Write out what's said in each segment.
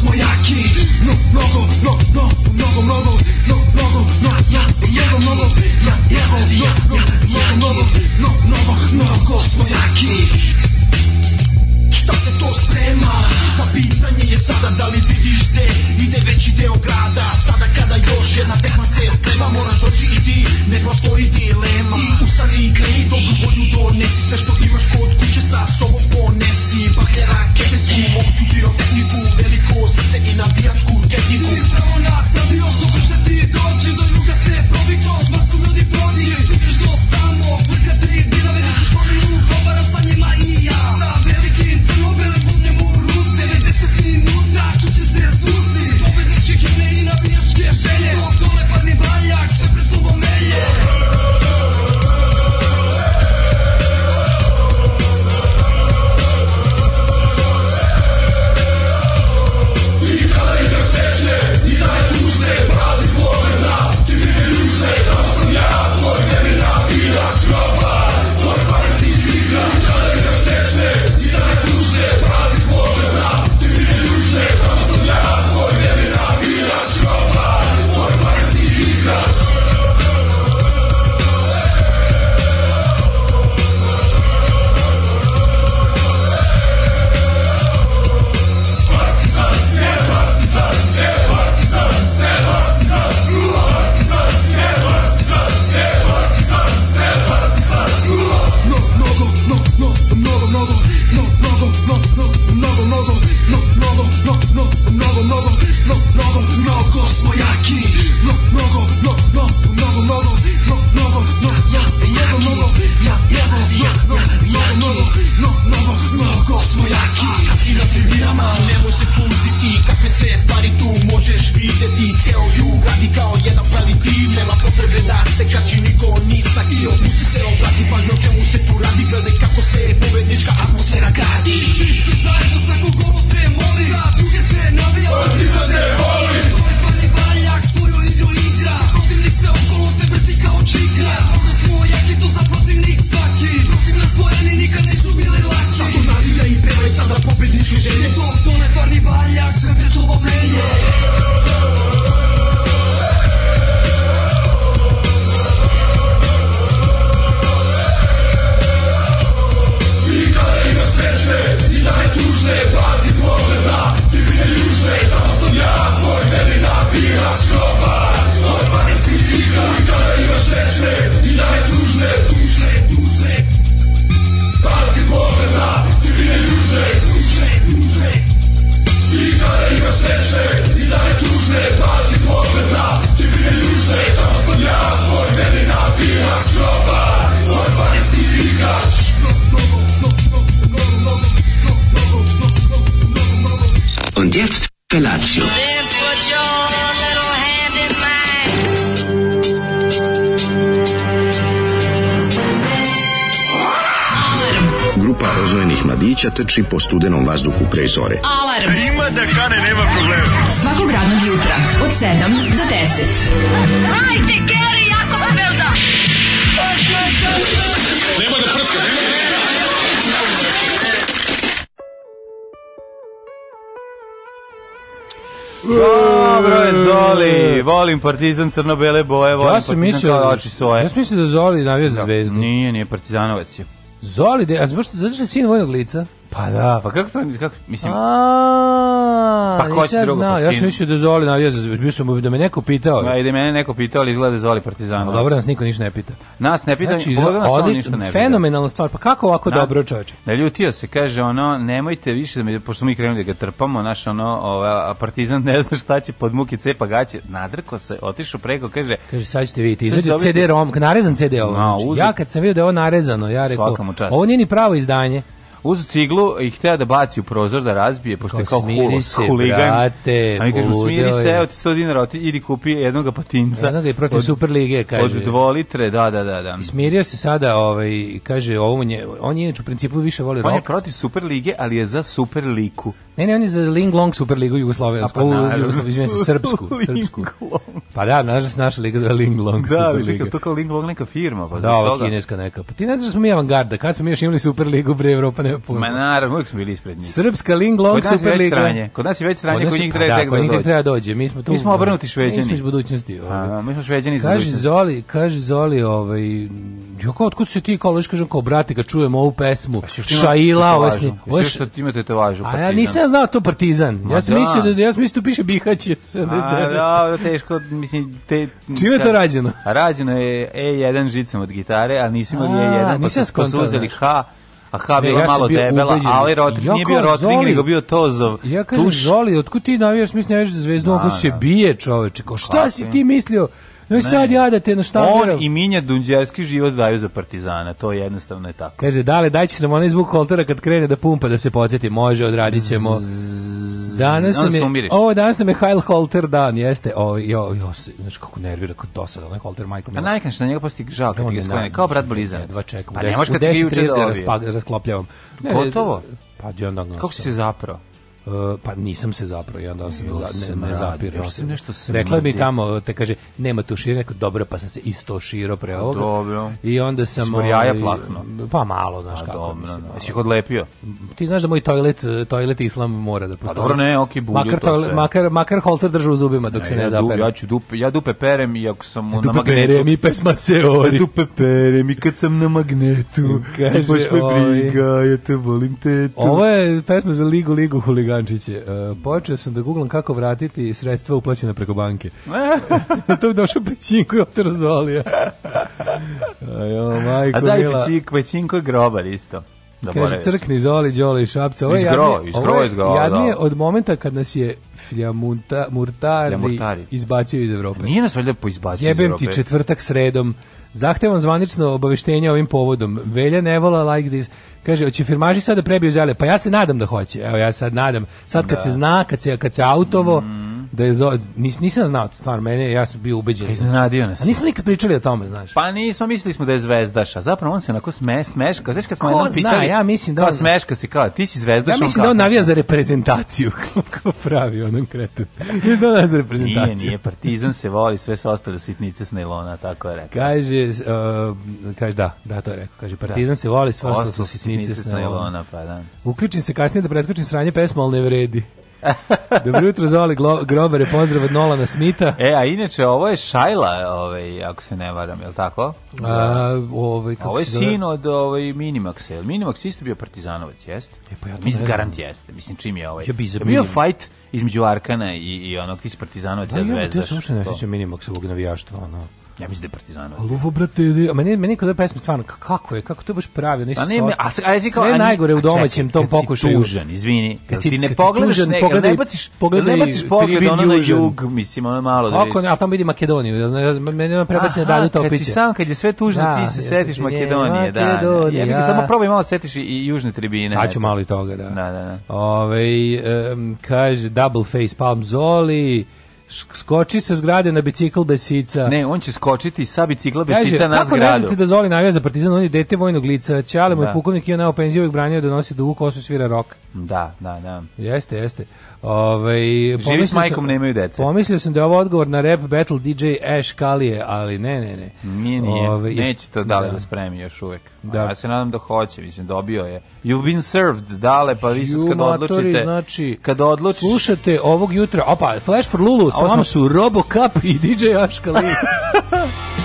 smo jaki, no, mnogo trči po studenom vazduhu pre zore. Alarm! A ima da kane, nema problema. Svakog radnog jutra, od 7 do 10. Hajde, Geri, jako se velda! Nema da prska, nema da prska! Dobro je Zoli, volim Partizan crno-bele boje, volim ja sam Partizan mislio, kao da- oči svoje. Ja sam mislio da Zoli navija za da. zvezdu. Nije, nije Partizanovac je. Zoli, de, a zašto, zato što je sin vojnog lica? Pa da, pa kako to, kako, mislim... A, pa ko će ja drugo pa znao, Ja sam mislio da Zoli navija za Zvezdu, bio sam da me neko pitao. Da, i da mene neko pitao, ali izgleda da Zoli Partizan. No, pa dobro, nas niko ništa ne pita. Nas ne pita, znači, pogotovo nas on ništa ne pita. Fenomenalna stvar, pa kako ovako Na, dobro čoveče? Naljutio se, kaže ono, nemojte više, da mi, pošto mi krenuli da ga trpamo, naš ono, ova, Partizan ne zna šta će pod muki cepa gaće, nadrko se, otišao preko, kaže... Kaže, sad ćete vidjeti, izađe CD-ROM, narezan CD ovo. No, znači, ja kad sam vidio da je ovo narezano, ja rekao, ovo nije ni pravo izdanje uzu ciglu i hteo da baci u prozor da razbije, pošto je kao smiri se, huligan. Brate, a mi kažemo, smiri se, evo ti 100 dinara, oti, idi kupi jednog patinca. Jednog je protiv od, Superlige, kaže. Od litre, da, da, da. da. I smirio se sada, ovaj, kaže, ovo nje, on je inače u principu više voli rock. On je protiv Superlige, ali je za Superliku. Ne, ne, on je za Ling Long Superligu Jugoslovensku, pa, izvinjam se, Srpsku. Srpsku. Pa da, znaš da se naša liga zove Ling Long Da, čekaj, to kao Ling Long neka firma. Pa, pa da, ova kineska neka. Pa ti ne znaš da smo mi avangarda, kad smo mi još imali Superligu, bre, Evropa nemaju pojma. Ma naravno, uvijek smo bili ispred njih. Srpska Ling Long Superliga. Stranje. Kod nas je već stranje, kod, njih treba da, tek da dođe. treba dođe. Mi smo tu. Mi smo obrnuti šveđani. Mi smo iz budućnosti. Ovaj. A, mi smo šveđani iz budućnosti. Kaže Zoli, kaže Zoli, ovaj Jo kao otkud se ti kao leš kažem kao brate kad čujemo ovu pesmu pa Šaila ovaj sni. Ovo što ti imate te važu. A ja nisam znao to Partizan. Ja sam mislio da. da ja sam mislio da tu piše Bihać 79. Da, teško mislim te Čime je to rađeno? Rađeno je E1 žicom od gitare, a nisu imali E1, pa, pa su uzeli H a H bila ja malo debela, ubeđen. ali rot, ja nije bio Rotring, nego bio Tozov. Ja kažem, Tuš. Zoli, otkud ti navijaš, mislim, navijaš da za zvezdu, da, on da. se bije čoveče, kao šta si ti mislio? Joj sad ja da na šta On i Minja Dunđerski život daju za partizana, to jednostavno je tako. Kaže, dale, daj će nam onaj zvuk holtera kad krene da pumpa da se podsjeti, može, odradit ćemo. Danas nam je, ovo danas nam je Heil Holter dan, jeste, o, jo, jo, znaš kako nervira, kako dosada, onaj Holter, majko pa Mila. A najkanš na njega posti žal, kad ga sklene, kao brat blizanac. Dva čekam, pa ne, u 10.30 ga rasklapljavam. Gotovo? Pa, Kako si se zapravo? Uh, pa nisam se zapravo, ja da sam ne, se ne, ne zapirao. nešto se Rekla mi tamo, te kaže, nema tu šire, rekao, dobro, pa sam se isto širo pre pa ovoga. Dobro. I onda sam... Smo jaja ovaj, plakno. Pa malo, znaš pa kako. Dobro, mislim, da. no. Jesi ih odlepio? Ti znaš da moj toilet, toilet islam mora da pa postoji. Pa dobro, ne, okej, okay, bulju makar, to sve. Makar, makar holter drža u zubima dok ne, se ne ja zapere. Ja, ću dupe, ja dupe perem i ako sam dupe na magnetu... Dupe perem i pesma se ori. dupe perem i kad sam na magnetu. Kaže, i baš me briga, ja te volim te Ovo je pesma za ligu, ligu, huligan Bojančiće. Uh, počeo sam da googlam kako vratiti sredstva uplaćena preko banke. E. to bi došao pećinku i opte razvalio. Ajo, majko A daj pećink, pećinko je grobar isto. Da Kaže, crkni Zoli, Đole i Šapca. Ovo je izgro, izgro, izgro, jadnije da. od momenta kad nas je Fljamunta, Murtari, Fljamurtari izbacio iz Evrope. Nije nas valjda po izbacio iz Evrope. Jebem ti četvrtak sredom Zahtevam zvanično obaveštenje ovim povodom. Velja Nevola like this. Kaže, hoće firmaži sada da prebiju zele. Pa ja se nadam da hoće. Evo ja sad nadam. Sad kad da. se zna, kad se, kad se autovo, mm da je Zod, nis, nisam znao tu stvar, mene, ja sam bio ubeđen. Pa iznenadio nas. A nismo nikad pričali o tome, znaš. Pa nismo, mislili smo da je zvezdaš, a zapravo on se onako sme, smeška, znaš kad smo jednom pitali, ja mislim da on... Kao smeška si, kao, ti si zvezdaš, ja mislim da on navija za reprezentaciju, kako pravi onom kretu. Mislim da on navija za reprezentaciju. Nije, nije, partizan se voli, sve su ostale sitnice s nejlona, tako je rekao. Kaže, uh, kaže da, da, to je rekao, kaže, da. partizan da. se voli, sve ostale su sitnice, sitnice s nejlona. Pa, da. Uključim se kasnije da preskočim sranje pesmu, ali ne vredi. Dobro jutro, Zoli Grobere, pozdrav od Nolana Smita. E, a inače, ovo je Šajla, ovaj, ako se ne varam, je l' tako? A, ovaj, kako ovo je sin od ovaj, Minimax, je Minimax isto bio partizanovac, jeste? E, pa ja to Mislim, garant jeste, mislim, čim je ovaj. Ja bi za bio fight između Arkana i, i onog ti partizanovac, da, ja zvezdaš. Da, ja, ja sam uopšte ne osjećam Minimaxovog navijaštva, ono. Ja mislim da je Partizanova. Ali ovo, brate, a meni, meni kada pesma stvarno, kako je, kako to baš pravi, pa ne, pa ne, a, a, a, sve najgore u domaćem tom pokušaju. tužan, izvini, kad, ti ne pogledaš, ne, pogledaj, baciš, pogledaj, ne baciš pogled, ono na jug, mislim, ono malo. Da Ako ne, ali tamo vidi Makedoniju, ja znam, meni ima prebacina da to piće. Kad si sam, kad je sve tužno, ti da, se setiš Makedonije, da. da. Ja Ja samo probaj malo setiš i južne tribine. Sad malo i toga, da. Da, da, da. Ove, kaže, double face palm zoli, skoči sa zgrade na bicikl bez sica. Ne, on će skočiti sa bicikla bez sica na kako zgradu. Kako ne da Zoli navija za partizan, on je dete vojnog lica, Ćale mu je da. pukovnik i na nao penziju branio da nosi dugu kosu svira rok. Da, da, da. Jeste, jeste. Ovaj Živi s majkom sam, nemaju dece. Pomislio sam da je ovo odgovor na rap battle DJ Ash Kalije, ali ne, ne, ne. Nije, nije. Ove, ovaj, Neće to dale da, da spremi još uvek. Da. Ja se nadam da hoće, mislim, dobio je. You've been served, dale, pa vi sad kad odlučite... znači, kad odlučiš... Slušate ovog jutra, opa, Flash for Lulu, sa vama su RoboCup i DJ Ash Kalije.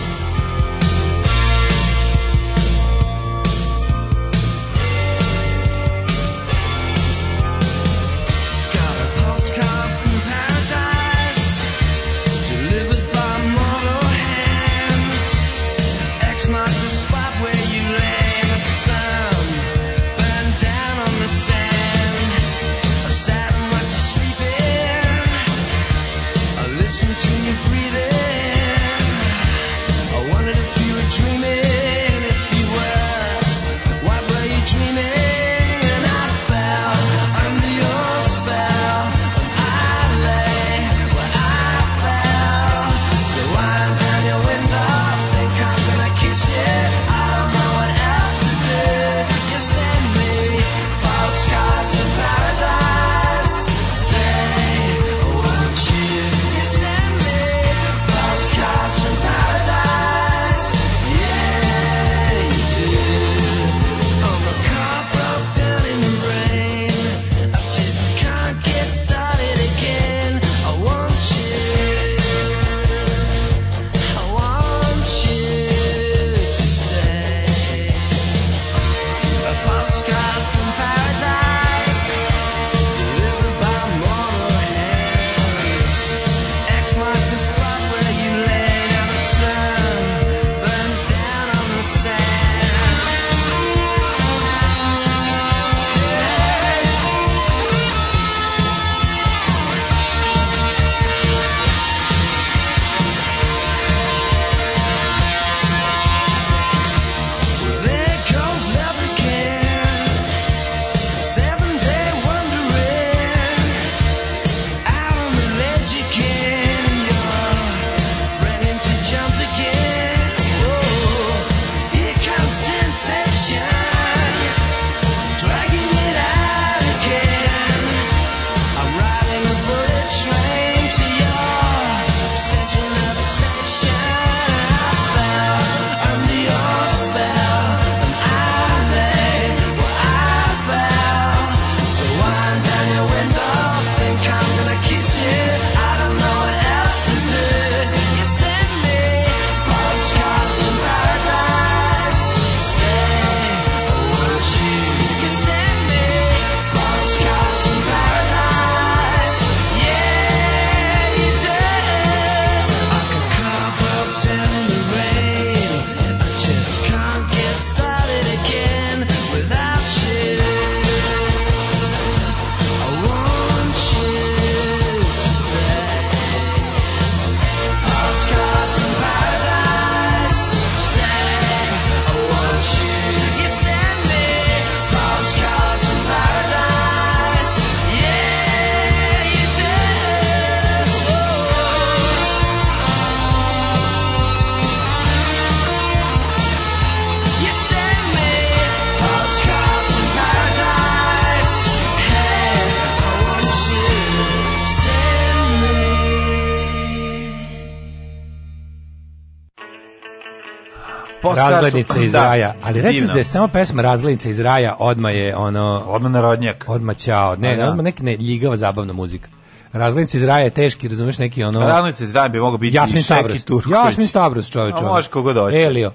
Oscar Razglednica iz da, raja. Ali reci da je samo pesma Razglednica iz raja, odma je ono odma narodnjak. Odma ćao. Ne, da. odma neka ne ljigava zabavna muzika. Razglednica iz raja je teški, razumeš neki ono. Razglednica iz raja bi mogao biti Jasmin Stavros. Jasmin Stavros, čoveče. Može koga doći. Elio.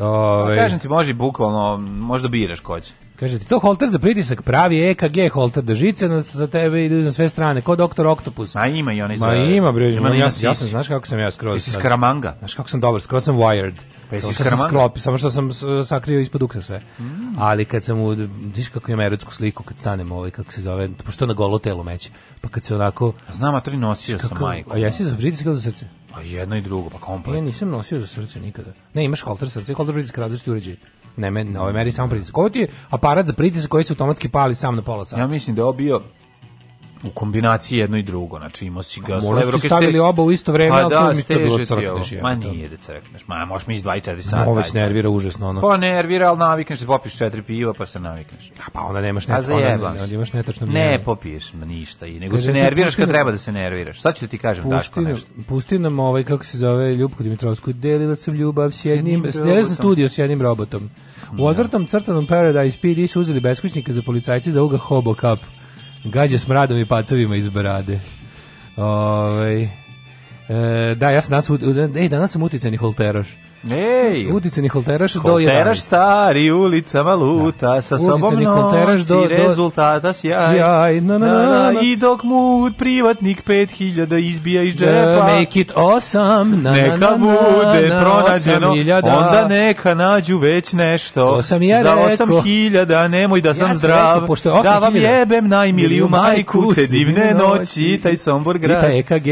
Pa Ove, kažem ti može bukvalno, možda biraš ko će. Kaže ti to holter za pritisak pravi EKG holter da žice na, za tebe idu na sve strane kao doktor Octopus. A ima i oni Ma ima bre, ima, ja, ja sam znaš kako sam ja skroz. Jesi skaramanga. Znaš kako sam dobar, skroz sam wired. Pa jesi skaramanga. Sklop, samo što sam sakrio ispod uksa sve. Mm. Ali kad sam u viš kako ima erotsku sliku kad stanem ovaj kako se zove, pošto na golo telo meće. Pa kad se onako Znam, a to nosio sam majku. A jesi za pritisak za srce? A pa jedno i drugo, pa komplet. Ja e, nisam nosio za srce nikada. Ne, imaš holter srce, holter pritisak različiti uređaj ne, ne, ovaj meri samo pritisak. Ovo ti je aparat za pritisak koji se automatski pali sam na pola sata. Ja mislim da je ovo bio u kombinaciji jedno i drugo, znači imao si ga... Možda ste stavili oba u isto vreme, pa ali da, to mi to bilo crkneš. Ma nije da crkneš, ma možeš mi iz 24 sata. Ovo već nervira užasno. Ono. Pa nervira, ali navikneš se, da popiš četiri piva pa se navikneš. A pa onda nemaš netačno. Ne, onda imaš netačno. Ne, ne popiješ ništa, i nego se nerviraš kad treba da se nerviraš. Sad ću da ti kažem Daško nešto. Pusti nam ovaj, kako se zove, Ljubko Dimitrovsku, delila sam ljubav s jednim, delila sam studio s jednim robotom. U da. odvrtom crtanom Paradise PD su uzeli beskućnika za policajci za uga Hobo Cup. Gađa s mradom i pacovima iz brade. Ove, ovaj, e, da, ja sam danas, e, danas sam uticajni holteroš. Ej, ulice Nikolteraš do 11. Kolteraš stari ulica Maluta da. sa ulice sobom Nikolteraš do, do rezultata sjaj. sjaj na, na, na, na, na. I dok mu privatnik 5000 izbija iz da, džepa. The make it awesome. Na, neka na, na, bude na, pronađeno, onda neka nađu već nešto. To sam ja Za 8000 nemoj da sam ja zdrav, rekao, pošto je da vam jebem najmiliju majku, te divne noći, taj Sombor grad. I ta EKG.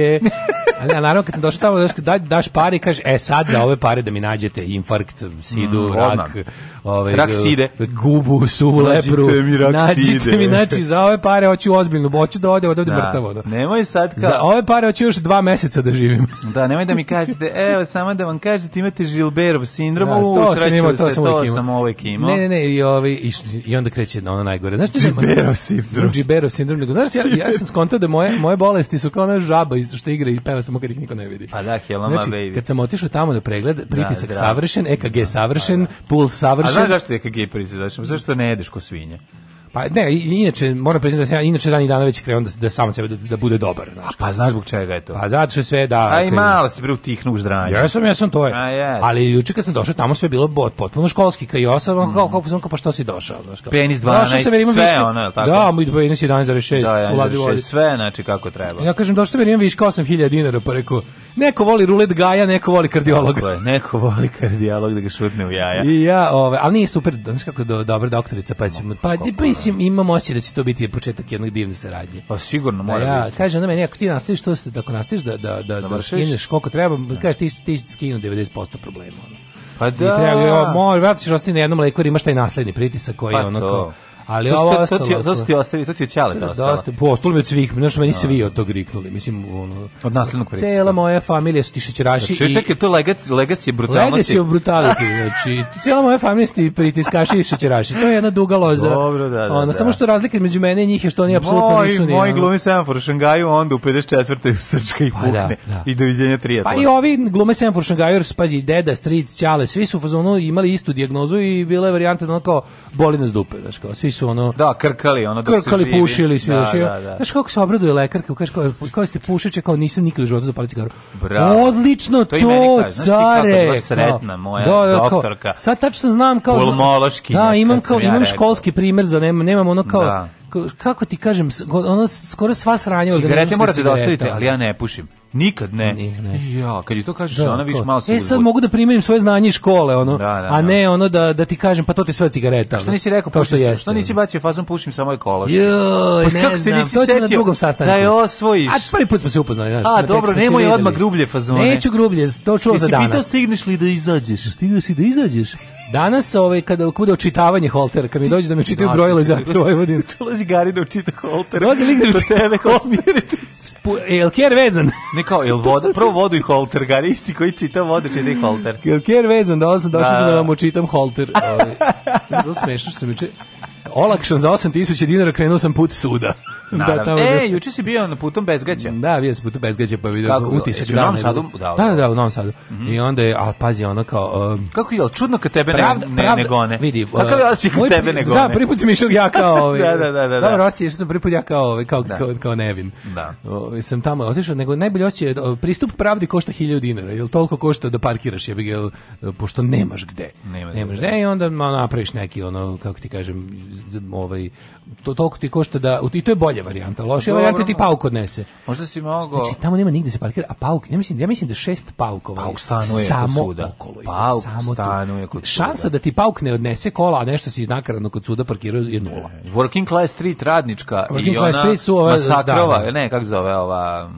A ne, a naravno kad sam došao tamo daš, da, daš pare i kažeš e sad za ove pare da mi nađete infarkt, sidu, mm, rak, ovaj rak side, gubu, suvu lepru. Mi rak nađite side. mi znači za ove pare hoću ozbiljno, hoću da ode odavde mrtavo. Da. Nemoj sad kao Za ove pare hoću još dva meseca da živim. da, nemoj da mi kažete evo samo da vam kažete imate Gilberov sindrom, da, u, sam se, to sam uvek imao. Ne, ne, ne, i ovaj i, i onda kreće na ono najgore. Znaš šta Gilberov sindrom? Gilberov sindrom, nego znaš ja, ja sam skontao da moje moje bolesti su kao ona žaba što igra i peva samo kad ih niko ne vidi. Pa da, Helama znači, Baby. Kad sam otišao tamo na pregled, da, pritisak e da, savršen, EKG savršen, da, pa da. puls savršen. A znaš zašto je EKG pritisak savršen? Zašto ne jedeš ko svinje? Pa ne, inače moram priznati da sam ja inače dan i dana već krenuo da da sam sebe da, da bude dobar, znaš. A pa znaš zbog čega je to? Pa zato što sve da. Aj malo se bre utihnu dranje. Ja sam, ja sam to je. A, yes. Ali juče kad sam došao tamo sve bilo bot, potpuno školski kao i osam, mm. kao kako kao pa što si došao, znaš kao. Penis 12, došao sam, imam sve viška, ono, tako. Da, moj penis 11,6, da, 11,6, sve, znači kako treba. Ja kažem došao sam jer imam viška 8000 dinara, pa rekao neko voli rulet gaja, neko voli kardiolog. Dakle, neko voli kardiolog da ga šutne u jaja. I ja, ove, ali nije super, znaš kako do, dobra doktorica, pa ćemo, pa, pa, pa, mislim, imam osjećaj da će to biti početak jednog divne saradnje. Pa sigurno mora da ja, biti. Kaže ona meni, ako ti nastaviš to, ako nastaviš da, da, da, da, da skineš koliko treba, da. kaže ti, ti skinu 90% problema. Ono. Pa da. I treba, da. jo, moj, vratiš ostati na jednom leku, imaš taj nasledni pritisak koji pa je ono kao Ali to ovo ostalo... To, ti, to su ti ostavi, to ti je ćale da ostalo. Dosta, postalo mi od svih, znaš, meni da. se vi od tog riknuli. Mislim, ono... Od nasilnog pritiska. Cela moja familija su ti šećeraši znači, i... Čekaj, to legacy, legacy brutalnosti. Legacy brutalnosti, znači, cela moja familija su ti pritiskaši i šećeraši. To je jedna duga loza. Dobro, da, da, ona, da. Samo što razlika između mene i njih je što oni apsolutno nisu... Moji, moji glumi semafor u Šangaju, onda u 54. u Srčka i pukne. Pa, da, da. I doviđenja triatlona. Pa i ovi glume semafor u Šangaju, pazi, deda, stric, ćale, svi su u fazonu imali istu dijagnozu i bila je varijanta da ono kao boli nas dupe, znaš, kao, svi su su ono da krkali ono dok krkali se živi. pušili svi da, da, da. znaš kako se obraduje lekarka kaže kao, kao ste pušiće kao nisam nikad u životu zapalio cigaru Bravo. odlično to, to care znaš ti sretna moja da, da, doktorka sad tačno znam kao pulmološki da imam kao imam rekao. školski primer za nemam nemam ono kao da. kako ti kažem ono skoro sva sranja cigarete morate da ostavite ali ja ne pušim Nikad ne. ne. Ja, kad je to kažeš, da, ona više malo se E, sad mogu da primim svoje znanje iz škole, ono, da, da, a da. ne ono da, da ti kažem, pa to ti sve cigareta. Što nisi rekao, pa što, je? što nisi bacio fazon pušim samo ekološki. Jo, pa ne kako znam, nisi to na drugom sastanku. Da je osvojiš. A prvi put smo se upoznali, znaš. A, dobro, nemoj odmah grublje fazone. Neću grublje, to čuo za danas. Ti si pitao stigneš li da izađeš? Stigao si da izađeš? Danas ovaj kada bude očitavanje holtera, kad mi dođe da mi čitaju da, brojilo da, za da, da. Vojvodinu. Dolazi Gari da očita holter. Dolazi lik da mi tebe kao smirite. E, el Kjer vezan. Ne kao el voda, prvo vodu i holter, Gari isti koji čita vodu, čita i holter. El Kjer vezan, da sam došao da. da vam očitam holter. Ovaj. Da smešaš se mi če. Olakšan za 8000 dinara krenuo sam put suda. Da, Naravno. Da, tamo e, juče si bio na putom bezgaća. Mm, da, bio sam putom bezgaća pa vidio Kako, utisak da, da, da, u Novom Sadu. Da, da, da, u Novom Sadu. Mm -hmm. I onda je, al pazi, ono kao um, Kako je, čudno kad tebe pravda, ne, ne, pravda, gone. Vidi, uh, kakav je uh, osjećaj kad tebe ne gone. Da, prvi put sam išao ja kao ovaj. da, da, da, da. Dobro, osjećaj sam prvi put ja kao ovaj kao, da. kao, kao Nevin. Da. O, ovaj, sam tamo otišao, nego najbolje osjećaj pristup pravdi košta 1000 dinara. Jel toliko košta da parkiraš, jebi ga, pošto nemaš gde. Nema nemaš gde i onda napraviš neki ono kako ti kažem ovaj to toliko ti košta da i to je bolje bolja varijanta. Lošija varijanta ti pauk odnese. Možda si mogao. Znači tamo nema nigde da se parkira, a pauk, ja mislim, ja mislim da šest paukova. Pauk stanuje samo kod suda. Okolo, pauk samo stanuje kod Šansa da ti pauk ne odnese kola, a nešto si nakarano kod suda parkirao je nula. E, Working class street radnička Working i class ona street su ove, masakrova, da, da. ne, kako zove ova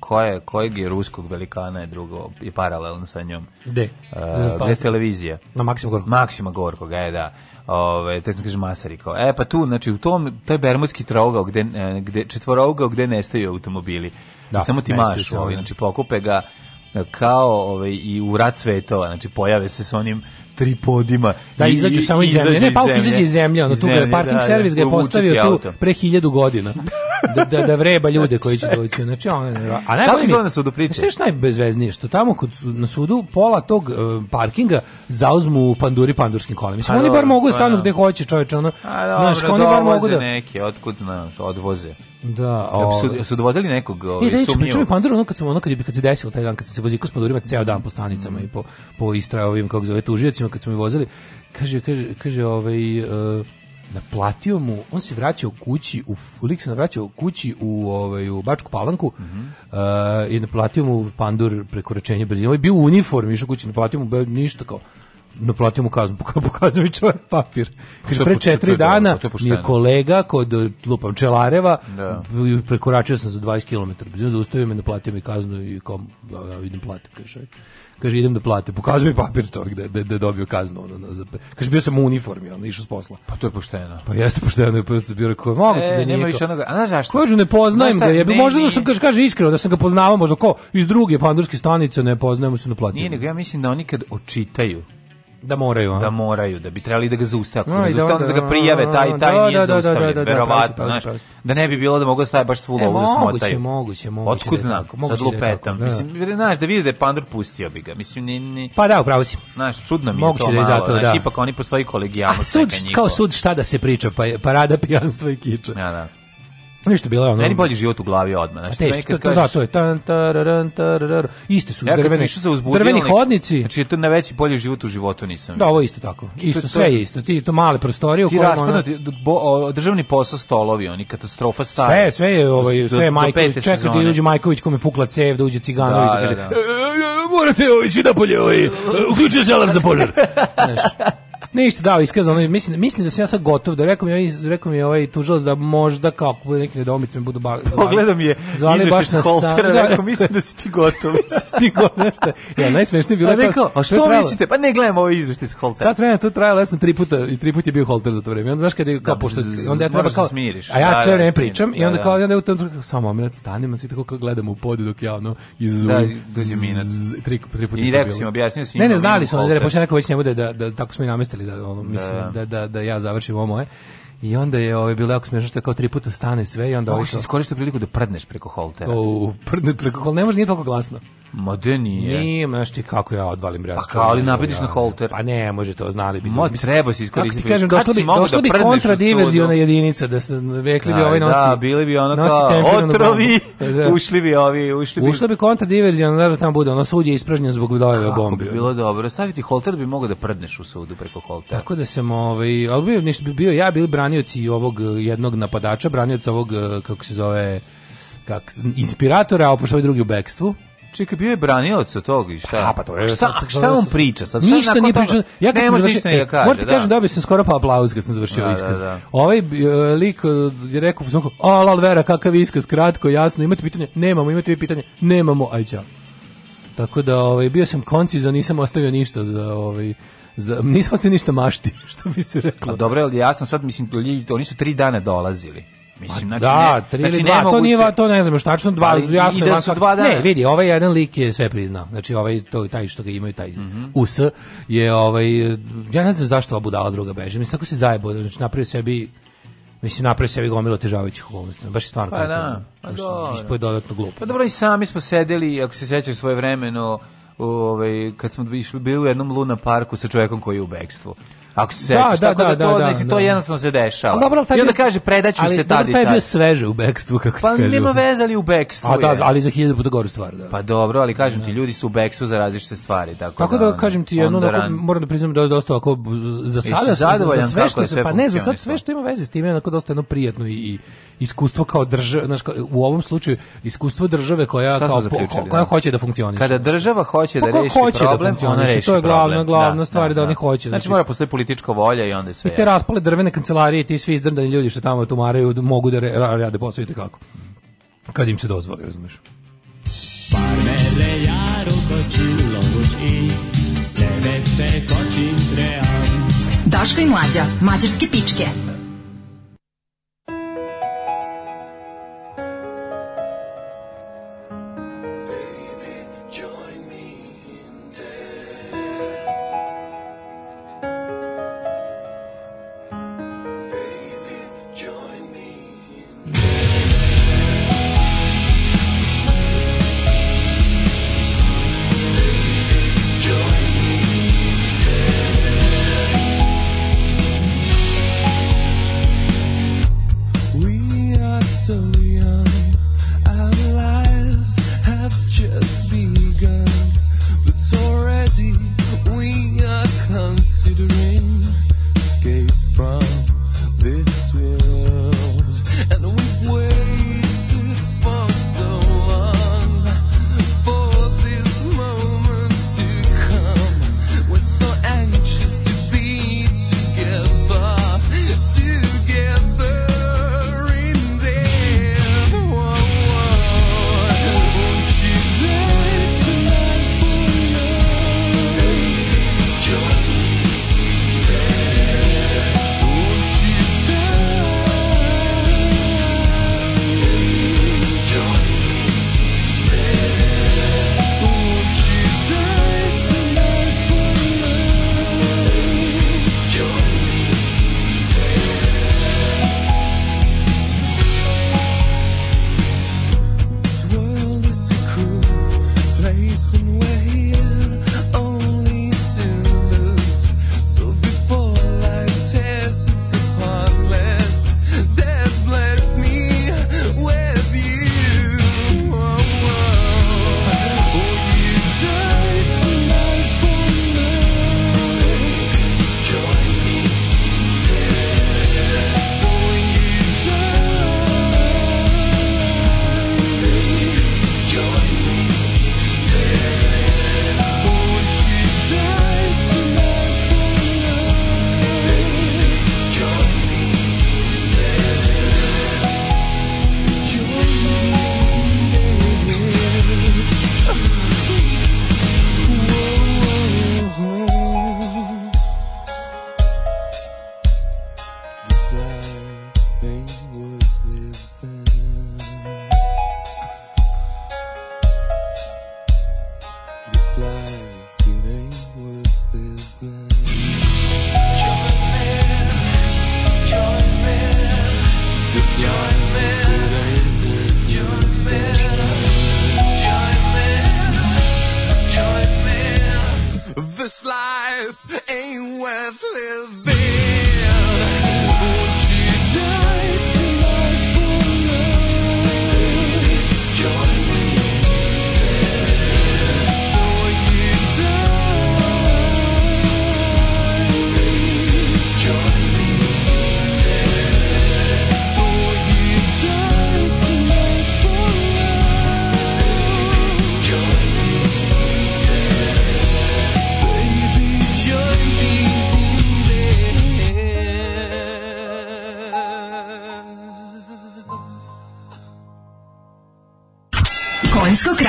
koje kojeg je ruskog velikana je drugo i paralelno sa njom. De. Uh, e, pa, gde televizija? Na Maksima Gorkog. Maksima Gorkog, je da ovaj tako kaže Masarikov. E pa tu znači u tom taj bermudski trougao gde e, gde četvorougao gde nestaju automobili. Da, samo ti maš, ovaj, da. znači pokupe ga e, kao ovaj i u rat svetova, znači pojave se s onim tripodima. Da, izađu samo iz zemlje. Ne, Pauk izađe iz zemlje, ono, tu ga je parking da, da, servis ga da, je postavio tu pre hiljadu godina. Da, da, da vreba ljude koji će doći. Znači, on, a najbolje mi je, na sudu priče? Znaš najbezveznije, što tamo kod, na sudu pola tog uh, parkinga zauzmu panduri pandurskim kolima. Mislim, oni bar mogu da stanu pa gde hoće čoveče, ona. znaš, oni bar mogu da... neki, otkud, na odvoze. Da, o... su, ovaj. su dovodili nekog ovaj, e, da, I sumnjivog. Pandoru, pa ono kad, sam, ono kad, je, kad se desilo taj dan, kad se voziko spadurima ceo dan po stanicama mm. i po, po istrajovim, kako zove, tužijacima, kad smo i vozili, kaže, kaže, kaže, ovaj, uh, naplatio mu, on se vraćao kući u lik se vraćao kući u ovaj u Bačku Palanku. Mm -hmm. uh, i naplatio mu pandur prekoračenje brzine. On je bio u uniformi, išao kući, naplatio mu be, ništa kao naplatio mu kaznu, pokazuje mi čovjek papir. Kaže, pre četiri dana mi je kolega kod lupam Čelareva, da. prekoračio sam za 20 km, znači, zaustavio me, naplatio mi kaznu i kom, ja, idem platim, kaže kaže idem da plate, pokazuje mi papir to gde, gde, da, da, da dobio kaznu. Ono, ono, kaže bio sam u uniformi, ono, išao s posla. Pa to je pošteno. Pa jeste pošteno, je pa pošteno, bio rekao, moguće e, da nije nema to. Onoga. A znaš zašto? Kažu, ne poznajem ga, je, možda da sam, kaže, kaže iskreno, da sam ga poznavao, možda ko, iz druge pandurske stanice ne poznajemo se na platnju. Nije, nego ja mislim da oni kad očitaju, Da moraju, aha. Da moraju, da bi trebali da ga zaustave No, da, zaustavljaju da, da, ga prijave, taj i taj da, nije da, da zaustavljen, da, da, da, da verovatno, znaš. Da ne bi bilo da mogu staje baš svu lovu e, da smotaju. Moguće, moguće, moguće. znak znam, sad lupetam. Da. Mislim, znaš, da vidi da je Pandur pustio bi ga. Mislim, ni, ni... Pa da, upravo si. Znaš, čudno mi je moguće to da je zato, malo, znaš, ipak oni postoji kolegijalno. A sud, kao sud šta da se priča, pa parada pijanstva i kiča. Ja, da. Ništa bilo je ono. Meni bolji život u glavi odmah. Znači, teški, to, to, da, to je tan, tararan, tararar. Iste su ja, drveni, za drveni hodnici. Znači, to na veći bolji život u životu nisam. Da, ovo je isto tako. Znači, isto, to, sve je isto. Ti to male prostorije. u kojima... Ti raspadnuti, ona... državni posao stolovi, oni katastrofa stara. Sve, sve je, ovaj, sve je Majković. Čekaš da uđe Majković kome pukla cev, da uđe Ciganović. Da, da, da. E, e, e, morate ovi svi napolje, ovaj, uključio se alarm za požar. Znaš, Ništa da, iskaz, mislim, mislim da sam ja sad gotov, da rekao mi, ovaj, rekao mi ovaj tužilac da možda kako bude neki nedoumice me budu bavili. Pogledao je zvali baš na sam. Da, rekao, mislim da si ti gotov. Stigo da nešto. Ja, najsmešnije bilo je to. Rekao, a što mislite? Pa ne gledam ovaj izveštaj sa Holtera. Sad vremena to trajalo, ja sam tri puta, i tri puta je bio Holter za to vreme. Onda znaš kad je kao, da, pošto, onda ja treba da kao, smiriš, a ja da, sve vreme pričam, i onda kao, onda u tom trenutku, samo moment, stanem, svi tako kao gledam u podu dok ja ono, iz Da, dođe minat. Tri, tri puta I rekao sam, objasnio sam. Ne, ne, znali su, onda, pošto neko već ne bude da, da tako smo i namestili čekali da, ono, mislim, da, da. Da, da, da ja završim ovo moje. I onda je ovaj bilo jako smešno što je kao tri puta stane sve i onda hoćeš ovaj iskoristiti priliku da prdneš preko holtera. O, prdne preko holtera, ne može nije toliko glasno. Ma da nije. Nije, znaš ti kako ja odvalim brez. Pa ali napediš ja, na holter. Pa ne, može to, znali bi. Mo, Ma treba se iskoristiti. Kako ti kažem, da došlo bi, došlo da bi kontradiverziona jedinica, da se rekli bi ovaj nosi. Da, bili bi ono kao, otrovi, e, da. ušli bi ovi, ušli bi. Ušla bi kontradiverziona, da tamo bude, ono sud je ispražnjen zbog dojeve bombe. Bi bilo dobro, staviti holter bi mogao da prdneš u sudu preko holtera. Tako da sam, ovaj, ali bi, bio bio ja, bili bran branioci ovog eh, jednog napadača, branioca ovog, eh, kako se zove, kak, inspiratora, a opošto ovaj drugi u bekstvu. Čekaj, bio je branilac od toga i šta? Pa, pa to je. Šta, šta on priča? Sad, sad ništa nije pričao. Ja kad sam završio, e, da kaže, morate da. kažem da bi se skoro pa aplauz kad sam završio da, da iskaz. Da, da. Ovaj uh, lik je rekao, znači, "Al al vera, kakav iskaz, kratko, jasno, imate pitanje? Nemamo, imate vi pitanje? Nemamo, aj ćao." Tako da ovaj bio sam koncizan, nisam ostavio ništa da ovaj za, nisam se ništa mašti, što bi se reklo. A dobro, ali jasno, sad mislim, oni su tri dana dolazili. Mislim, znači, da, tri znači, ili znači dva, to nije, to ne znam, još tačno, dva, ali, jasno je, da su dva dana. Ne, vidi, ovaj jedan lik je sve priznao, znači ovaj, to, taj što ga imaju, taj mm -hmm. us, je ovaj, ja ne znam zašto ova budala druga beže, mislim, tako se zajebo, znači napravio sebi, Mislim, napravio sebi gomilo težavajućih okolnosti. Baš je stvarno pa, da, da, pa, dobro. Ispoje dodatno glupo. Pa dobro, i sami smo sedeli, ako se sećaš svoje vremeno, ovaj, kad smo išli, bili u jednom Luna parku sa čovjekom koji je u bekstvu. Ako se da, sećaš, da, tako da, da, to, da, da, to da. jednostavno se dešava. Ali, dobro, I onda kaže, predaću ali, se tada i taj. Ali taj bio sveže u bekstvu, kako pa, ti kažu. Pa nema vezali u bekstvu. A da, ali za hiljadu puta goru stvar, da. Pa dobro, ali kažem ti, da. ljudi su u bekstvu za različite stvari. Tako, tako da, da kažem ti, jedno, onako, moram da priznam da je dosta ako za sada, za, za sve što se, pa ne, za sad sve što ima veze s tim je onako dosta jedno prijatno i, i iskustvo kao države, znaš, u ovom slučaju iskustvo države koja, kao, koja hoće da funkcioniše. Kada država hoće pa da reši problem, ona reši problem. To je glavna, glavna stvar da oni hoće. Znači, znači mora postoji politička volja i onda sve. I te raspale drvene kancelarije, ti svi izdrdani ljudi što tamo tumaraju, mogu da rade posao i kako. Kad im se dozvoli, razumiješ. Parmele jaru i se kočim tream. Daška i mlađa, mađarske pičke.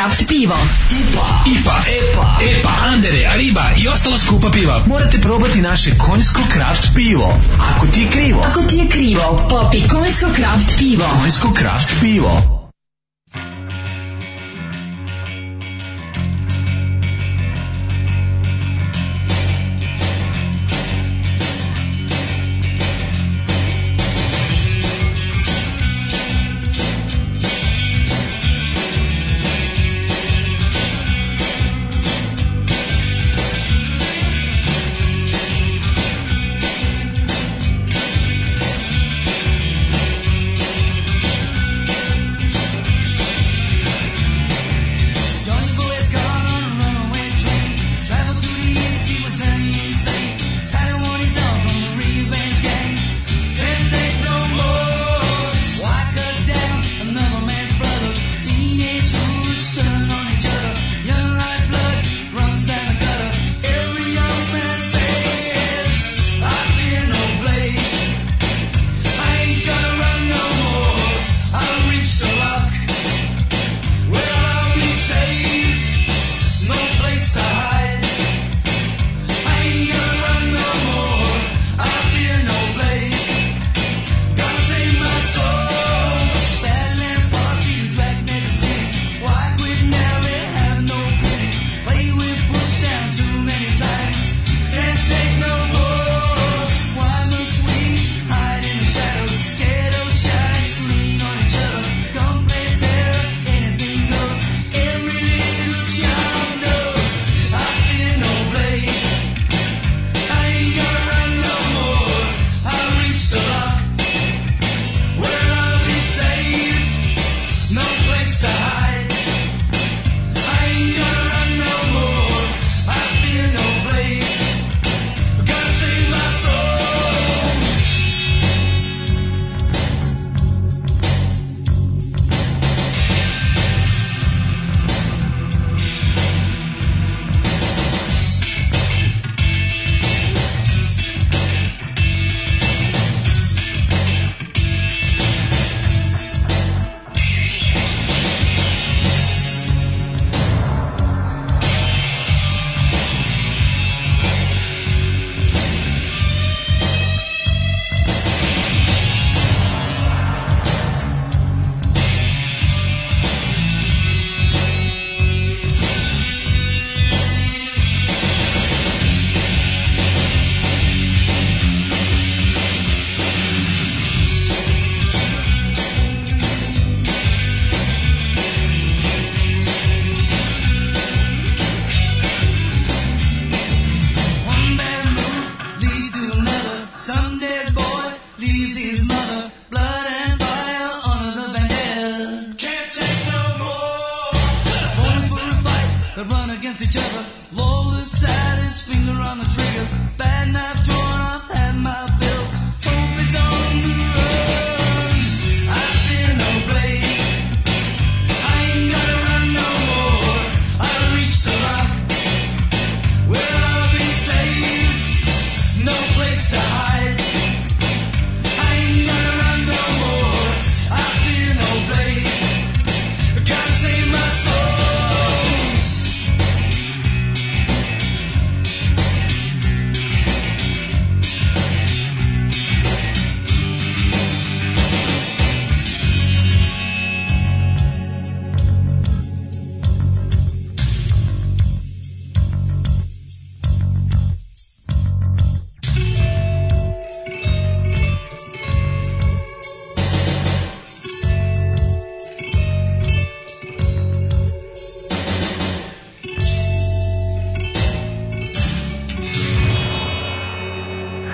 kraft pivo. IPA, IPA, EPA, EPA, Andere, Ariba i ostala skupa piva. Morate probati naše konjsko kraft pivo. Ako ti je krivo. Ako ti je krivo, popi konjsko kraft pivo. Konjsko kraft pivo.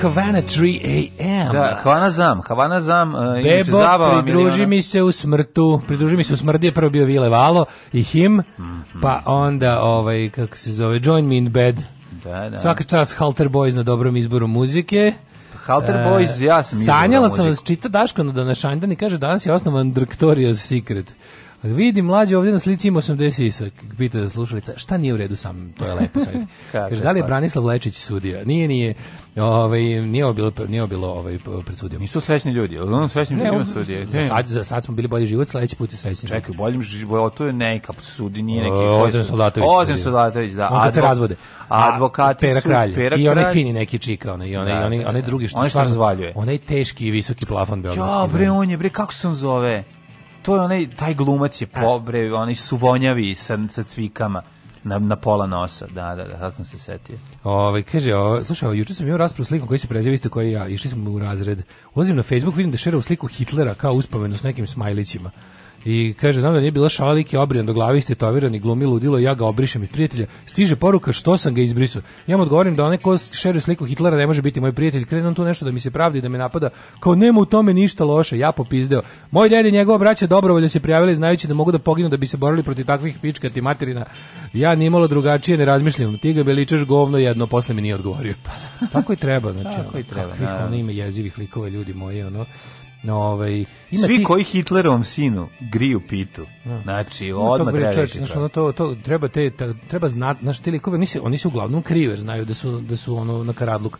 Havana 3 AM. Da, Havana Zam, Havana Zam. Uh, Bebo, pridruži mi se u smrtu, pridruži mi se u smrdi, je prvo bio Vile Valo i him, mm -hmm. pa onda, ovaj, kako se zove, Join Me in Bed. Da, da. Svaka čast Halter Boys na dobrom izboru muzike. Halter e, Boys, ja sam Sanjala sam vas čita Daško na današnji i kaže danas je osnovan Drktorios Secret. Vidi mlađe ovde na slici ima 80 isak. Pita za slušalica, šta nije u redu sa sam, to je lepo sad. Kaže, da li je Branislav Lečić sudija? Nije, nije. Ovaj nije ovo bilo nije ovo bilo ovaj pred sudijom. Nisu srećni ljudi, ali on srećni ljudima sudije. Za sad za sad smo bili bolji život, sledeći put je srećni. Čekaj, boljim životu je neka sudi, nije neki. E, Ozren Solatović. Ozren Solatović, da. On kad se razvode. A advokati su Pera I onaj fini neki čika, onaj i onaj da, onaj da, da. drugi što stvarno zvaljuje. Onaj teški i visoki plafon beogradski. Ja, bre, on je bre kako se on zove? to je onaj, taj glumac je da. pobre, onaj suvonjavi sa, sa cvikama na, na pola nosa, da, da, da, sad sam se setio. Ovaj kaže, o, slušaj, juče sam imao raspravu slikom koji se preziva isto koji ja, išli smo u razred. Ulazim na Facebook, vidim da šera u sliku Hitlera kao uspomenu s nekim smajlićima. I kaže, znam da nije bila šalike, obrijan do glavi, istetoviran i glumi ludilo, ja ga obrišem iz prijatelja. Stiže poruka što sam ga izbrisao. Ja mu odgovorim da onaj ko šeruje sliku Hitlera ne može biti moj prijatelj. Krenem tu nešto da mi se pravdi, da me napada. Kao nema u tome ništa loše, ja popizdeo. Moj dede i njegova braća dobrovolje se prijavili znajući da mogu da poginu da bi se borili protiv takvih pičkati materina. Ja ni malo drugačije ne razmišljam. Ti ga beličeš govno jedno, posle mi nije odgovorio. Pa da. Tako i treba, znači. Tako i treba. Kakvih, ono, ima jezivih likova ljudi moji, ono. Ovaj ima svi tih... koji Hitlerovom sinu griju pitu. Da. Znači odmah treba čovječ, znači, ono to to treba te ta, treba znati, znači te likove nisi oni su uglavnom kriju jer znaju da su da su ono na karadluk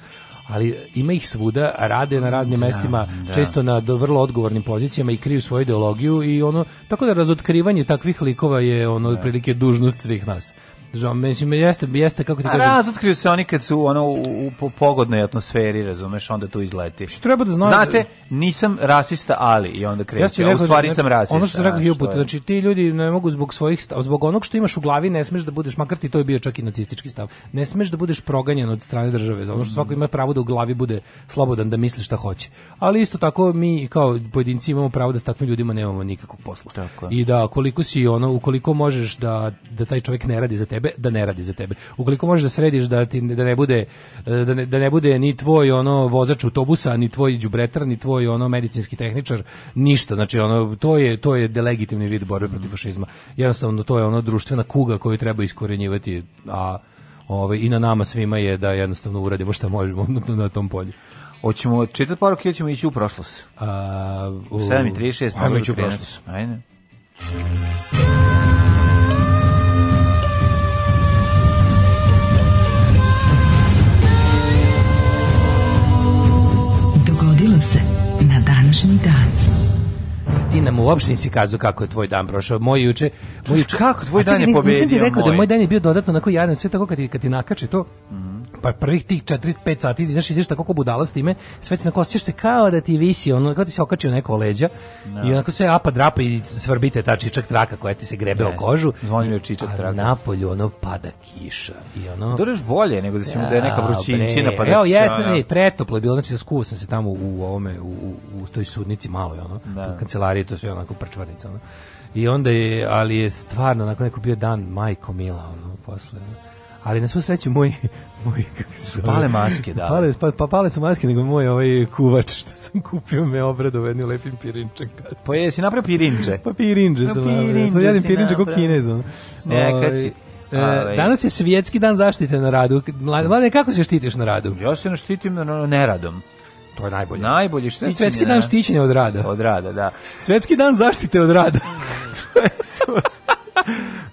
ali ima ih svuda, rade na radnim da, mestima, da. često na vrlo odgovornim pozicijama i kriju svoju ideologiju i ono tako da razotkrivanje takvih likova je ono da. prilike dužnost svih nas. Znam, mislim, jeste, jeste, kako ti kažem. Razotkriju se oni kad su ono, u, u pogodnoj atmosferi, razumeš, onda tu izleti. Što treba da znaš? Znate, nisam rasista, ali, i onda kreće. Ja u da stvari znači, sam rasista. Ono što sam rekao znači, hilput, znači, ti ljudi ne mogu zbog svojih, stav, zbog onog što imaš u glavi, ne smeš da budeš, makar ti to je bio čak i nacistički stav, ne smeš da budeš proganjan od strane države, zato što mm. svako ima pravo da u glavi bude slobodan da misli šta hoće. Ali isto tako mi kao pojedinci imamo pravo da s takvim ljudima nemamo nikakvog posla. Tako. I da koliko si ono, ukoliko možeš da, da taj čovjek ne radi za tebe, tebe da ne radi za tebe. Ukoliko možeš da središ da ti da ne bude eh, da ne, da ne bude ni tvoj ono vozač autobusa, ni tvoj đubretar, ni tvoj ono medicinski tehničar, ništa. Znači ono to je to je delegitimni vid borbe protiv fašizma. Jednostavno to je ono društvena kuga koju treba iskorenjivati, a ovaj i na nama svima je da jednostavno uradimo šta možemo na tom polju. Hoćemo čitati poruke ili ćemo ići u prošlost? A, u... 7.36. Ajmo ići u prošlost. Ajde. današnji dan. Ti nam uopšte nisi kazao kako je tvoj dan prošao. Moj juče, moj juče, kako tvoj dan je pobedio. Nisam ti rekao da moj. da moj dan je bio dodatno onako jadan, sve tako kad ti, kad ti nakače to. Mm -hmm pa prvih tih 45 sati ideš ideš tako kao budala s time sve ti na osjećaš se kao da ti visi ono kao da ti se okačio neko leđa no. Da. i onako sve apa drapa i svrbite ta čičak traka koja ti se grebe yes. o kožu zvonio čičak traka na polju ono pada kiša i ono da Dođeš bolje nego da si mu da je neka vrućinčina pa da evo jesne ne pretoplo je bilo znači zaskuo sam se tamo u ovome u, u, u toj sudnici malo je ono da. kancelarije to sve onako prčvarnica ono i onda je ali je stvarno nakon neko bio dan majko mila ono posle ono ali na svu sreću moj moj kako se pale maske, da. Pale pa, pa pale su maske, nego moj ovaj kuvač što sam kupio me obradovao jednim lepim pirinčem kasnije. Pa jesi napravio pirinče? Pa pirinče pa, sam. Pirinče sam jedan pirinče kako kinez. Neka ovaj, si E, ovaj- danas je svjetski dan zaštite na radu. Mlade, kako se štitiš na radu? Ja se ne štitim na, neradom. To je najbolje. Najbolje što je. Svetski da. dan štićenja od rada. Od rada, da. Svetski dan zaštite od rada.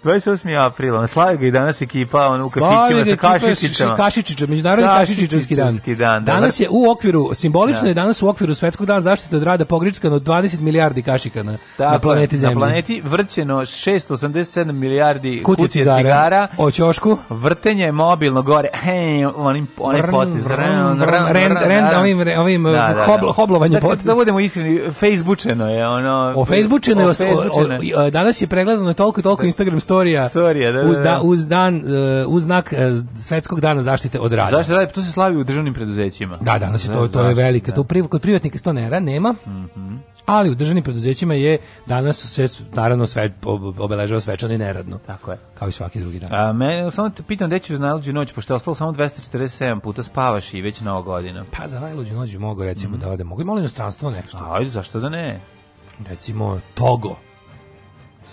28. aprila, slavi ga i danas ekipa on u kafićima sa kašičićama. Kašičića, međunarodni kašičićarski dan. dan. Danas je u okviru, simbolično da. je danas u okviru Svetskog dana zaštite od rada pogričkano 20 milijardi kašika na, Tako, na planeti Zemlji. Na planeti vrćeno 687 milijardi kutija, cigara, O ćošku. Vrtenje mobilno gore. Hej, onim, onim potez. Ovim, ovim da, hobl, hoblovanje potez. Da, da budemo iskreni, Facebookčeno je ono... O Facebookčeno je... Danas je pregledano toliko i toliko Instagram story storija, storija da, da, da. da, uz dan e, uz znak e, svetskog dana zaštite od rada. Zašto radi? To se slavi u državnim preduzećima. Da, danas znači, je to, da, to je velika. Da. To priv, kod privatnika to ne, nema. Mhm. Ali u državnim preduzećima je danas se naravno sve obeležava svečano i neradno. Tako je. Kao i svaki drugi dan. A me samo te pitam gde ćeš najluđu noć pošto je ostalo samo 247 puta spavaš i već nova godina. Pa za najluđu noć mogu recimo mm -hmm. da ode, Mogu i malo inostranstvo nešto. Ajde, zašto da ne? Recimo Togo.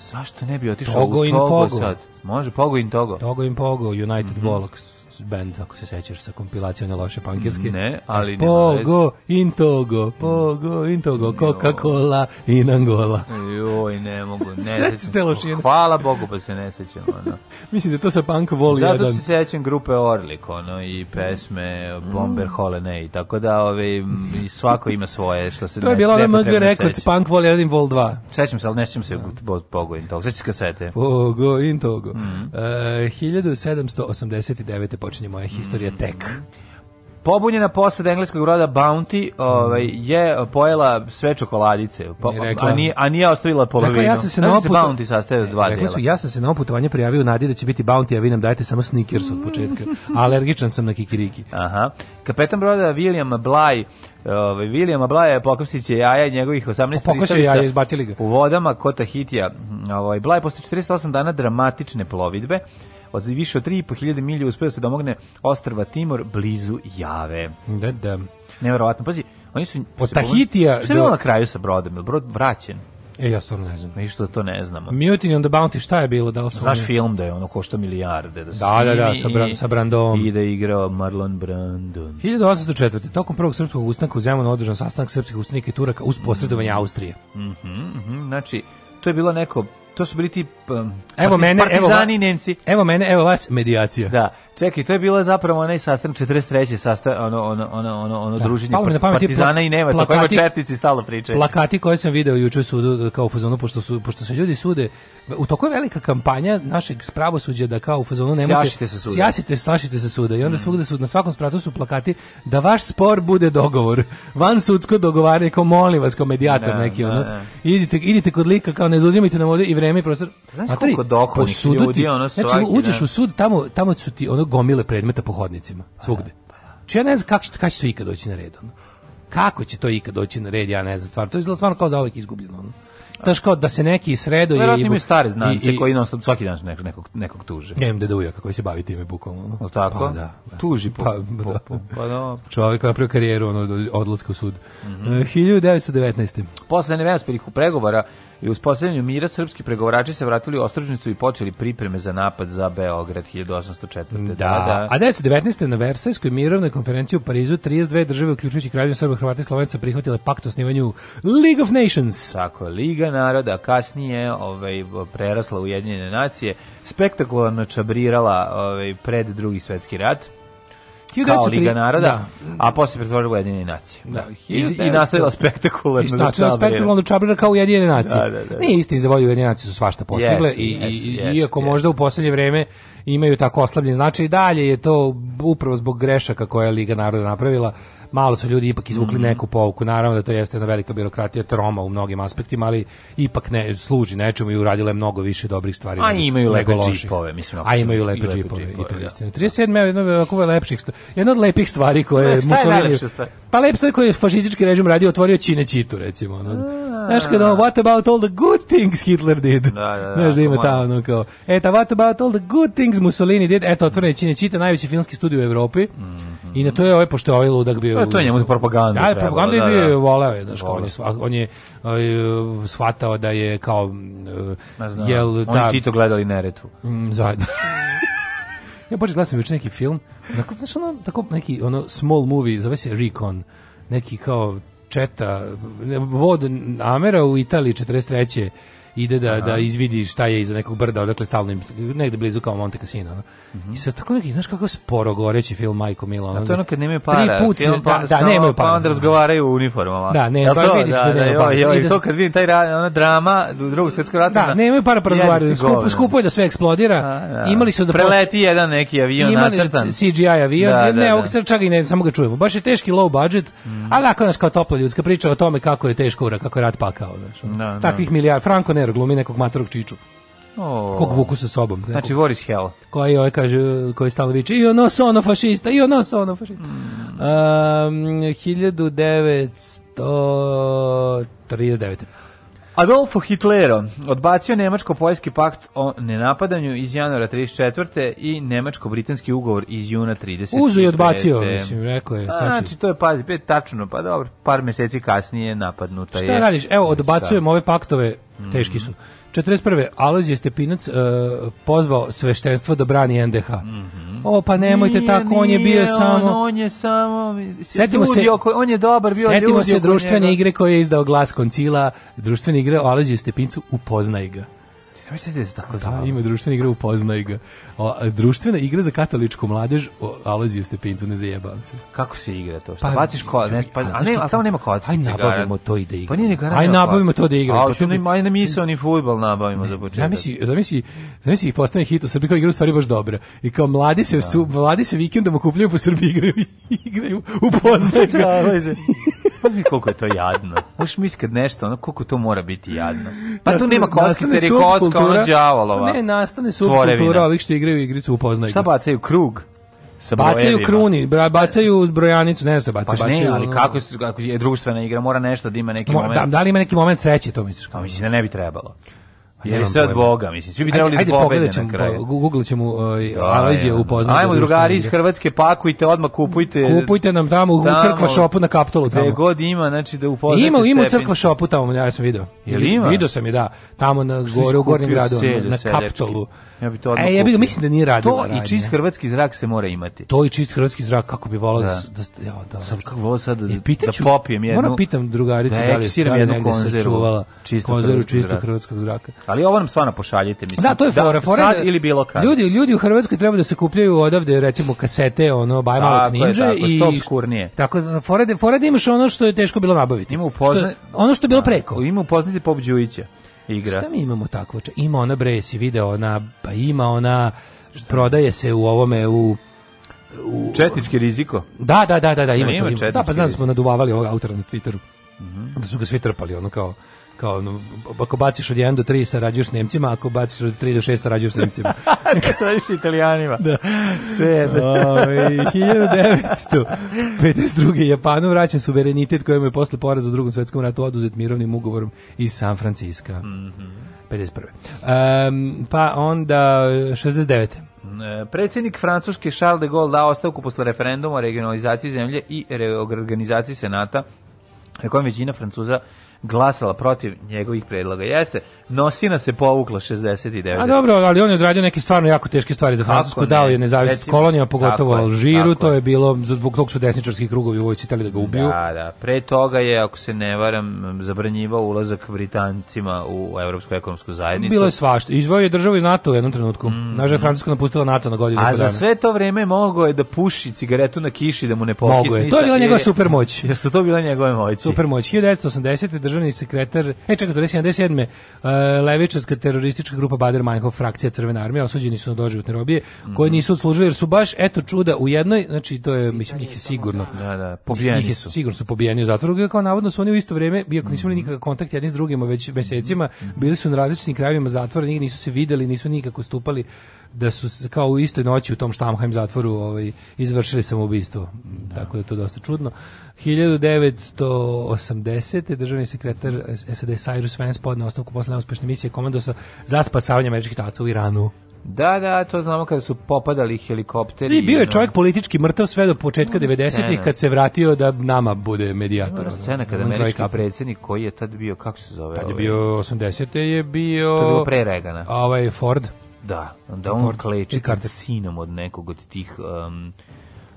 Zašto ne bi otišao u Togo in sad? Može Pogo in Togo. Togo in Pogo, United mm -hmm. Bollocks band, ako se sećaš, sa kompilacijom na loše pankirske. Ne, e, ali Pogo Pogo, togo, Pogo, togo, Coca-Cola in Angola. Joj, ne mogu, ne sećam. Hvala Bogu pa se ne sećam. Ono. Mislim da to sa punk voli Zato jedan. Zato se sećam grupe Orlik, ono, i pesme Bomber mm. Holene, tako da ove, ovaj, i svako ima svoje. Što se to je bilo ono MG Records, punk voli jedan vol 2. Sećam se, ali ne sećam se da. Pogo Intogo. Sećam kasete. Pogo Intogo. Mm e, uh, 1789 počinje moja historija tek. Pobunjena posada engleskog roda Bounty ovaj, je pojela sve čokoladice, po, rekla, a, nije, a nije ostavila polovinu. Rekla, ja sam se, na znači da se Bounty sastaje od dva rekla su, ja sam se na oputovanje prijavio u da će biti Bounty, a vi nam dajete samo Snickers od početka. Alergičan sam na kikiriki. Aha. Kapetan broda William Bly Ovaj William Blaja Pokopsić je jaja njegovih 18 pristalica. jaja izbacili ga. U vodama Kota Hitija. Ovaj Blaj posle 48 dana dramatične plovidbe od više od 3.500 milje uspeo se domogne da ostrva Timor blizu Jave. Da, da. Neverovatno. Pazi, oni su... Od Tahitija... Šta je bilo na kraju sa brodom? Je brod vraćen? E, ja stvarno ne znam. Ništa to ne znamo. Mutiny on the Bounty, šta je bilo? Da li su Znaš oni... film da je ono košta milijarde. Da, da, da, da, sa, Bran, sa Brandom. I da je igrao Marlon Brandon. 1804. Tokom prvog srpskog ustanka u Zemunu održan sastanak srpskih ustanika i Turaka uz posredovanje Austrije. Mm -hmm, mm -hmm. Znači, to je bilo neko to su bili ti pa, evo mene, evo, va, Nemci. Evo mene, evo vas, medijacija. Da. Čekaj, to je bila zapravo onaj sastanak 43. sastanak, ono, ono, ono, ono, ono da. druženje pa, partizana pla, i Nemaca, kojima četnici stalo pričaju. Plakati koje sam video juče su da, kao u fazonu, pošto, su, pošto se ljudi sude, u toku je velika kampanja našeg pravosuđa da kao u fazonu nemate... Sjašite se suda. Sjasite, slašite se suda. I onda mm. svugde su, na svakom spratu su plakati da vaš spor bude dogovor. Van sudsko dogovaranje, kao molim vas, kao medijator ne, da, neki, ne, da, ono. Ne. Idite, idite kod lika, kao ne zauzimajte nam ovde i vreme i prostor. Pa znaš Matari, koliko dohodnih ljudi, ono znači, svaki, Znači, uđeš u sud, tamo, tamo su ti ono gomile predmeta po hodnicima, svugde. Znači, ja ne znam kako će, kako će to ikad doći na red. Ono. Kako će to ikad doći na red, ja ne znam stvarno. To je stvarno kao za uvijek izgubljeno. Ono. Daš kao da se neki sredo je i imaju stare znance i, i, koji non svaki dan nekog nekog nekog tuže. Nemam da duja kako se bavi time bukvalno. Al tako. Pa, da, da. Tuži po, pa, po, da. po, pa da. Čovjek napravio karijeru ono odlaska u sud. Mm -hmm. 1919. Posle neveselih pregovora i uspostavljanju mira srpski pregovarači se vratili u Ostružnicu i počeli pripreme za napad za Beograd 1804. Da, da, da. a 1919. na Versajskoj mirovnoj konferenciji u Parizu 32 države, uključujući kraljevinu Srba, Hrvata i Slovenca, prihvatile pakt o osnivanju League of Nations. Tako, Liga naroda, kasnije ovaj, prerasla u Jedinjene nacije, spektakularno čabrirala ovaj, pred drugi svetski rat kao Liga naroda, da. a posle pretvorila u Ujedinjene nacije. Da, I, I nastavila spektakularno. I nastavila spektakularno čabrira kao Ujedinjene da, nacije. Da, da, da. Nije isti za volju Ujedinjene nacije su svašta postigle yes, i, yes, i yes, iako yes. možda u poslednje vreme imaju tako oslabljen značaj i dalje je to upravo zbog grešaka koje je Liga naroda napravila malo su ljudi ipak izvukli mm -hmm. neku pouku. Naravno da to jeste jedna velika birokratija troma u mnogim aspektima, ali ipak ne služi nečemu i uradila je mnogo više dobrih stvari. A imaju lepe džipove, mislim. A imaju lepe džipove, i to je da. istina. 37. je jedna od lepših stvari, jedna od lepih stvari koje Mussolini... Pa lep sad koji je fašistički režim radio otvorio Činećitu, recimo. Ono. Znaš kada, what about all the good things Hitler did? Da, da, da Znaš da ima ta, ono kao, eta, what about all the good things Mussolini did? Eto, otvorene Činećita, najveći filmski studij u Evropi. Mhm. I na to je ovaj, pošto je ovaj ludak bio... Da, to je njemu propaganda. Da, propaganda je da, bio, da. voleo je, znaš, on je, on je uh, shvatao da je kao... jel ne oni Tito gledali Neretvu. Mm, zajedno. ja počet gledam još neki film, Dakle, znaš ono, tako neki ono small movie, zove se Recon, neki kao četa, vod Amera u Italiji 43 ide da, da Aha. da izvidi šta je iza nekog brda, odakle stalno negde blizu kao Monte Cassino. No? Mm -hmm. I sad tako neki, znaš kako sporo goreći film Majko Milo. A to ono kad nemaju para, tri put, film, pa, da, da, nemaju para. Pa onda razgovaraju u uniformama. Da, ne, pa vidi se da, da, da, jo, jo, to kad vidim taj ona drama drugu svetskog ratu. Da, nemaju para pa razgovaraju. Skupo, skupo je da sve eksplodira. A, da. Imali su da preleti jedan neki avion nacrtan. CGI avion, da, ne, da, da. ovog čak i ne, samo ga čujemo. Baš je teški low budget, mhm. ali ako znaš, kao topla ljudska priča o tome kako je teško, ura, kako je rat pakao, znaš. Takvih milijarda, Franko ne milioner glumi nekog matorog čiču. Oh. Kog vuku sa sobom. Nekog, znači Boris Hell. Koji ovaj kaže, koji stalno viče, i ono sono fašista, i ono sono fašista. Mm. Um, 1939. Adolfo Hitlero odbacio nemačko-poljski pakt o nenapadanju iz januara 34. i nemačko-britanski ugovor iz juna 30. Uzu i odbacio, mislim, rekao je. Sad znači-, znači, to je, pazi, pet tačno, pa dobro, par meseci kasnije napadnuta Šta je. Šta radiš? Evo, odbacujem ove paktove, mhm. teški su. Mm. 41. Alojzije Stepinac uh, pozvao sveštenstvo da brani NDH. Mm -hmm. O, pa nemojte nije, tako, on je bio samo... On, je samo... Setimo se, oko, on je dobar bio Setimo se društvene njega. igre koje je izdao glas koncila, društvene igre o Alojziju Stepincu, upoznaj ga. Mislite se tako da, ima društvena igra upoznaj ga. O, društvena igra za katoličku mladež o Aloziju Stepincu ne zajebam se. Kako se igra to? Šta pa, baciš ko, ne, pa, a ne, a tamo nema kockice. Aj nabavimo to i da igramo. Pa nije neka. Aj nabavimo to da igramo. A pa, što ne, aj ne misao ni fudbal nabavimo ne, za početak. Zamisli, zamisli, zamisli ih postane hit u Srbiji kao igra u stvari baš dobra. I kao mladi se da. su, mladi se vikendom okupljaju po Srbiji igraju, igraju upoznaj ga. Da, Znaš koliko je to jadno. Možeš misliti kad nešto, ono, koliko to mora biti jadno. Pa tu nema kockice, jer je kocka, ono, djavolova. Ne, nastane subkultura ovih što igraju igricu upoznaju. Šta bacaju? Krug? sa bacaju kruni, bacaju brojanicu, ne se bacaju, pa bacaju. ali kako se kako je društvena igra, mora nešto da ima neki Mo, moment. Da, da li ima neki moment sreće, to misliš? Kao pa mislim da ne bi trebalo. Jer je sve od Boga, mislim, svi bi trebali da ajde, pa, ovaj, da pobede na kraju. Google ćemo uh, Alezije upoznati. Ajmo da drugari iz Hrvatske, pakujte, odmah kupujte. Kupujte nam tamo, tamo u crkva šopu na kaptolu. Tamo. Gde god ima, znači da upoznate Ima, ima u crkva šopu tamo, ja sam video. Jel ima? Video sam je, da, tamo na gore u Gornjem gradu, selju, na kaptolu. Ja bi to odmah e, ja bih mislim da nije radila. To radnje. i čist hrvatski zrak se mora imati. To i čist hrvatski zrak kako bi volao da da ja da. Sam kako volao sad da, e, pitaću, da popijem jednu. Moram pitam drugaricu da, da li je da negde sačuvala konzervu čistog hrvatskog zraka ali ovo nam stvarno pošaljite, mislim. Da, to je da, fora, fora sad da ili bilo kad. Ljudi, ljudi u Hrvatskoj treba da se kupljaju odavde, recimo, kasete, ono, Bajmala knjiže i... Tako, skurnije. Tako, za forede forede da, imaš ono što je teško bilo nabaviti. Ima upozna... što, ono što je bilo preko. Ima upoznati Pop Đujića igra. Šta mi imamo takvo? Ima ona, bre, si video, ona, pa ima ona, prodaje se u ovome, u u... Četnički riziko. Da, da, da, da, ima, da, ima, to, ima. Da, pa znam smo naduvavali ovog autora na Twitteru. Mm -hmm. Da su ga svi trpali, ono kao kao ono, ako baciš od 1 do 3 sarađuješ s Nemcima, ako baciš od 3 do 6 sarađuješ s Nemcima. Kad sarađuješ s Italijanima. Da. Sve jedno. 1952. Japanu vraćen suverenitet kojemu je posle poraza u drugom svetskom ratu oduzet mirovnim ugovorom iz San Franciska. Mm -hmm. 51. Um, pa onda 69. E, Predsednik Francuske Charles de Gaulle dao ostavku posle referenduma o regionalizaciji zemlje i reorganizaciji senata na kojem većina Francuza glasala protiv njegovih predloga. Jeste, Nosina se povukla 69. A dobro, ali on je odradio neke stvarno jako teške stvari za Francusku, dao je nezavisnost kolonija, pogotovo Alžiru, to je bilo zbog tog su desničarski krugovi u vojci da ga ubiju. Da, da. Pre toga je, ako se ne varam, zabranjivao ulazak Britancima u evropsku ekonomsku zajednicu. Bilo je svašta. Izvao je državu iz NATO u jednom trenutku. Mm. Nažal je Francuska napustila NATO na godinu. A za sve to vreme mogao je da puši cigaretu na kiši da mu ne pokisni. Mogao je. To je bila njegova supermoć. Jer su to bila njegove moći. Supermoć. 1980. državni sekretar, e čekaj, 1977. Eh, levičarska teroristička grupa Bader Meinhof frakcija Crvena armija osuđeni su na doživotne robije mm -hmm. koji mhm. nisu odslužili jer su baš eto čuda u jednoj znači to je mislim njih je sigurno da da pobijeni su sigurno su pobijeni u zatvoru kao navodno su oni u isto vrijeme iako nisu imali mhm. nikakav kontakt jedni s drugima već mhm. mesecima bili su na različitim krajevima zatvora njih nisu se videli nisu nikako stupali da su kao u istoj noći u tom Štamheim zatvoru ovaj, izvršili samoubistvo. Da. Tako da je to dosta čudno. 1980. državni sekretar SAD Cyrus Vance podne ostavku posle neuspešne misije komandosa za spasavanje američkih talaca u Iranu. Da, da, to znamo kada su popadali helikopteri. I bio je čovjek politički mrtav sve do početka 90-ih kad se vratio da nama bude medijator. Ima scena kada američki predsednik, koji je tad bio, kako se zove? Tad je ovaj? bio 80. te je bio... To je bilo pre Regana. ovaj Ford. Da, da on kleči karta sinom od nekog od tih um,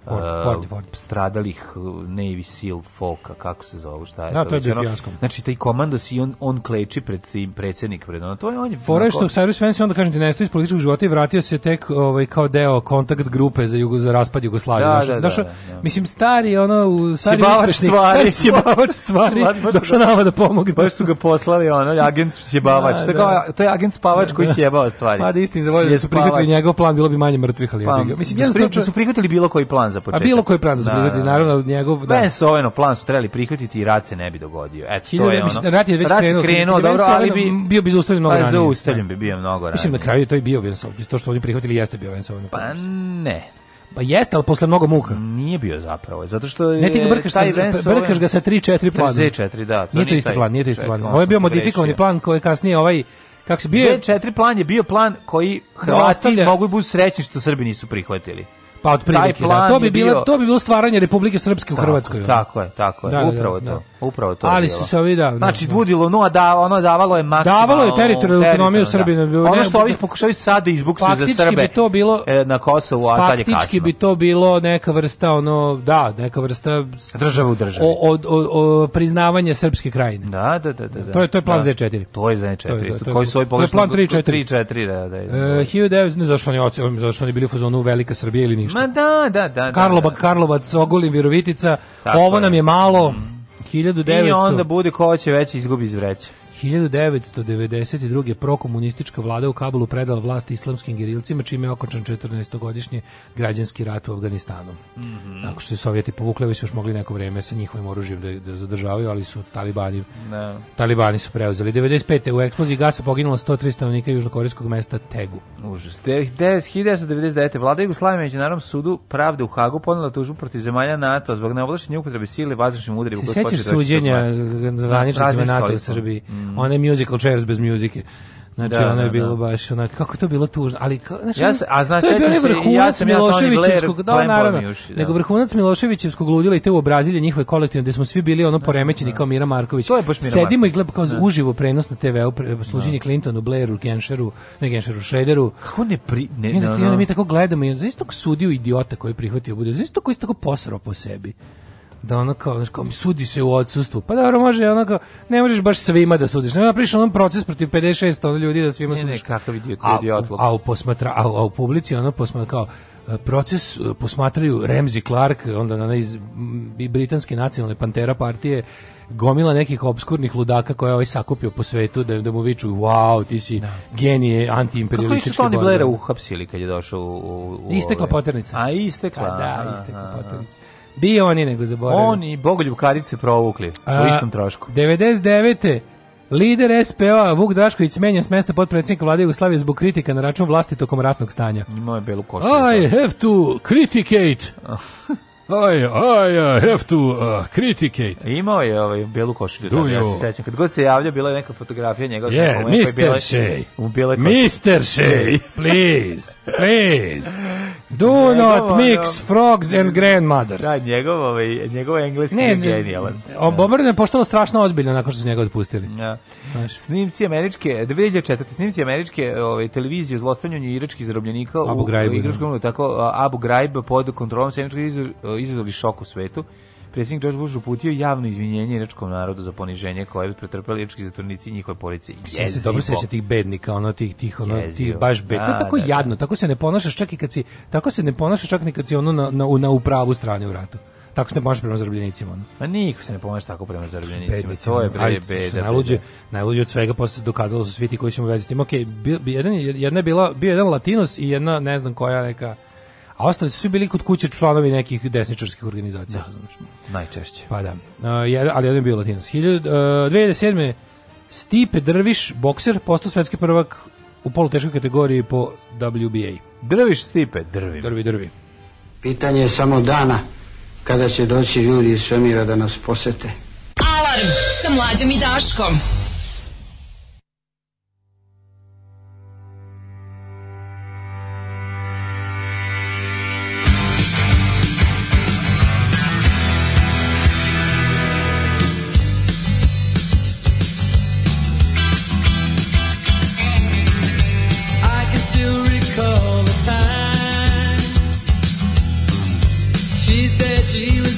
Ford, Ford, Ford. stradalih uh, Navy Seal folka, kako se zove, šta je da, to? to je bio Znači, taj komando si on, on kleči pred tim predsjednik, pred ono, to je on je... Fora što Cyrus Vance onda kaže, ne iz političkog života i vratio se tek ovaj, kao deo kontakt grupe za, jugo, za raspad Jugoslavije. Da, da, da, došao, da, da, Mislim, stari, ono, u stari sjebavač stvari, sjebavač stvari, došao nama da pomogne. Baš su ga poslali, ono, agent sjebavač. Da, da. to je agent spavač koji da. sjebava stvari. Pa da istin, zavolio da su prihvatili njegov plan, bilo bi manje mrtvih, ali ja bi ga. Pa, mislim, da jednostavno su prihvatili bilo koji plan za početak. A bilo koji plan za se prihvati, da. naravno njegov da. Bez oveno plan su trebali prihvatiti i rat se ne bi dogodio. Eto to je ono. Rat je već rat krenuo, krenuo dobro, ali bi bio bi zaustavljen mnogo pa ranije. Zaustavljen bi bio mnogo ranije. Mislim na kraju to i bio Vensovni, to što oni prihvatili jeste bio Vensovni. Pa ne. Pa jeste, ali posle mnogo muka. Nije bio zapravo, zato što je... Ne ti ga brkaš, sa, brkaš ga sa 3-4 plana. 3-4, da. To nije to isti plan, nije to isti plan. Ovo je bio modifikovani plan koji kasnije ovaj kako se bio četiri plan je bio plan koji Hrvati mogu biti srećni što Srbi nisu prihvatili. Pa otprilike, taj da. plan da. to bi bilo bio... to bi bilo stvaranje Republike Srpske u tako, Hrvatskoj. Tako je, tako je. Da, da, da, upravo da, to. Upravo to. Ali su se ovi da. Znači budilo, no a da ono davalo je maksimalno. Davalo je teritorijalnu autonomiju Srbiji. Ono što ovi pokušavaju sad da izbuksu za Srbe. bi to bilo e, na Kosovu, a sad je kasno. Faktički bi to bilo neka vrsta ono, da, neka vrsta države u državi. od od priznavanje srpske krajine. Da, da, da, da. To je to je plan da. Z4. To je Z4. Koji svoj ovi To je plan 3 4 3 4, da, da. 1900 e, ne zašto oni zašto oni bili u fazonu Velika Srbija ili ništa. Norveška. Ma da, da, da. da Karlobak, da. Karlovac, Ogulin, Virovitica. Tako ovo je. nam je malo. Mm. 1900. I onda bude ko će već izgubi iz vreće. 1992. prokomunistička vlada u Kabulu predala vlast islamskim gerilcima, čime je okončan 14-godišnji građanski rat u Afganistanu. Mm -hmm. Tako što su Sovjeti povukli, ovi su još mogli neko vrijeme sa njihovim oružjem da, da zadržavaju, ali su talibani, no. Da. talibani su preuzeli. 95. u eksploziji gasa poginulo 103 stanovnika južnokorejskog mesta Tegu. Užas. 1999. vlada Jugoslavije međunarodnom sudu pravde u Hagu ponela tužbu protiv zemalja NATO zbog neovlašenja upotrebe sile vazdušnim udarima. Se sećaš da suđenja zvaničnicima NATO u Srbiji? Mm. Mm. One musical chairs bez muzike. Znači, da, ono je da, bilo da, da. baš, onak, kako to bilo tužno. Ali, ka, znači, ja se, a znaš, to je bio vrhunac ja sam Miloševićevskog, ja da, naravno, još, da. nego vrhunac Miloševićevskog ludila i te u obrazilje njihove kolektivne, gde smo svi bili ono da, poremećeni da. kao Mira Marković. To je baš Mira Sedimo Marković. i gledamo kao da. uživo prenos na TV-u, pre, služenje da. Clintonu, Blairu, Genšeru, ne Genšeru, Šrederu. Kako ne pri... Ne, ne, ne, ne, mi tako gledamo i zaista istog sudio idiota koji je prihvatio bude, za istog je tako posrao po sebi da ono kao, znaš, kao, sudi se u odsustvu. Pa dobro, može, ono kao, ne možeš baš svima da sudiš. Ne napriš onom proces protiv 56 ono ljudi da svima ne, sudiš. Ne, kakav idiot, a, idiot. A, u posmatra, a, a u publici ono posmatra kao, proces e, posmatraju Remzi Clark, onda na iz britanske nacionalne pantera partije, gomila nekih obskurnih ludaka koje je ovaj sakupio po svetu da, da mu viču wow, ti si da. genije antiimperialističke borbe. Kako nisu Tony Blaira uhapsili kad je došao u... u, u istekla poternica. A, istekla. A, pa da, istekla a, poternica. Di oni nego zaboravili. Oni i Bogoljub Karice provukli A, u istom trošku. 99. Lider SPO-a Vuk Drašković menja s mesta potpredsjednika vlade Jugoslavije zbog kritika na račun vlasti tokom ratnog stanja. Imao je belu košulju. I da. have to criticate. I, I uh, have to uh, criticate. Imao je ovaj belu košulju, da, ja se sećam. Kad god se javlja, bila je neka fotografija njega. Yeah, Mr. Shea. Mr. Shea, please, please. Do njegov, not mix frogs and grandmothers. Da, njegov, ovaj, njegov engleski ne, je genijalan. Da. Bombardino je poštalo strašno ozbiljno nakon što su njega otpustili. Ja. Da. Znaš. Snimci američke, 2004. snimci američke ovaj, televizije o zlostavljanju iračkih zarobljenika Abu u, Graib, u igračkom, da. tako, Abu Ghraib pod kontrolom se izazvali šok u svetu predsjednik George Bush uputio javno izvinjenje iračkom narodu za poniženje koje bi pretrpeli irački zatvornici i njihove police. Jezivo. Se dobro seća tih bednika, ono tih tih ono tih baš bed. Da, tako da, jadno, da. tako se ne ponašaš čak i kad si tako se ne ponašaš čak ni kad si ono na na na u pravu strani u ratu tako se ne ponaša prema zarobljenicima. Ono. Ma niko se ne ponaša tako prema zarobljenicima. To je bre beda. Najluđe, najluđe od svega posle dokazalo su svi ti koji ćemo vezati. Okej, okay, jedan jedna je bila bio jedan Latinos i jedna ne znam koja neka a ostali su svi bili kod kuće članovi nekih desničarskih organizacija. Da. Najčešće. Pa da. Uh, ali jedan je bio latinos. 2007. E, Stipe Drviš, bokser, postao svetski prvak u poluteškoj kategoriji po WBA. Drviš Stipe, drvi. Drvi, drvi. Pitanje je samo dana kada će doći ljudi iz svemira da nas posete. Alarm sa mlađom i Daškom.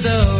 so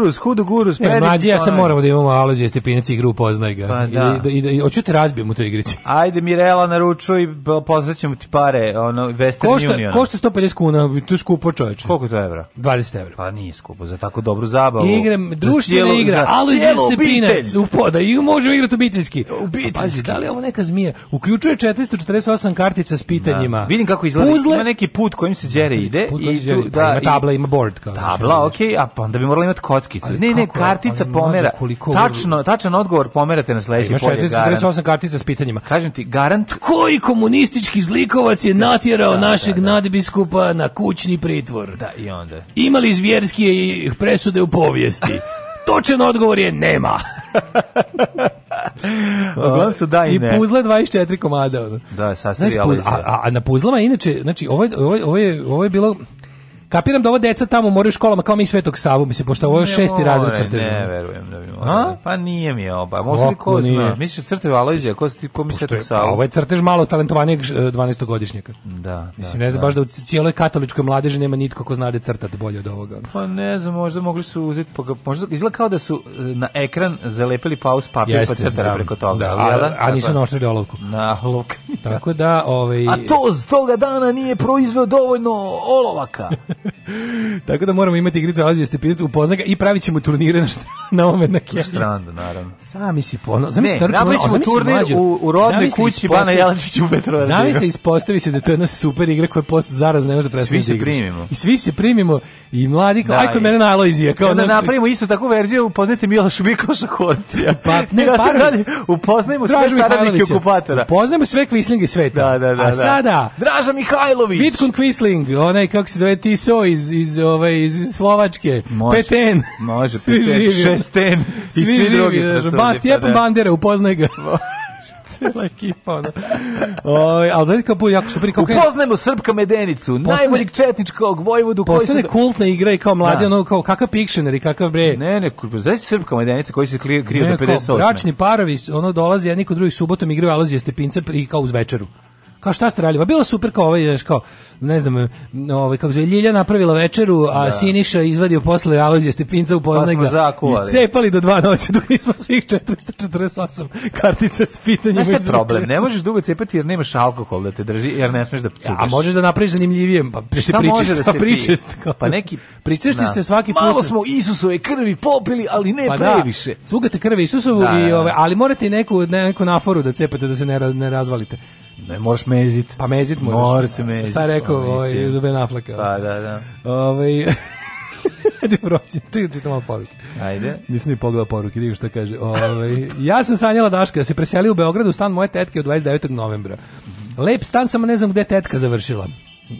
gurus, hudu gurus, prediš. Mlađi, ja sam moramo da imamo Alođe Stepinac grupu Poznaj ga. Pa, da. da. I, i, da, i, hoću da te razbijem u toj igrici. Ajde, Mirela, naručuj, poslaćemo ti pare, ono, Western košta, Union. Košta 150 kuna, to je skupo čovječe. Koliko to evra? 20 evra. Pa nije skupo, za tako dobru zabavu. Igram, društvena igra, Alođe Stepinac, u poda, i možemo igrati obiteljski. Obiteljski. Pazi, da li ovo neka zmija? Uključuje 448 kartica s pitanjima. Da. Vidim kako izgleda, Puzle. ima neki put kojim se Jerry ide. i tu, da, pa ima tabla, ima board. Kao tabla, znači, okej, okay, a pa onda bi morali imati kocku kockicu. Ali ne, ne, kartica ali pomera. Koliko... Tačno, tačan odgovor pomerate na sledeći polje. Ima 448 kartica s pitanjima. Kažem ti, garant... Koji komunistički zlikovac je natjerao da, da našeg da, da. nadbiskupa na kućni pritvor? Da, i onda. Imali zvjerske presude u povijesti? Točan odgovor je nema. Uglavnom su da i ne. I puzle 24 komada. Da, sasvim znači, puzle, a, a, na puzlama inače, znači, ovo, ovaj, ovo, ovaj, ovo, ovaj je, ovo je bilo Kapiram da ovo deca tamo moraju školama kao mi Svetog Savu, mislim, pošto ovo je šesti razred crteža. Ne, verujem da bi morali. Pa nije mi oba. Možda li ko zna? Misliš da crtež Alojzija, ko, ko mi Svetog Savu? Ovo je crtež malo talentovanijeg 12-godišnjaka. E, da, da. Mislim, ne da. znam baš da u cijeloj katoličkoj mladeži nema nitko ko zna da crtati bolje od ovoga. Pa ne znam, možda mogli su uzeti, možda izgleda kao da su e, na ekran zalepili paus papir pa Jeste, pa crtali da, preko toga. Da, a, a nisu naoštrili olovku. Na olovku. Tako da, ovaj... A to z toga dana nije proizveo dovoljno olovaka. Tako da moramo imati igricu Alazija Stepinac upozna ga i pravit ćemo turnire na, šta, na ome na kjeri. Na strandu, naravno. Sami si ponovno. Zamisli, ne, napravit ćemo turnir mlađu, u, u rodnoj kući Bana Jelančića u Petrovaru. Zamisli, ispostavi se da to je jedna super igra koja je post zaraz ne može da prestane da igraš. I svi se primimo i mladi kao, da, aj mene na Alojzija. Kao, da napravimo isto takvu verziju, upoznajte Miloša Mikloša Kortija. Pa, ne, radi, Upoznajmo sve saradnike okupatora. Upoznajmo sve kvislinge sveta. Da, da, da. A da. sada... Draža Mihajlović! Bitcoin Quisling, onaj, kako se zove, ti so iz, iz, ovaj, iz Slovačke, može, Peten. Može, svi Peten, živi, Šesten i svi, svi drugi. Ba, pa Stjepan da. Bandera, upoznaj ga. Cela ekipa, ono. Oj, ali znaš kako jako super. Kako Upoznajemo Srpka Medenicu, postane, najboljeg četničkog vojvodu koji se... Postane kultna igra i kao da. mladi, da. ono, kao kakav Pictionary, kakav bre... Ne, ne, znaš Srpka Medenica koji se krije, krije ne, do 58. Bračni parovi, ono, dolazi jedni kod drugih subotom igraju Alozije stepince i kao uz večeru. Kao šta ste radili? Pa bilo super kao ovaj, kao, ne znam, ovaj, kako zove, Ljilja napravila večeru, a da. Siniša izvadio posle Alozija Stepinca u pa Poznajga. Pa I cepali do dva noće dok nismo svih 448 kartica s pitanjem. Znaš je problem? Ne možeš dugo cepati jer nemaš alkohol da te drži, jer ne smeš da cukaš. A možeš da napraviš zanimljivije, pa se pričest, da pa se pričest. Pa neki... Pričestiš da. se svaki put. Malo smo Isusove krvi popili, ali ne pa da. previše. Da, cugate krvi Isusovu, i, da, ove, ali morate i neku, neku naforu da cepate da se ne, ne razvalite. Ne, moraš mezit. Pa mezit moraš. Mora se mezit. Šta je rekao pa ovaj, Ruben Aflaka? Pa ovaj? da, da. Ovaj, Ajde prođi, tu ti tamo poruke. Ajde. Nisam ni pogledao poruke, vidim šta kaže. Ovaj ja sam sanjala Daška, da se preselio u Beograd u stan moje tetke od 29. novembra. Lep stan, samo ne znam gde tetka završila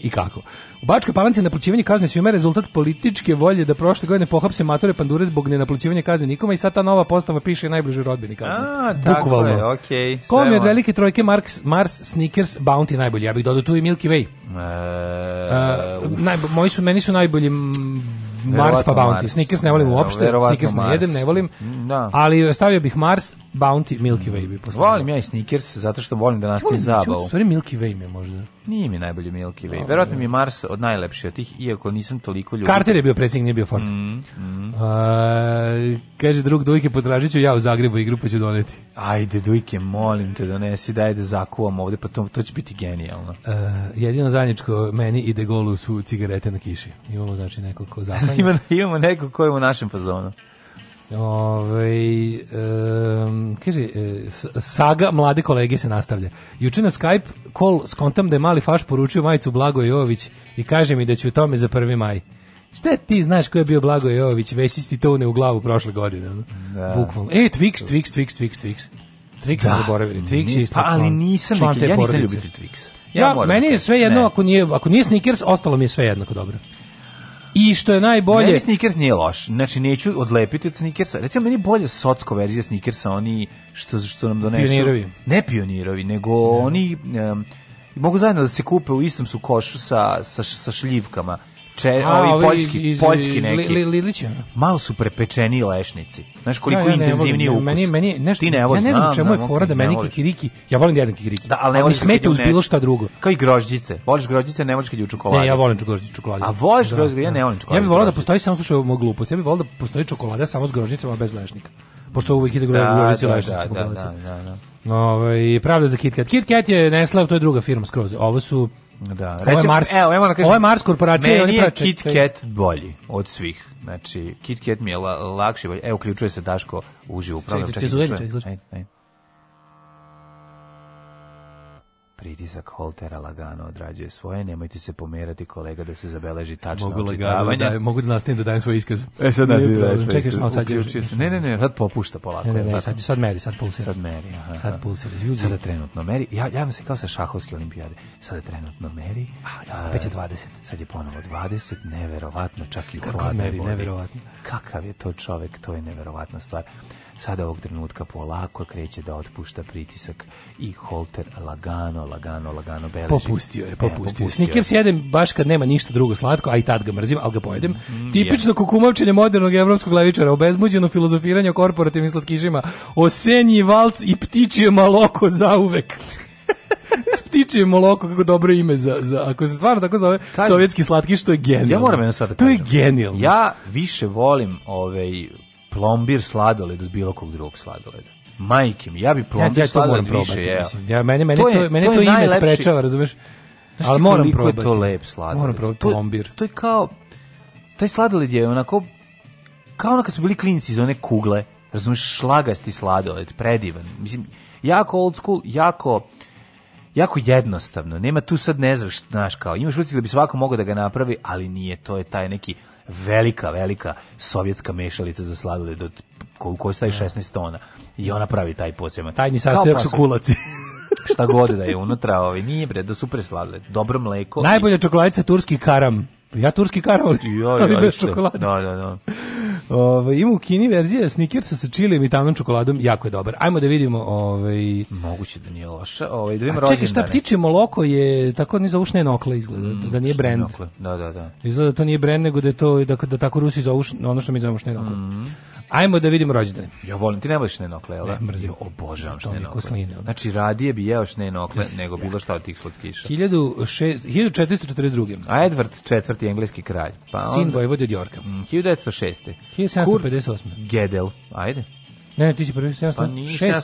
i kako. U Bačkoj Palanci naplaćivanje kazne svima je rezultat političke volje da prošle godine pohapse matore pandure zbog nenaplaćivanja kazne nikoma i sad ta nova postava piše najbliži rodbini kazne. A, Bukvalno. tako je, okej. Okay, Kom je od velike trojke Marks, Mars, Snickers, Bounty najbolji? Ja bih dodao tu i Milky Way. E, uh, naj, moji su, meni su najbolji Mars pa Bounty. Mars. Snickers ne volim e, uopšte, Snickers ne jedem, ne volim. Da. Ali stavio bih Mars, Bounty Milky Way bi postavio. Volim ja i Snickers zato što volim da nastavim zabavu. Volim, Milky Way me možda. Nije mi najbolji Milky Way. Verovatno mi je Mars od najlepših od tih, iako nisam toliko ljubitelj. Carter je bio predsjednik, nije bio Ford. Mm, mm. A, kaže drug Dujke, potražit ću ja u Zagrebu i pa ću doneti. Ajde Dujke, molim te donesi, daj da zakuvam ovde, pa to, to će biti genijalno. A, e, jedino zajedničko meni ide golu su cigarete na kiši. Imamo znači neko ko zapanja. imamo, imamo neko ko je u našem fazonu. Ove, ovaj, um, kaže, e, saga mlade kolege se nastavlja. Juče na Skype call s skontam da je mali faš poručio majicu Blago Jović i kaže mi da će u tome za 1. maj. Šta ti znaš ko je bio Blago Jović? Već ti to ne u glavu prošle godine. Da. Bukvalno. E, Twix, Twix, Twix, Twix, Twix. Twix da. zaboravili. Twix je isto pa, ali nisam član, neki, ja nisam ljubitelj Twix. Ja, ja meni je da sve jedno, ne. ako nije, ako nije Snickers, ostalo mi je sve jednako dobro. I što je najbolje... Meni Snickers nije loš, znači neću odlepiti od Snickersa. Recimo, meni je bolja socko verzija Snickersa, oni što, što nam donesu... Pionirovi. Ne pionirovi, nego ne. oni... Um, mogu zajedno da se kupe u istom su košu sa, sa, sa šljivkama prepeče, A, ovi, ovi poljski, iz, poljski neki. Li, li, li da. Malo su prepečeni lešnici. Znaš koliko da, ja, ja intenzivniji ukus. Meni, meni, nešto, Ti ne voliš. Ja ne znam na, čemu je fora da meni kikiriki. Ja volim da jedem kikiriki. Da, ali ne voliš. smete uz bilo šta drugo. Kao i grožđice. Voliš grožđice, ne voliš kad je u čokoladi. Ne, ja volim grožđice čokolade. A voliš da, grožđice, ja da. ne volim čokolade. Ja bih volao da postoji samo slušaj moju glupost. Ja bih volao da postoji čokolada samo s grožđicama bez lešnika. Pošto uvijek ide grožđice lešnice. Da, da, da, da. Ovaj pravda za KitKat. KitKat je Nestle, to je druga firma skroz. Ovo su Da, ovo Mars. Evo, evo da kažem, ovo je Mars korporacija oni prače. Meni je Kit bolji od svih. Znači, KitKat mi je la, lakši. Evo, uključuje se Daško uživo. Čekaj, čekaj, čekaj, čekaj, čekaj, čekaj, čekaj, čekaj, pritisak holtera lagano odrađuje svoje, nemojte se pomerati kolega da se zabeleži tačno mogu da očitavanje. Da mogu da nastavim da dajem svoj iskaz. E sad nastavim da dajem svoj iskaz. Čekaš malo Se. Ne, ne, ne, sad popušta polako. Ne, ne, ne, sad, sad meri, sad pulsira. Sad meri, aha. Sad pulsira. Ljudi. Sada trenutno meri. Ja, ja se kao sa šahovske olimpijade. Sada trenutno meri. A, ja, već je 20. Sad je ponovo 20, neverovatno, čak i u Kako meri, neverovatno. Kakav je to čovek, to je neverovatna stvar sada ovog trenutka polako kreće da otpušta pritisak i holter lagano, lagano, lagano beleži. Popustio je, popustio. E, popustio. Snickers jedem baš kad nema ništa drugo slatko, a i tad ga mrzim, ali ga pojedem. Mm, Tipično yeah. kukumavčenje modernog evropskog levičara, obezmuđeno filozofiranje o korporativnim slatkižima, o senji, valc i ptičije maloko zauvek. ptičije moloko, kako dobro ime za, za ako se stvarno tako zove, Kažem, sovjetski slatkiš, to je genijalno. Ja moram jedno sad da To je genijalno. Ja više volim ove, ovaj, plombir sladoled od bilo kog drugog sladoleda. Majke mi, ja bi plombir ja, ja sladoled to moram više probati, Ja, mene, mene to, je, to, mene to, to ime najlepši. sprečava, razumeš? Znaš ali moram probati. je to lep sladoled. Moram probati plombir. To, to je kao, taj sladoled je onako, kao ono kad su bili klinci iz one kugle, razumeš, šlagasti sladoled, predivan. Mislim, jako old school, jako jako jednostavno. Nema tu sad ne znaš, znaš kao, imaš utisak da bi svako mogao da ga napravi, ali nije, to je taj neki velika, velika sovjetska mešalica za sladoled od koliko staje 16 tona i ona pravi taj poseban. Tajni sastojak su kulaci. šta god da je unutra, ovaj nije bre, da super sladoled, dobro mleko. Najbolja i... čokoladica turski karam. Ja turski karam, jo, jo, ali bez čokoladice. Da, da, da. Ove, ovaj, ima u Kini verzija snikersa sa čilijem i tamnom čokoladom, jako je dobar. Ajmo da vidimo... Ove... Ovaj, Moguće da nije loša. Ove, ovaj, da A čekaj, šta ptiče moloko je, tako ni zovu šnenokle izgleda, mm, da nije brend. Da, da, da. Izgleda da to nije brend, nego da, to, da, da tako Rusi zovu, ono što mi zovemo šnenokle. Mm. Ajmo da vidimo rođendan. Ja volim, ti ne voliš šnenokle, jel? Da? Ne, mrzim. obožavam šnenokle. Sline, da? znači, radije bi jeo šnenokle nego bilo šta od tih slatkiša. 1442. A Edward četvrti engleski kralj. Pa Sin vojvode od Jorka. Mm, 1906. 1758. Gedel, ajde. Ne, ne, ti si prvi 1706. Pa nisi, ja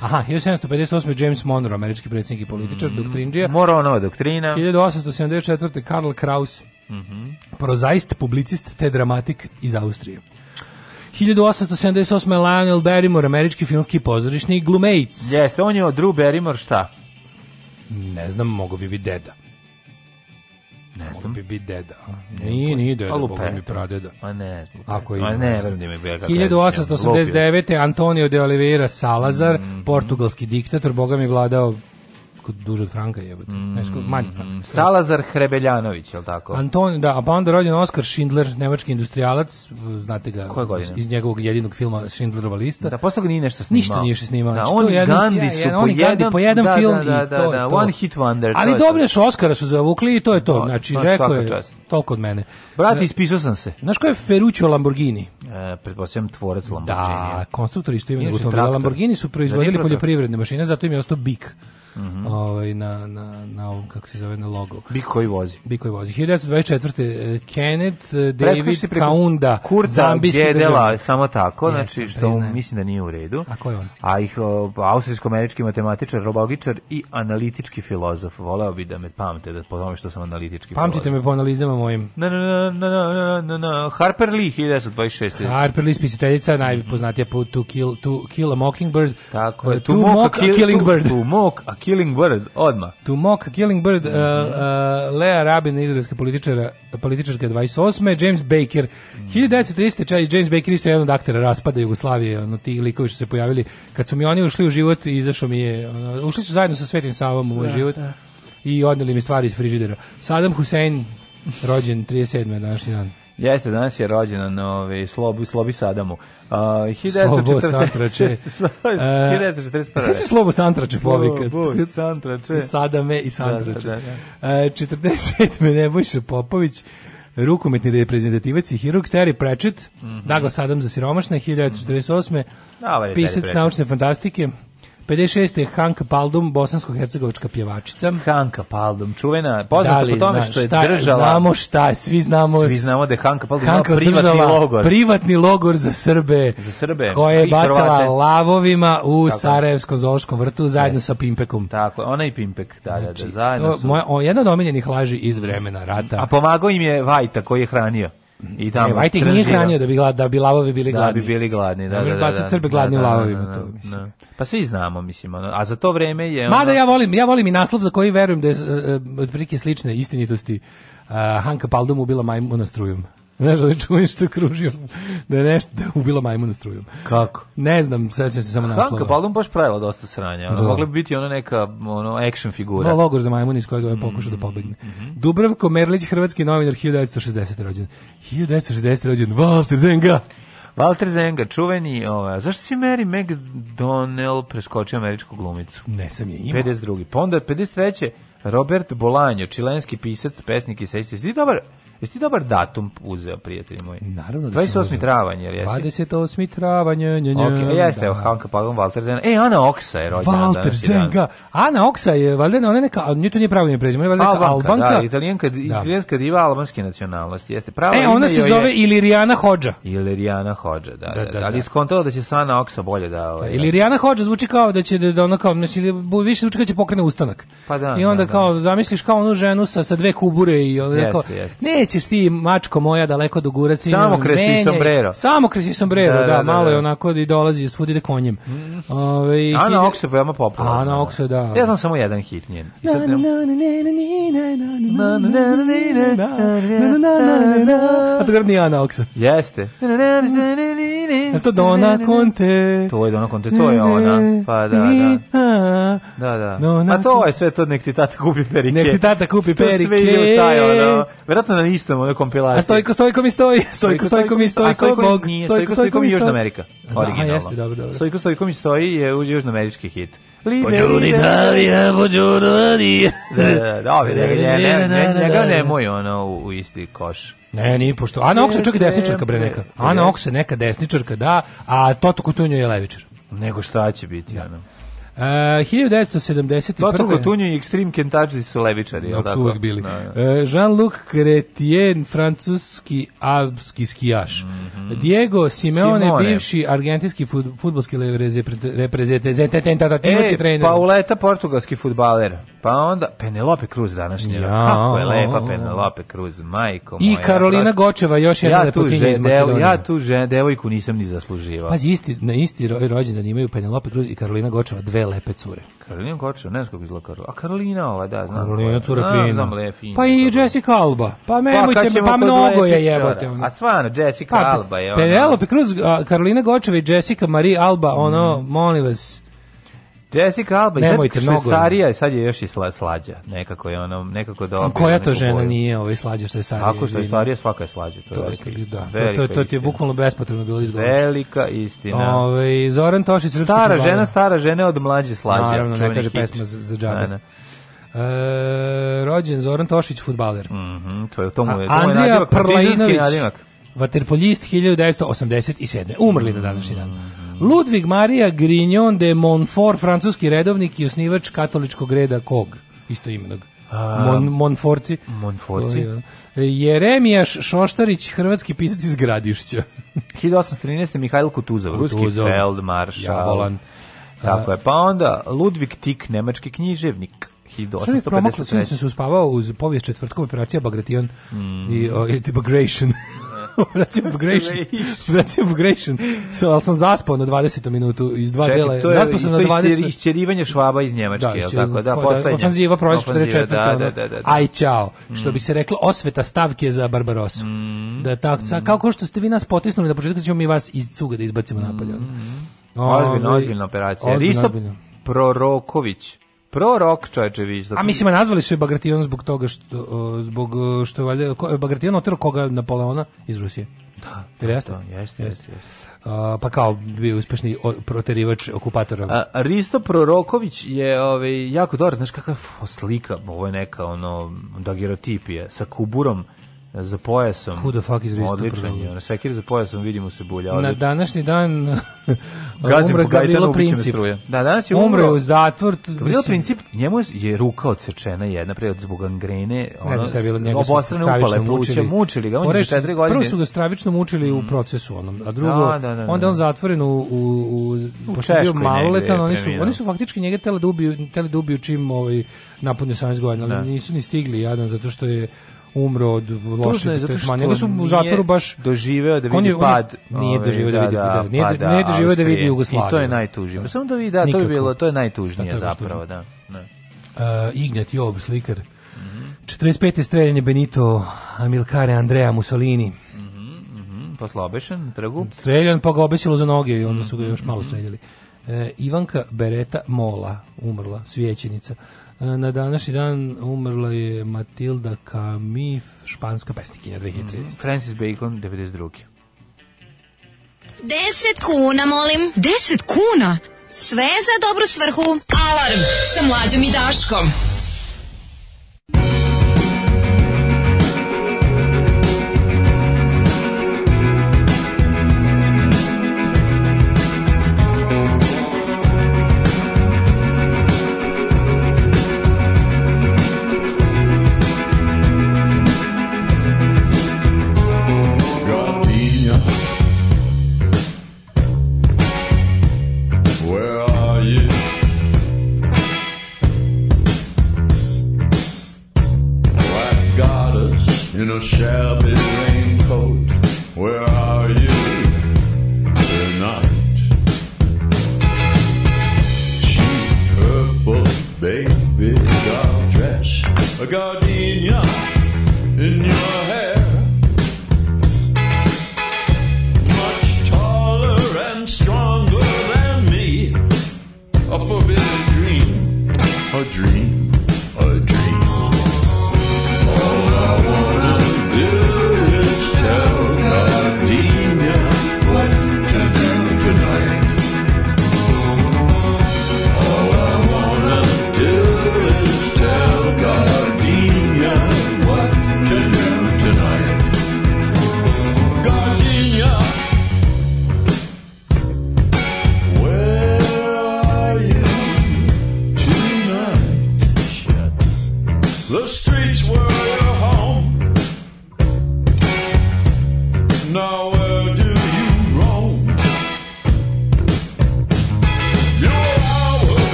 Aha, 1758. James Monroe, američki predsjednik i političar, mm -hmm. doktrindžija. Moronova doktrina. 1874. Karl Kraus, mm -hmm. prozaist, publicist te dramatik iz Austrije. 1878. Lionel Barrymore, američki filmski pozorišni glumejc. Jeste, on je od Drew Barrymore šta? Ne znam, mogo bi biti deda. Ne znam. Mogu bi biti deda. Nije, nije deda, Bogu mi pradeda. A ne, Ako ima. A ne, verujem da ima 1889. Antonio de Oliveira Salazar, mm -hmm. portugalski diktator, Boga mi vladao duže od Franka jebote. Mm, Nešto manje Franka. Mm, Salazar Hrebeljanović, je li tako? Anton, da, a pa onda rođen Oskar Schindler, nemački industrijalac, znate ga iz, iz njegovog jedinog filma Schindlerova lista. Da, posle ga nije nešto snimao. Ništa nije nešto snimao. Da, znači, on i Gandhi su ja, po, jedan, Gandhi, po jedan da, da film da, da, i to, da, da, to. One hit wonder. Ali dobre što Oskara su zavukli i to je to. No, pa, znači, znači rekao je, čast. toliko od mene. Brat, ispisao sam se. Znaš ko je Ferruccio Lamborghini? E, pretpostavljam tvorac Lamborghini. Da, konstruktor isto ime automobila. Lamborghini su da, proizvodili poljoprivredne mašine, zato im je ostao Bik mm -hmm. ovaj, na, na, na ovom, kako se zove, na logo. Bik koji vozi. Bik koji vozi. 1924. E, Kenneth e, David Kaunda, Kurta zambijski djedela, državnik. samo tako, Jesam, znači što priznajem. mislim da nije u redu. A ko je on? A ih austrijsko-američki matematičar, robogičar i analitički filozof. Voleo bi da me pamte da po tome što sam analitički Pamtite filozof. me po analizama mojim. Na, na, na, na, na, na, na, Harper Lee, 1926. Harper Lee, spisiteljica, najpoznatija po To Kill, to kill a Mockingbird. Tako e, je. To, to mock, mock a Killing kill, Bird. To Mock a Killing Bird, odma. To mock Killing Bird, mm -hmm. uh, uh, Lea Rabin, izraelska političara, političarka 28. James Baker, mm. 1934. James Baker isto je jedan od aktera raspada Jugoslavije, ono, ti likovi su se pojavili. Kad su mi oni ušli u život, izašao mi je, ono, ušli su zajedno sa Svetim Savom u moj da, život da. i odneli mi stvari iz frižidera. Saddam Hussein, rođen 37. današnji dan. Jeste, danas je rođena ovaj, Slobu, Slobi Sadamu. Uh, 1940, Slobo Santrače. Slo, uh, 1941. Sve se Slobo Santrače povika. Slobo Santrače. Sadame i Santrače. Da, da, da. da. E, uh, 47. Nebojša Popović rukometni reprezentativac i hirurg Terry Pratchett, mm -hmm. Dago Sadam za siromašne, 1948. Mm -hmm. Pisac naučne fantastike, 56. Hanka Paldum, bosansko-hercegovička pjevačica. Hanka Paldum, čuvena, poznata da po tome zna, što je šta, držala. Znamo šta, svi znamo. Svi znamo da je Hanka Paldum Hanka privatni držala, logor. Privatni logor za Srbe. Za Srbe. Koje je bacala Hrvate. lavovima u Tako. Sarajevskom zološkom vrtu zajedno yes. sa Pimpekom. Tako, ona i Pimpek, da, da, da, znači, zajedno to, su. Moja, o, jedna od omiljenih laži iz vremena rata. A pomagao im je Vajta koji je hranio. I tamo. E, ih nije hranio da bi glad, da bi lavovi bili da, gladni. Da bi bili gladni, da. da, da, da. crbe da, gladnim da, lavovima to, mislim. Pa svi znamo, mislim, ono. A za to vreme je Mada ja volim, ja volim i naslov za koji verujem da je od e, e, otprilike slične istinitosti. Hanka Paldom ubila majmuna strujom. Znaš da li čujem što je kružio da je nešto da je ubila majmuna strujom. Kako? Ne znam, sećam se samo naslova. Hanka Baldum baš pravila dosta sranja. Ona da. mogla bi biti ona neka ono action figura. No, logor za majmun iz kojega je pokušao mm da mhm, pobegne. Mm -hmm. Dubravko Merlić, hrvatski novinar 1960. rođen. 1960. rođen Walter Zenga. Walter Zenga, čuveni, ovaj, zašto si Mary McDonnell preskočio američku glumicu? Ne sam je imao. 52. Pa onda 53. Robert Bolanjo, čilenski pisac, pesnik i sesist. I dobar, Jesi ti dobar datum uzeo, prijatelj moj? Naravno da 28. travanj, jel jesi? 28. travanj, nje, nje. Ok, jeste, da. evo, Hanka Palom, Walter Zenga. E, Ana Oksa je rođena. Walter Zenga. Ana Oksa je, valjda, ona neka, nju to nije pravo ime prezime, valjda neka Albanka. Da, italijanka, da. italijanska diva albanske nacionalnosti, jeste. Prava e, ona se zove je... Ilirijana Hođa. Ilirijana Hođa, da, da, da, da, da. ali da. skontala da će sa Ana Oksa bolje da... da ovaj, da. Ilirijana Hođa zvuči kao da će, da ona kao, znači, više zvuči kao će pokrene ustanak. Pa da, I onda da, da. kao, zamisliš kao onu ženu sa, sa dve kubure i ona kao, ne, nećeš ti mačko moja daleko do gurac. Samo kresi sombrero. Samo kresi sombrero, da, da, da, da malo da. je onako i dolazi svud ide konjem. Mm. Ana hit... Oksa veoma popularna. Ana Oksa, da. Ja znam samo jedan hit njen. I sad ne... A to grdni Ana Oksa. Jeste. Je to Dona Conte? To je Dona Conte, to je ona. Pa da, da. Da, da. A pa to je sve to, nek ti tata kupi perike. Nek ti tata kupi perike. To sve ide u taj, ono. Verovatno na istom onoj kompilaciji. A Stojko, Stojko mi stoji, Stojko, Stojko mi stoji, Stojko, Bog, nije, Stojko, Stojko mi Južna Amerika, originalno. jeste, dobro, dobro. Stojko, Stojko mi stoji je južnoamerički hit. Buongiorno Italia, buongiorno Italia. Da, da, da, ne, moj ono u isti koš. Ne, ni pošto Ana Oksa čak i desničarka bre neka. Ana Oksa neka desničarka, da, a Toto Kutunjo je levičar. Nego šta će biti, Ana? Uh, 1971. Toto Kotunjo i Extreme Kentači su levičari, je li da, tako? Uvijek bili. No, no. Uh, Jean-Luc Cretien, francuski alpski skijaš. Mm -hmm. Diego Simeone, Simone. bivši argentinski fut, futbolski reprezentativac i trener. E, Pauleta, portugalski futbaler. Pa onda Penelope Cruz današnja. Ja, Kako je lepa Penelope Cruz, majko moja. I Karolina prosto... Gočeva, još jedna ja lepotinja iz Makedonije. Ja tu žen, devojku nisam ni zasluživao. Pazi, isti, na isti rođendan imaju Penelope Cruz i Karolina Gočeva, dve lepe cure. Karolina Kočer, ne znam kako izgleda Karolina. A Karolina ova, da, znam. Karolina cura fina. Znam, le, fina. Pa i Jessica Alba. Pa, pa nemojte me, pa, pa mnogo je jebote. Ona. A stvarno, Jessica pa, Alba je ona. Penelope Cruz, Karolina Gočeva i Jessica Marie Alba, ono, mm. molim vas, Jessica Alba, Nemojte, sad što je starija, sad je još i sla, slađa. Nekako je ono, nekako da... Koja to žena boju. nije ovaj slađa što je starija? Ako što je starija, svaka je slađa. To, to, je, istina. da. Velika to, to, to ti je bukvalno bespotrebno bilo izgovor. Velika istina. Ove, Zoran Tošić... Stara žena, stara žena od mlađe slađa. Naravno, ne kaže hit. pesma za, za džabe. Na, da, da. E, rođen Zoran Tošić, futbaler. Mm -hmm, to je, tomu je, A, Andrija je nadimak, Prlainović, vaterpoljist 1987. Umrli na današnji dan. Mhm. Ludvig Marija Grignon de Montfort, francuski redovnik i osnivač katoličkog reda Kog, isto imenog. Mon, Monforci. Monforci. E, Jeremijaš Šoštarić, hrvatski pisac iz Gradišća. 1813. Mihajl Kutuzov, Kutuzov ruski feldmaršal. Jabolan. Tako je. Pa onda Ludvig Tik, nemački književnik. 1853. Sada sam se uspavao uz povijest četvrtkom operacija Bagration mm. i uh, Bagration vraćam Grayson. vraćam Grayson. So, ali sam zaspao na 20. minutu iz dva Čekaj, dela. Zaspao sam na 20. Iščerivanje švaba iz Njemačke, da, tako da, pa da poslednje. Ofanziva, proleć da, 44. Da, da, da, da, Aj, čao. Mm. Što bi se mm. reklo, osveta stavke za Barbarosu. Mm. Da, tako, mm. kao što ste vi nas potisnuli da početku, ćemo mi vas iz cuga da izbacimo napolje. Mm. Ovaj, ozbiljna, ozbiljna operacija. Ozbiljna, Risto Proroković Pro rock čoveče A mislim, nazvali su je Bagration zbog toga što, zbog e, što je valjda, Bagration otero koga Napoleona iz Rusije. Da, Jer jeste? Da, jeste, jeste. jeste. Uh, pa kao bio uspešni proterivač okupatora. A, Risto Proroković je ovaj, jako dobar, znaš kakva slika, ovo je neka ono, dagirotipija, sa kuburom za pojasom. Who the fuck is Risto Odličan je. Sekir za pojasom vidimo se bulja. Odličan. Na današnji dan umre Gavrilo Princip. Da, danas je Umre u zatvor. Gavrilo Princip, njemu je ruka odsečena jedna pre od zbog angrene. Ono, ne znam bilo njega obostrane upale pluće, mučili ga. On Foreš, je četiri godine. Prvo su ga stravično mučili u mm. procesu onom, a drugo, da, da, da, da. onda on da. zatvoren u, u, u, u pošto bio maloletan, oni su, oni su faktički njega tele da ubiju, tele da ubiju čim ovaj, napunio 17 godina, ali da. nisu ni stigli jadan zato što je umro od loših tretmana. Nego su u zatvoru baš doživeo da vidi pad. Nije doživeo da vidi da, nije, da, doživeo da vidi Jugoslaviju. I to je najtužnije. Pa samo da vidi da to je bilo, to je najtužnije da, zapravo, da. Ne. Da. Uh, Ignat Job, slikar. 45. streljanje Benito Amilcare Andrea Mussolini mhm, mhm, posle obešen trgu. Streljan pa ga obesilo za noge i onda su ga još mhm, malo streljali. E, Ivanka Bereta Mola, umrla, svijećenica. E, na današnji dan umrla je Matilda Camif, španska pesnikinja mhm. 2013. Francis Bacon, 92. 10 kuna, molim. 10 kuna? Sve za dobru svrhu. Alarm sa mlađom i Daškom.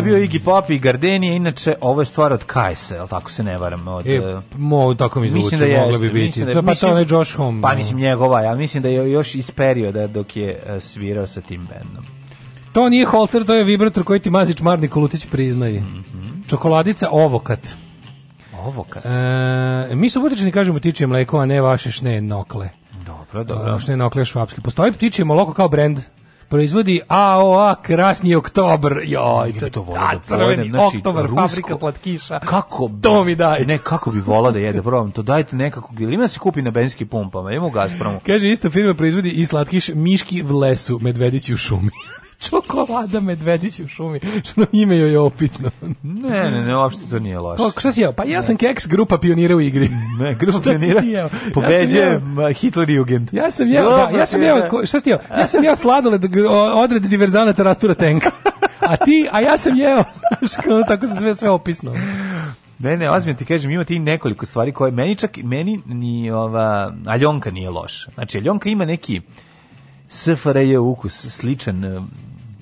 je bio Iggy Pop i Gardenije, inače ovo je stvar od Kajse, ali tako se ne varam. Od, e, e mo, tako mi zvuči, da jeste, mogla bi biti. Da, pa, pa mislim, to je Josh Home. Pa mislim njegova, ja mislim da je još iz perioda dok je e, svirao sa tim bendom. To nije holter, to je vibrator koji ti Mazić Marni Kolutić priznaje. Mm -hmm. Čokoladica Ovokat. Ovokat? E, mi su butični kažemo tiče mleko, a ne vaše šne nokle. Dobro, dobro. Šne nokle švapske. Postoji ptičje moloko kao brend? proizvodi AOA Krasni oktobar. Joj, to to vola da crveni znači, oktobar, fabrika slatkiša. Kako bi, to mi daj. Ne, kako bi vola da jede, probam to. Dajte nekako, ili ima da se kupi na benzinskim pumpama, ima u Gazpromu. Kaže, isto firma proizvodi i slatkiš miški v lesu, medvedići u šumi čokolada medvedić u šumi. Što ime joj je opisno. ne, ne, ne, uopšte to nije loše. Kako, šta si jeo? Pa ja sam keks grupa pionira u igri. Ne, grupa šta pionira. Jeo? Pobeđuje ja Hitler Jugend. Ja sam jeo, da, ja sam jeo, šta si jeo? Ja sam jeo sladoled odrede diverzanata terastura tenka. A ti, a ja sam jeo, znaš, kao, tako se sve sve opisno. Ne, ne, ozbiljno ti kažem, ima ti nekoliko stvari koje meni čak, meni ni ova, Aljonka nije loša. Znači, Aljonka ima neki SFRJ ukus, sličan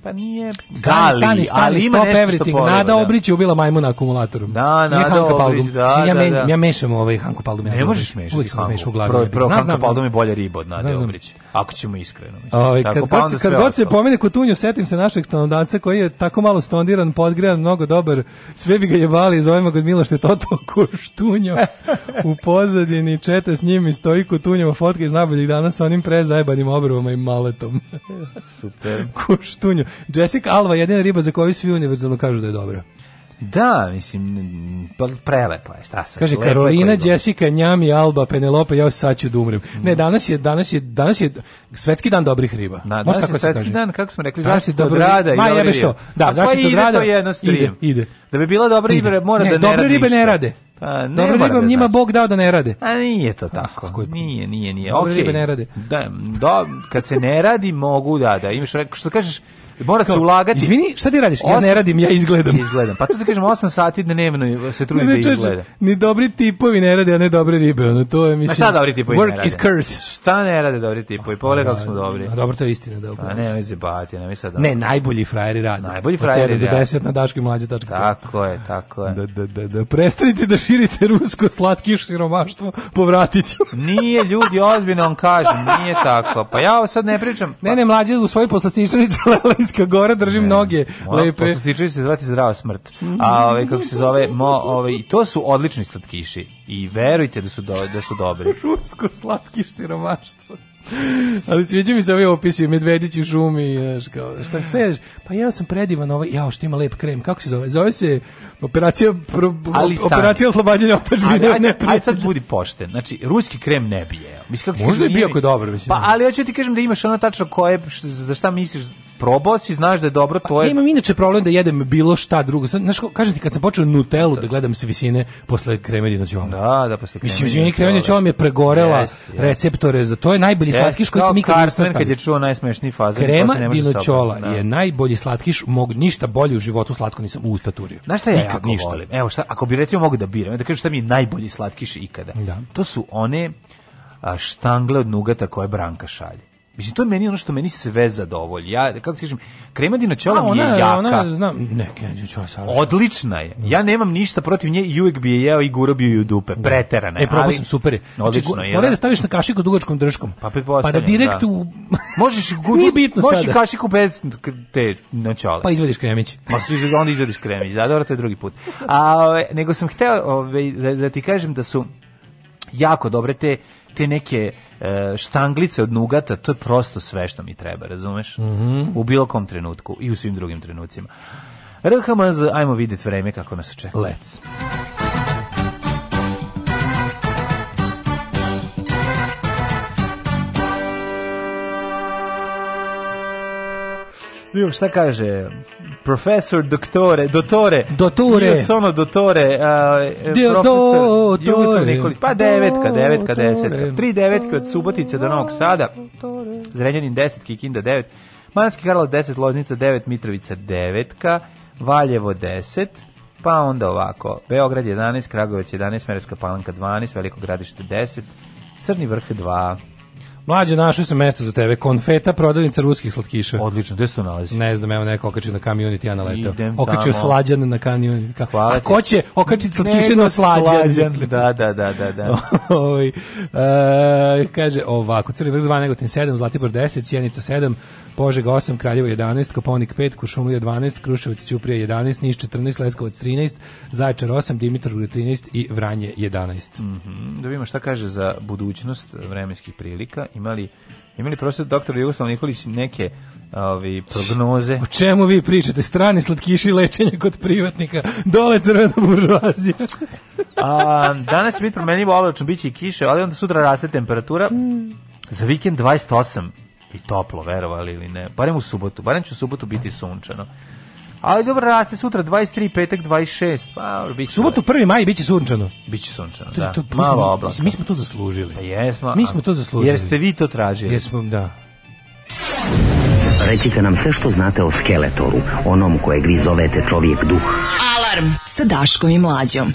Pa nije... Stani, da, stani, stani, ali stop everything. Nada da. Obrić je ubila majmuna akumulatorom. Da, Nada Hanko Obrić, da, ja, da, da. Ja mešam ovaj Hanko Paldum. Ne možeš mešati Uvijek sam mešao u glavi. Prvo, prvo Hanko Paldum je bolja riba od Nade Obrić. Ako ćemo iskreno. Mislim. Ove, ovaj, kad, god, pa kad god se pomene Kutunju, setim se našeg stanodavca koji je tako malo stondiran, podgrejan, mnogo dobar. Sve bi ga jebali, zovemo ga Miloš Tetoto Kuštunjo. u pozadini čete s njim i stoji Kutunjeva fotka iz najboljih dana sa onim prezajebanim obrvama i maletom. Super. Kuštunjo. Jessica Alba je jedina riba za koju svi univerzalno kažu da je dobra. Da, mislim, pa prelepa je, šta sam. Kaže, Karolina, je Jessica, Njami, Alba, Penelope, ja sad ću da umrem. Ne, danas je, danas je, danas je svetski dan dobrih riba. Da, danas tako je svetski dan, kako smo rekli, zaštita od rada i Ma, jebe što, da, pa zaštita od rada, ide, ide, ide. Da bi bila dobra riba, mora ne, da ne dobre radi ribe ne rade. Pa, ne Dobre ribe da njima znači. Bog dao da ne rade. A nije to tako. Kako je... Nije, nije, nije. Dobre okay. ribe ne rade. Da, do, kad se ne radi, mogu da, da. Imaš, što kažeš, Mora se ulagati. Izvini, šta ti radiš? Ja ne radim, ja izgledam. Izgledam. Pa tu ti kažem 8 sati dnevno se trudi da izgleda. Ni dobri tipovi ne rade, a ne dobre ribe. Ono to je mislim. šta dobri tipovi? Work is curse. Šta ne rade dobri tipovi? Pogledaj kako smo dobri. A dobro to je istina da. Pa ne, mi se bati, ne mi sad. Ne, najbolji frajeri rade. Najbolji frajeri do 10 na daški mlađe tačka. Tako je, tako je. Da da da da prestanite da širite rusko slatkiš siromaštvo, povratiću. Nije ljudi ozbiljno on kaže, nije tako. Pa ja sad ne pričam. Ne, ne, mlađe u svojoj poslastičnici Fruškogorska gora držim ne, noge moja, lepe. Posjećaju se zvati zdrava smrt. A ovaj kako se zove, mo, ovaj to su odlični slatkiši i verujte da su, do, da su dobri. Rusko slatkiš siromaštvo. Ali sviđa mi se opis opisi, medvedić u šumi, znaš, kao, šta sve, pa ja sam predivan ovaj, jao, što ima lep krem, kako se zove? Zove se operacija, pro, ali operacija oslobađanja otačbine. Ajde, ajde, sad budi pošten, znači, ruski krem ne bije, jeo. Mislim, kako Možda je bio ako je dobro, mislim. Pa, ali ja ću ti kažem da imaš ono tačno koje, za šta misliš probao si, znaš da je dobro, to pa, je... Ja imam inače problem da jedem bilo šta drugo. Znaš, kažem ti, kad sam počeo Nutellu da, da gledam se visine posle kremedina ćovom. Da, da, posle kremedina Mislim, izvini, kremedina ćovom da. je pregorela jest, jest. receptore za to. je najbolji jest, slatkiš koji sam ikad ustao stavio. kad je čuo najsmešniji fazan. Krema dinoćola da. je najbolji slatkiš, mog ništa bolje u životu slatko nisam u usta turio. Znaš šta ja ikad, jako ništa. volim? Evo šta, ako bi recimo mogu da biram, da kažem šta mi je najbolji slatkiš ikada. Da. To su one štangle od nugata koje Branka šalje. Mislim, to je meni ono što meni sve zadovolji. Ja, kako kažem, krema dinoćola mi je jaka. Ona, znam, ne, Odlična je. Ja nemam ništa protiv nje i uvek bi je jeo i guro ju dupe. Da. Preterana je. E, probao sam, super je. Znači, odlično je. Moraj da. da staviš na kašiku s dugačkom drškom. Pa, pa da direkt da. u... možeš Nije možeš kašiku bez te načola. Pa izvadiš kremić. Ma pa onda izvadiš kremić. Da, dobro, to drugi put. A, nego sam hteo ove, da ti kažem da su jako dobre te te neke e, štanglice od nugata, to je prosto sve što mi treba, razumeš? Mm -hmm. U bilo kom trenutku i u svim drugim trenucima. RHMZ, ajmo vidjeti vreme kako nas čeka. Let's. Šta kaže profesor doktore, Dottore. Io sono dotore, uh, Dio, profesor do, Jugoslav Nikolić, pa devetka, devetka, desetka, tri devetke od Subotice do Novog Sada, Zrenjanin 10, Kikinda 9, Manski Karlo 10, Loznica 9, Mitrovica 9, Valjevo 10, pa onda ovako, Beograd 11, Kragovic 11, Merska Palanka 12, Veliko gradište 10, Crni vrh 2. Mlađe, našli sam mesto za tebe. Konfeta, prodavnica ruskih slatkiša. Odlično, gde se to nalazi? Ne znam, evo neko okačio na community, ja naletao. Okačio slađan na community. Ka... A ko će okačiti slatkiše na slađan? slađan. Da, da, da, da. da. Ovaj, e, kaže ovako, Crni vrh 2, Negotin 7, Zlatibor 10, Cijenica 7, Požega 8, Kraljevo 11, Koponik 5, Kuršumlija 12, Kruševac Ćuprija 11, Niš 14, Leskovac 13, Zaječar 8, Dimitrovgrad 13 i Vranje 11. Mm -hmm. Da vidimo šta kaže za budućnost vremenskih prilika. Imali Imali profesor doktor Jugoslav Nikolić neke ovi, prognoze? O čemu vi pričate? Strani slatkiši lečenje kod privatnika. Dole crvena buržuazija. A, danas će biti promenljivo oblačno, bit će i kiše, ali onda sutra raste temperatura. Mm. Za vikend 28 i toplo, verovali ili ne. Barem u subotu, barem će u subotu biti sunčano. Ali dobro, raste sutra 23, petak 26. Pa, biće Subotu 1. maj biće sunčano. Biće sunčano, da. To, to, Malo oblaka. Mi smo to zaslužili. Pa jesmo. Mi smo to zaslužili. Jer ste vi to tražili. Jer smo, da. Recite nam sve što znate o Skeletoru, onom kojeg vi zovete čovjek duh. Alarm sa Daškom i Mlađom.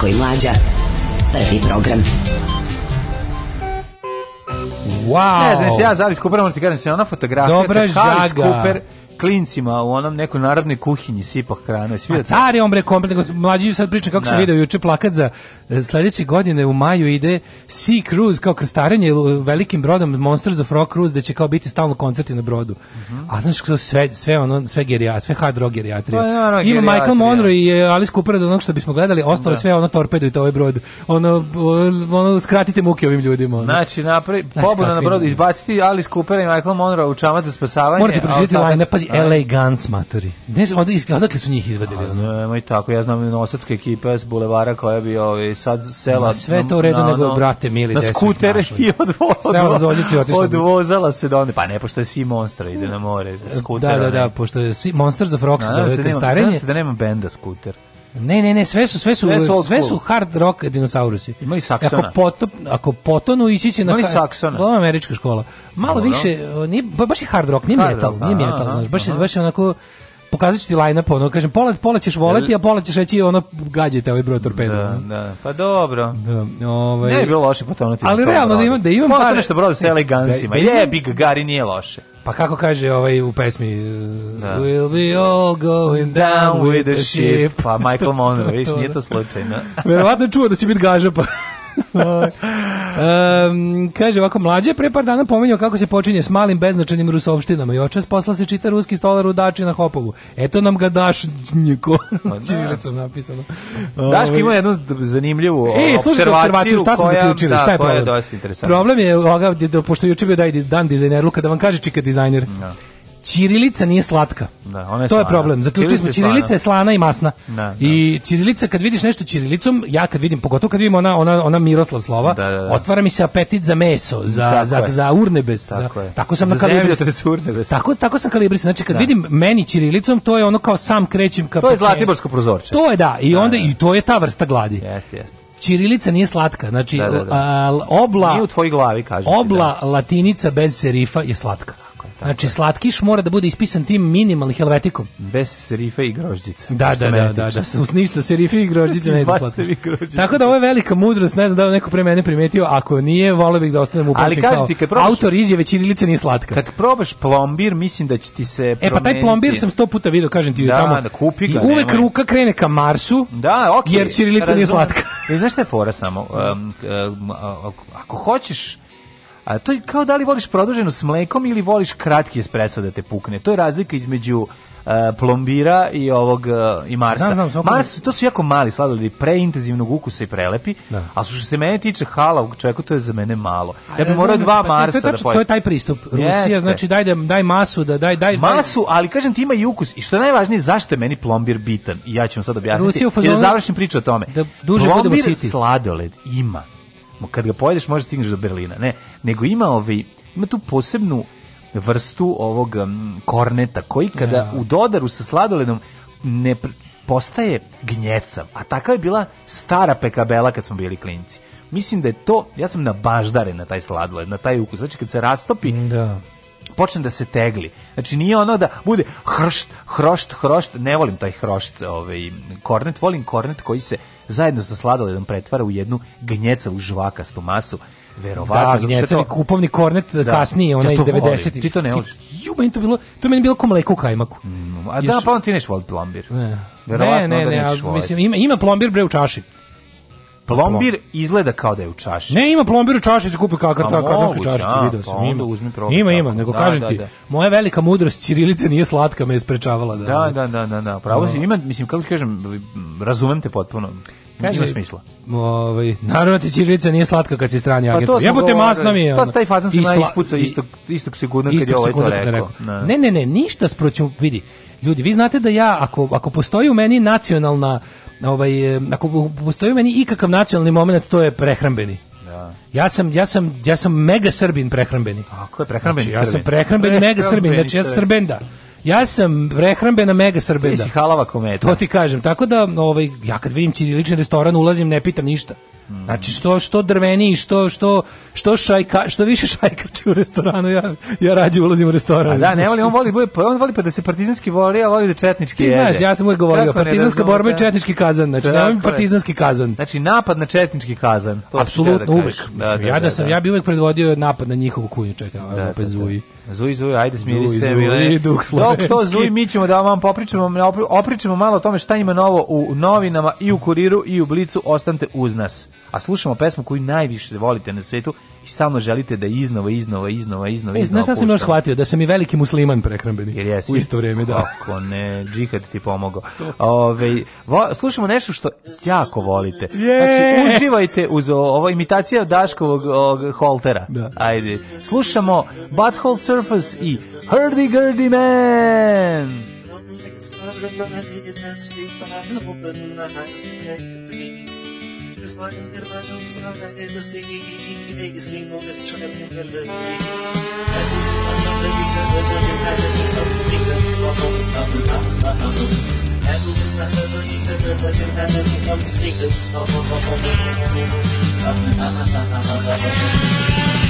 Daško i Mlađa. Prvi program. Wow. Ne znam, ja Zavis Cooper, moram ti kažem, ona fotografija. Dobra žaga. Cooper, klincima u onom nekoj narodnoj kuhinji sipa hranu. Svi da- car je on bre kompletno, mlađi sad priča kako se da. video juče plakat za e, sledeće godine u maju ide Sea Cruise kao krstarenje velikim brodom Monsters of Rock Cruise da će kao biti stalno koncerti na brodu. Uh mhm. -huh. A znaš sve sve ono sve gerija, sve hard rock gerijatrija. Pa no, no, Ima Michael Monroe i e, Alice Cooper od onog što bismo gledali, ostalo da. sve ono torpedo i to ovaj brod. Ono ono skratite muke ovim ljudima. Ono. Znači napravi pobuna na brodu izbaciti Alice Cooper i Michael Monroe u čamac za spasavanje. Morate pročitati line, pazi, LA Guns matori. Ne znam, odakle su njih izvadili? Ne, moj tako, ja znam nosačka ekipa s bulevara koja bi ovaj, sad sela... Na sve to u redu, nego no, brate mili Na skuter i odvozala. Odvozala se do onda. Pa ne, pošto je Sea Monster, ide na more. Da, skuter, da, da, da, pošto je Monster za Froxa za starenje. Da, da nema benda skuter. Ne, ne, ne, sve su sve su sve su, sve su hard rock dinosaurusi. Imali saksona. Ako potop, ako potonu ići će na Imali saksona. To američka škola. Malo Dobro. više, nije, baš je hard rock, ni metal, ni metal, aha, baš je baš je onako pokazat ti line up, ono, kažem, pola, pola ćeš voleti, a pola ćeš reći, ono, gađajte ovaj broj torpeda. Da, da, pa dobro. Da, ovaj... Ne je bilo loše potonuti. Ali realno da imam, da imam... Potonuti par... što brod sa elegancima, da, da, je, Big Gari nije loše. Pa kako kaže ovaj u pesmi uh, da. We'll be all going down with the ship Pa Michael Monroe, viš, nije da. to slučajno Verovatno čuo da će biti gaža pa um, kaže ovako, mlađe pre par dana pominjao kako se počinje s malim beznačajnim rusovštinama i očas posla se čita ruski stolar u Dači na Hopovu. Eto nam ga daš njiko. Pa da. Čirilicom napisano. Daško ima ovaj. jednu zanimljivu e, slušajte, observaciju šta smo koja, zaključili, da, šta je problem? Je problem je, ovoga, pošto juče bio daj, dan dizajner, luka da vam kaže čika dizajner. No. Da. Ćirilica nije slatka. Da, ona je to slana. je problem. Zaključili smo ćirilica je slana i masna. Da, da. I ćirilica kad vidiš nešto ćirilicom, ja kad vidim pogotovo kad vidim ona ona ona Miroslav slova, da, da, da. otvara mi se apetit za meso, za tako za je. za urnebes, tako, za, tako sam za na kalibris. Tako tako sam kalibris. Znači kad vidim meni ćirilicom, to je ono kao sam krećem ka To je Zlatiborsko prozorče. To je da, i onda i to je ta vrsta gladi. Jeste, jeste. Ćirilica nije slatka, znači da, da, da. A, obla nije u tvojoj glavi kaže. Obla latinica bez serifa je slatka. Tako je, znači, slatkiš mora da bude ispisan tim minimalnim helvetikom. Bez serife i grožđica. Da, da, da, da, da, ništa serife i grožđice ne Tako da ovo je velika mudrost, ne znam da li neko pre mene primetio, ako nije, voleo bih da ostanem upamćen kao ti, kad probaš, autor izjave ćirilica nije slatka. Kad probaš plombir, mislim da će ti se promeniti. E pa taj plombir sam sto puta video, kažem ti, da, tamo. Da, kupi ga. I uvek nemoj. ruka krene ka Marsu. Da, okej. Okay, jer ćirilica nije slatka. I znaš šta je fora samo? Um, um, um, ako hoćeš A to je kao da li voliš produženu s mlekom ili voliš kratki espresso da te pukne. To je razlika između uh, plombira i ovog uh, i Marsa. Znam, znam, Mars, to su jako mali sladoledi, preintenzivnog ukusa i prelepi, da. a što se mene tiče hala čovjeku, to je za mene malo. Ja bih morao da- dva pa, Marsa to, je, da to, je, to je taj pristup. Rusija, Jeste. znači daj, da- daj masu, da daj, daj... Masu, ali kažem ti ima i ukus. I što je najvažnije, zašto je meni plombir bitan? I ja ću vam sad objasniti. Rusija u fazonu... završim priču o tome. Da duže plombir siti. sladoled ima kad ga pojedeš možeš da stigneš do Berlina, ne, nego ima ovaj, ima tu posebnu vrstu ovog korneta koji kada ja. u dodaru sa sladoledom ne postaje gnjecav, a takva je bila stara pekabela kad smo bili klinci. Mislim da je to, ja sam na nabaždaren na taj sladoled, na taj ukus. Znači kad se rastopi, da počne da se tegli. Znači nije ono da bude hršt, hrošt, hrošt, ne volim taj hrošt, ovaj kornet, volim kornet koji se zajedno sa sladoledom pretvara u jednu gnjecavu žvakastu masu. Verovatno, da, to... kupovni kornet da, kasnije, onaj ja iz 90-ih. Ti to ne voliš. Ju, meni to bilo, to meni bilo ko mleko u kajmaku. Mm, a Još... da, pa on ti neš voli plombir. Ne, Verovatno ne, ne, ne, da ne a, mislim, ima, ima plombir bre u čaši. Plombir izgleda kao da je u čaši. Ne, ima plombir u čaši, se kupi kakar, ta pa karnarsku čašicu, video sam. Pa ima, ima, ima, nego da, kažem da, ti, da. moja velika mudrost Cirilice nije slatka, me je sprečavala. Da, da, da, da, da, da pravo no. si, da. ima, mislim, kako ti kažem, razumem te potpuno. Kaže, smisla. Ovaj, naravno ti Cirilica nije slatka kad si strani agent. Pa Jebote masna mi je. Pa taj fazan se ispuca istog istog sekunda kad je ovaj to rekao. Da. Ne, ne, ne, ništa sproću vidi. Ljudi, vi znate da ja ako ako postoji u meni nacionalna ovaj, ako postoji meni ikakav nacionalni moment, to je prehrambeni. Da. Ja sam ja sam ja sam mega Srbin prehrambeni. Tako je prehrambeni znači, Ja sam prehrambeni, prehrambeni mega Srbin, znači ja sam Srbenda. Ja sam prehrambena mega srbenda. Ti si halava kometa. To ti kažem. Tako da, ovaj, ja kad vidim ćirilični restoran, ulazim, ne pitam ništa. Mm. Znači što što drveni što što što šajka što više šajkače u restoranu ja ja rađe ulazim u restoran. A da, ne volim on voli bude on voli pa da se partizanski voli, a voli da četnički jede. Znaš, ja sam uvek govorio Kako da partizanska borba je da. četnički kazan, znači nemam partizanski kazan. Znači napad na četnički kazan. To da Apsolutno uvek. Da, da, ja da, sam ja bi uvek predvodio napad na njihovu kuću, čekaj, ovaj, opet zuji. Zuj, zuj, ajde smiri zuj, se, mile. Dok to zuj, mi ćemo da vam popričamo, opričamo malo o tome šta ima novo u novinama i u kuriru i u blicu, ostante uz nas. A slušamo pesmu koju najviše volite na svetu, i stalno želite da iznova, iznova, iznova, iznova, e, iznova puštamo. sam još shvatio, da sam i veliki musliman prekrambeni Jer jesi. U isto vrijeme, da. Kako ne, džihad ti pomogao. Ove, vo, slušamo nešto što jako volite. Yeah. Znači, uživajte uz ovo imitacija Daškovog o, holtera. Da. Ajde. Slušamo Butthole Surface i Hurdy Gurdy Man. Start a night and sleep, and open eyes to take the breeze. Hadi bir bakın çıkana elbis digi digi ismin o bir çönem yıkıldı Hadi anlamda yıkıldı dinlerde çıkamış yıkılmış babamız tanrı tanrı tanrı Hadi anlamda yıkıldı dinlerde çıkamış yıkılmış babamız tanrı tanrı tanrı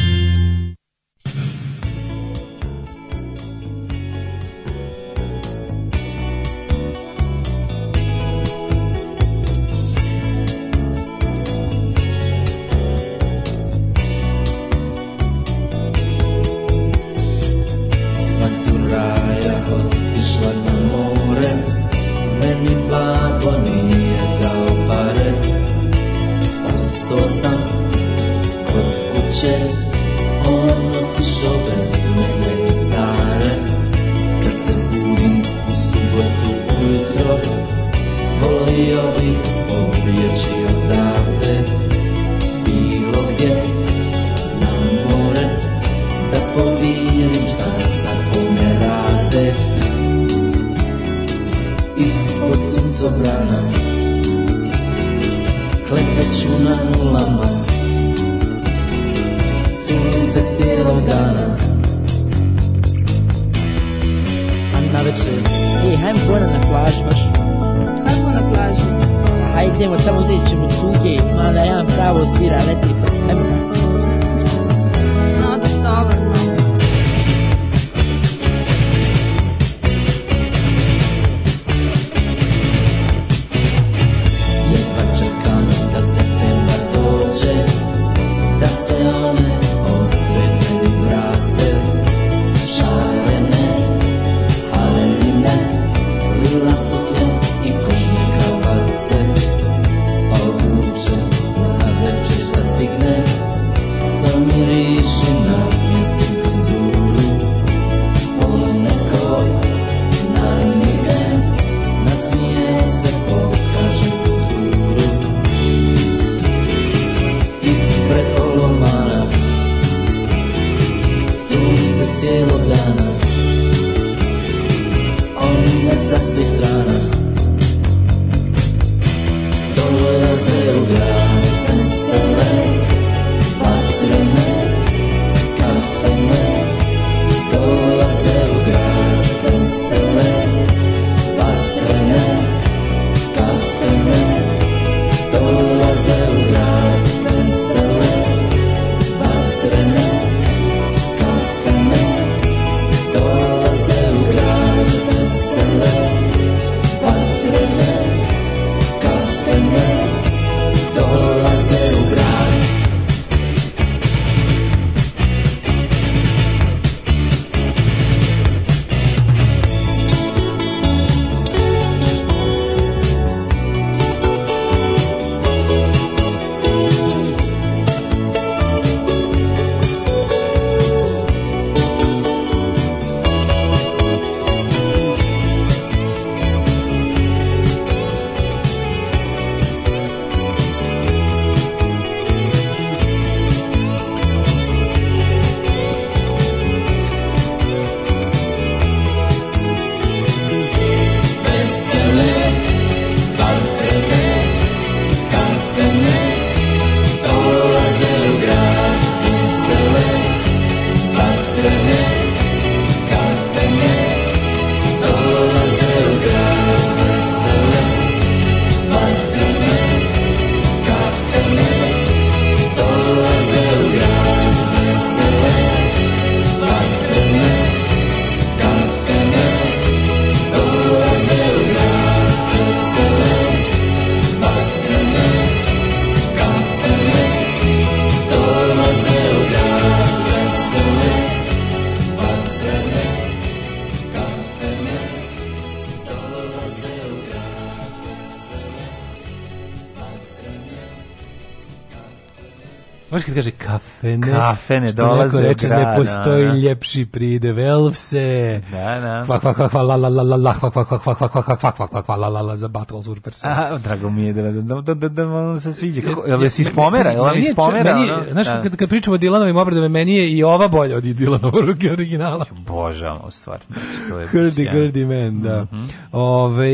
kafe ne, kafe ne dolaze reče, grad, ne postoji da, ljepši pride, velvse, da, da. kvak, kvak, kvak, la, la, la, la, la, kvak, kvak, kvak, kvak, kvak, kvak, kvak, kvak, la, la, la, za Battle Surfers. A, drago mi je, da, da, da, da, da, da, se sviđa, kako, jel se ispomera, jel vam ispomera? Meni, znaš, kad, kad pričamo o Dilanovim obradovima, meni je i ova bolja od Dilanovog originala. Božamo, stvarno, to je... Hrdi, grdi men, da. Ove,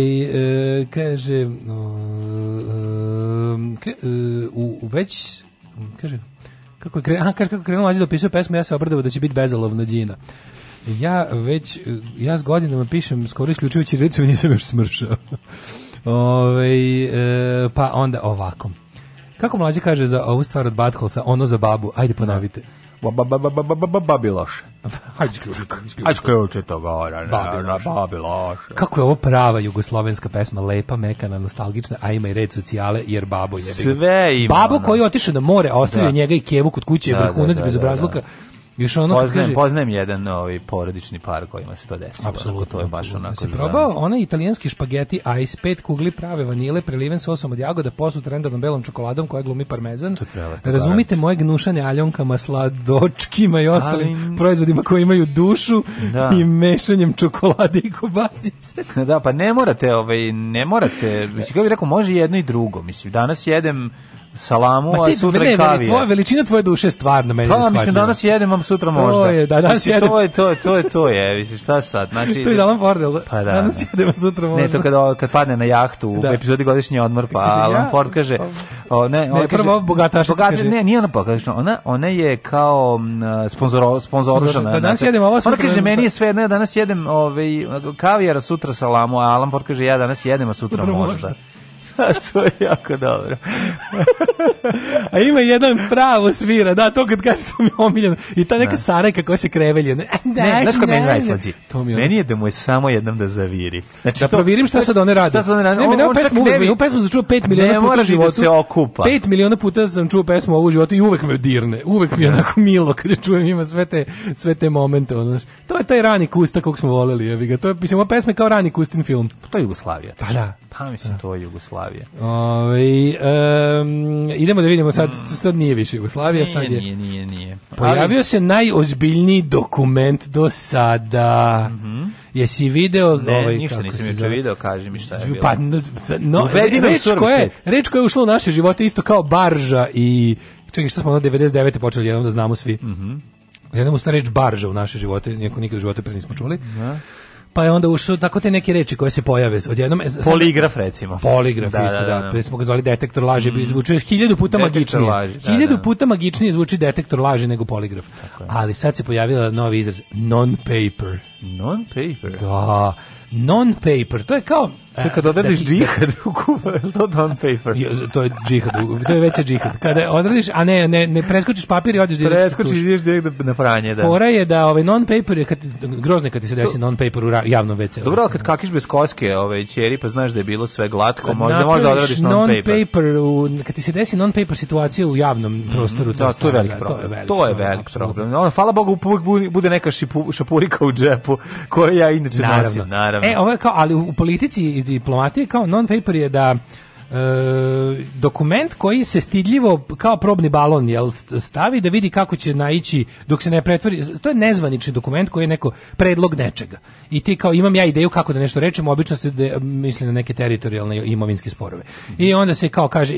kaže, u, već, kaže, kako je, a, kako je krenuo da piše pesmu, ja se obradovao da će biti bezalovna džina. Ja već, eh, ja s godinama pišem skoro isključivo ćirilicu i nisam još smršao. ovaj e, pa onda ovako. Kako mlađi kaže za ovu stvar od Batholsa, ono za babu, ajde ponovite. Ne. Da. Babiloš. Ajde ključe to gore. Babiloš. Kako je ovo prava jugoslovenska pesma, lepa, mekana, nostalgična, a ima i red socijale, jer babo je. Sve ima. Babo da. koji je otišao na more, ostavio da. njega i kevu kod kuće, je da, vrhunac bez obrazluka. Još ono poznajem, kaže, poznajem jedan ovaj porodični par kojima se to desilo. Apsolutno, dakle, to je baš onako. Se probao za... onaj italijanski špageti ice, pet kugli prave vanile, preliven sa sosom od jagoda, posut rendanom belom čokoladom koja glumi parmezan. To prelete, da Razumite moje gnušanje aljonkama, sladočkima i ostalim Ali... proizvodima koji imaju dušu da. i mešanjem čokolade i kobasice. da, pa ne morate, ovaj, ne morate, mislim, kao bih rekao, može jedno i drugo. Mislim, danas jedem salamu, a sutra ne, kavija. Tvoja, veličina tvoje duše je stvarno meni Pa, mislim, danas jedem, vam sutra možda. To je, da, danas mislim, jedem. To je, to je, to je, to je, mislim, šta sad? Znači, to je Alan Fordel, da? Pa da. Danas da. jedem, sutra možda. Ne, to kad, kad padne na jahtu, da. u epizodi godišnji odmor, pa kaže, Alan Ford kaže... O, ne, on ne, kaže, prvo bogatašica bogata, kaže. Ne, nije ona pa, kaže, ona, ona je kao uh, sponzoro, sponzoršana. Da, danas jedem, ovo sutra. Ona kaže, meni je sve, ne, danas jedem ovaj, kavijar, sutra salamu, a Alan Ford kaže, ja danas jedem, a sutra, možda. to je jako dobro. A ima jedan pravo svira, da, to kad kaže to mi je omiljeno. I ta neka da. sarajka koja se krevelje. Ne, ne, znaš ko meni najslađi? To mi je meni je da mu je samo jednom da zaviri. Znači, da to, provirim šta sad one radi. Šta sad one radi? Ne, ne, pesmu, ne, pesmu sam čuo 5 miliona puta u da životu. Da se okupa. 5 miliona puta sam čuo pesmu ovu u životu i uvek me dirne. Uvek mi je da. onako milo kada čujem ima sve te, sve te momente. Ono, to je taj rani kusta kog smo voleli. Jevi ga. To je, mislim, ova pesma je kao rani kustin film. Pa to je Jugoslavija. Pa da. Pa mislim, da. to je Jugoslavija. Ove, um, idemo da vidimo, sad, mm. sad nije više Jugoslavija, nije, sad je... Nije, nije, nije. Pojavio se najozbiljniji dokument do sada. Mm -hmm. Jesi video ne, ovaj ništa kako nisam se video, kaži mi šta je bilo. Pa no, Uvedi reč, koja, reč koja je ušla u naše živote isto kao barža i čekaj šta smo na 99. počeli jednom da znamo svi. Mhm. Mm Jednom usta reč barža u naše živote, neko nikad u živote pre nismo čuli. Da pa je onda ušao tako te neke reči koje se pojave odjednom e, poligraf recimo poligraf da, isto da, da, da. pre smo ga zvali detektor laži mm. izvuče 1000 puta magičnije 1000 da, da, puta magičnije zvuči detektor laži nego poligraf ali sad se pojavila novi izraz non paper non paper da non paper to je kao To e, kad odradiš da džihad u Kuba, to Don Paper? to je džihad, to je veće džihad. Kada odradiš, a ne, ne, ne preskočiš papir i odeš direktno Preskočiš ideš direktno na franje, da. Fora je da ovaj non paper, je kad, grozno kad ti se desi non paper u javnom WC. Dobro, kad kakiš bez koske ove ovaj, čeri, pa znaš da je bilo sve glatko, možda, možda odradiš non, paper. paper u, kad ti se desi non paper situacija u javnom mhm. prostoru, to, da, to, je velik problem. To je velik problem. Ono, hvala Bogu, bude neka šipu, šapurika u džepu, koja ja inače naravno. nosim, naravno. E, ovo je kao, ali u politici diplomatije kao non-paper je da e, dokument koji se stidljivo kao probni balon jel, stavi da vidi kako će naići dok se ne pretvori, to je nezvanični dokument koji je neko predlog nečega i ti kao imam ja ideju kako da nešto rečemo obično se de, misli na neke teritorijalne imovinske sporove i onda se kao kaže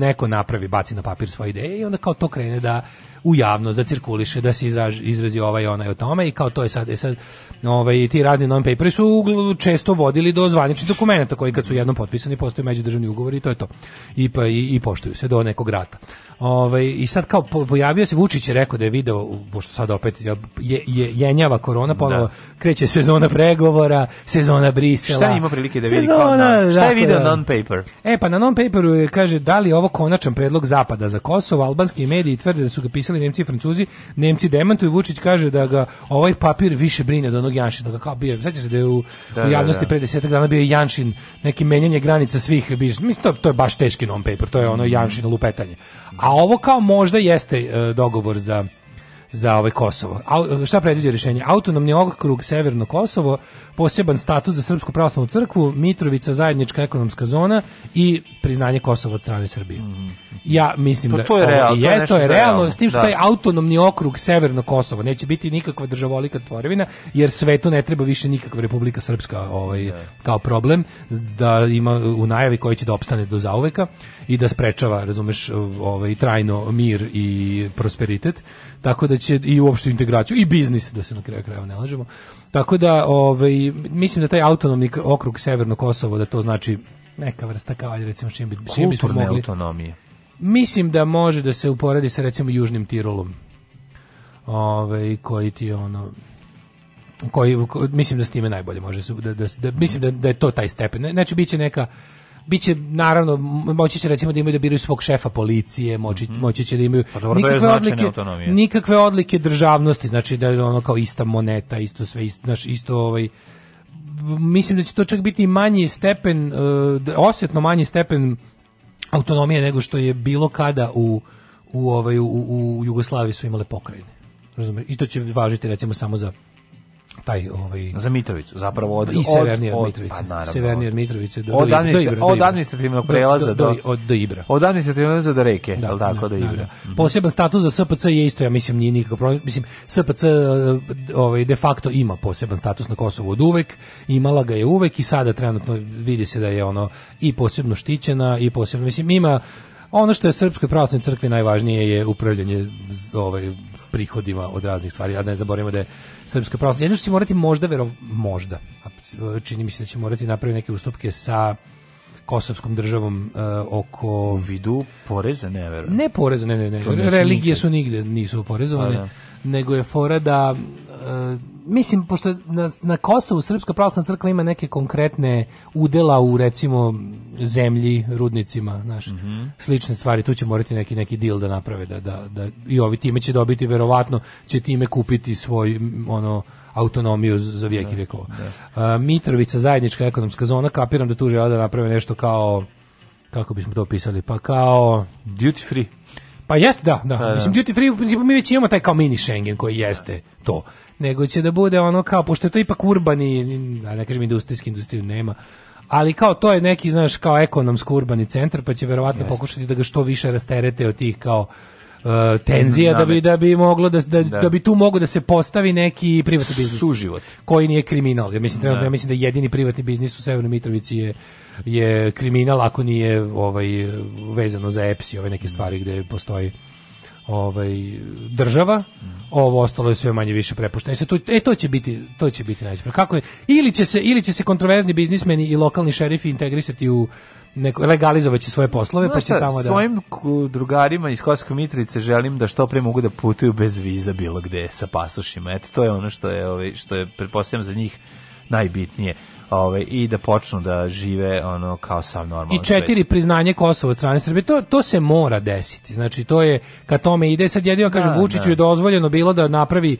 neko napravi, baci na papir svoje ideje i onda kao to krene da u javnost da cirkuliše, da se izrazi, izrazi ovaj onaj o tome i kao to je sad, je sad ovaj, ti razni non-paperi su često vodili do zvaničnih dokumenta koji kad su jednom potpisani postaju međudržavni ugovori i to je to. I, pa, i, i poštuju se do nekog rata. Ovaj, I sad kao pojavio se Vučić je rekao da je video, pošto sad opet je, je, jenjava korona, ponovo da. kreće sezona pregovora, sezona Brisela. Šta ima prilike da vidi? Sezona, da, šta je dakle, video da. non-paper? E, pa na non-paperu kaže da li je ovo konačan predlog Zapada za Kosovo, albanski mediji tvrde da su ga pisali potpisali Nemci i Francuzi, Nemci demantuju, Vučić kaže da ga ovaj papir više brine od onog Janšina, da ga kao bio, sećaš se da je u, da, u da, javnosti da, da. pre desetak dana bio Janšin, neki menjanje granica svih, biš, mislim to, to je baš teški non paper, to je ono Janšino lupetanje. A ovo kao možda jeste uh, dogovor za za ovaj Kosovo. A, šta predviđa rješenje? Autonomni okrug Severno Kosovo, poseban status za Srpsku pravoslavnu crkvu, Mitrovica zajednička ekonomska zona i priznanje Kosova od strane Srbije. Ja mislim to, da to je, real, je, to je, to je realno, realno, s tim što da. taj autonomni okrug Severno Kosovo neće biti nikakva državolika tvorevina, jer svetu ne treba više nikakva Republika Srpska ovaj, ne. Da. kao problem, da ima u najavi koji će da opstane do zauveka i da sprečava, razumeš, ovaj, trajno mir i prosperitet tako da će i uopšte integraciju i biznis da se na kraju krajeva ne lažemo. Tako da ovaj mislim da taj autonomni okrug Severno Kosovo da to znači neka vrsta kao ajde recimo čim bi čim bismo mogli autonomije. Mislim da može da se uporedi sa recimo Južnim Tirolom. Ovaj koji ti ono koji ko, mislim da s time najbolje može se da, da, da mislim da, da je to taj stepen. Znači biće neka biće naravno moći će recimo da imaju da biraju svog šefa policije, moći, mm -hmm. moći će da imaju pa dobro, da nikakve odlike, autonomije. nikakve odlike državnosti, znači da je ono kao ista moneta, isto sve isto, naš, isto ovaj mislim da će to čak biti manji stepen uh, osjetno manji stepen autonomije nego što je bilo kada u u ovaj u, u Jugoslaviji su imale pokrajine. Razumem. isto će važiti recimo samo za taj ovaj za Mitrovicu zapravo od i severnije od, od Mitrovice pa, severnije od Mitrovice do od, do Ibra, od administrativnog prelaza do do, od, do Ibra od administrativnog prelaza do reke da, al tako da, do da, Ibra da, da. poseban status za SPC je isto ja mislim nije nikakav problem mislim SPC eh, ovaj de facto ima poseban status na Kosovu od uvek imala ga je uvek i sada trenutno vidi se da je ono i posebno štićena i posebno mislim ima ono što je srpskoj pravoslavnoj crkvi najvažnije je upravljanje ovaj prihodima od raznih stvari, a ne zaboravimo da je srpska pravoslavna. Jedno što će morati možda, vero, možda, čini mi se da će morati napraviti neke ustupke sa kosovskom državom uh, oko u vidu poreza ne verujem. Ne poreza, ne, ne, ne. Religije nikad. su nigde nisu oporezovane. Pa da nego je fora da uh, mislim, pošto na, na Kosovu Srpska pravoslavna crkva ima neke konkretne udela u, recimo, zemlji, rudnicima, znaš, mm -hmm. slične stvari, tu će morati neki neki deal da naprave, da, da, da, i ovi time će dobiti, verovatno, će time kupiti svoj, ono, autonomiju za vijek i da, vjekova. Uh, Mitrovica, zajednička ekonomska zona, kapiram da tu žele da naprave nešto kao, kako bismo to opisali, pa kao... Duty free. Pa jeste, da, da. A, pa, da. Mislim, duty free, u principu mi već imamo taj kao mini Schengen koji jeste to. Nego će da bude ono kao, pošto je to ipak urbani, da ne kažem industrijski, industriju nema, ali kao to je neki, znaš, kao ekonomsko urbani centar, pa će verovatno jeste. pokušati da ga što više rasterete od tih kao uh, tenzija da bi da bi moglo da da, da. da bi tu moglo da se postavi neki privatni biznis suživot koji nije kriminal. Ja mislim trenutno da. ja mislim da jedini privatni biznis u Severnoj Mitrovici je je kriminal ako nije ovaj vezano za EPS i ove neke stvari gde postoji ovaj država, ovo ostalo je sve manje više prepušteno. E, tu, e to će biti to će biti najčešće. Kako je? Ili će se ili će se kontroverzni biznismeni i lokalni šerifi integrisati u neko, legalizovaće svoje poslove, no, pa će tamo da... Svojim drugarima iz Kosovske Mitrice želim da što pre mogu da putuju bez viza bilo gde sa pasošima. Eto, to je ono što je, ovaj, što je pretpostavljam, za njih najbitnije ovaj i da počnu da žive ono kao sam normalno. I četiri svet. priznanje Kosova od strane Srbije to to se mora desiti. Znači to je ka tome ide sad jedino kažem da, Vučiću da. je dozvoljeno bilo da napravi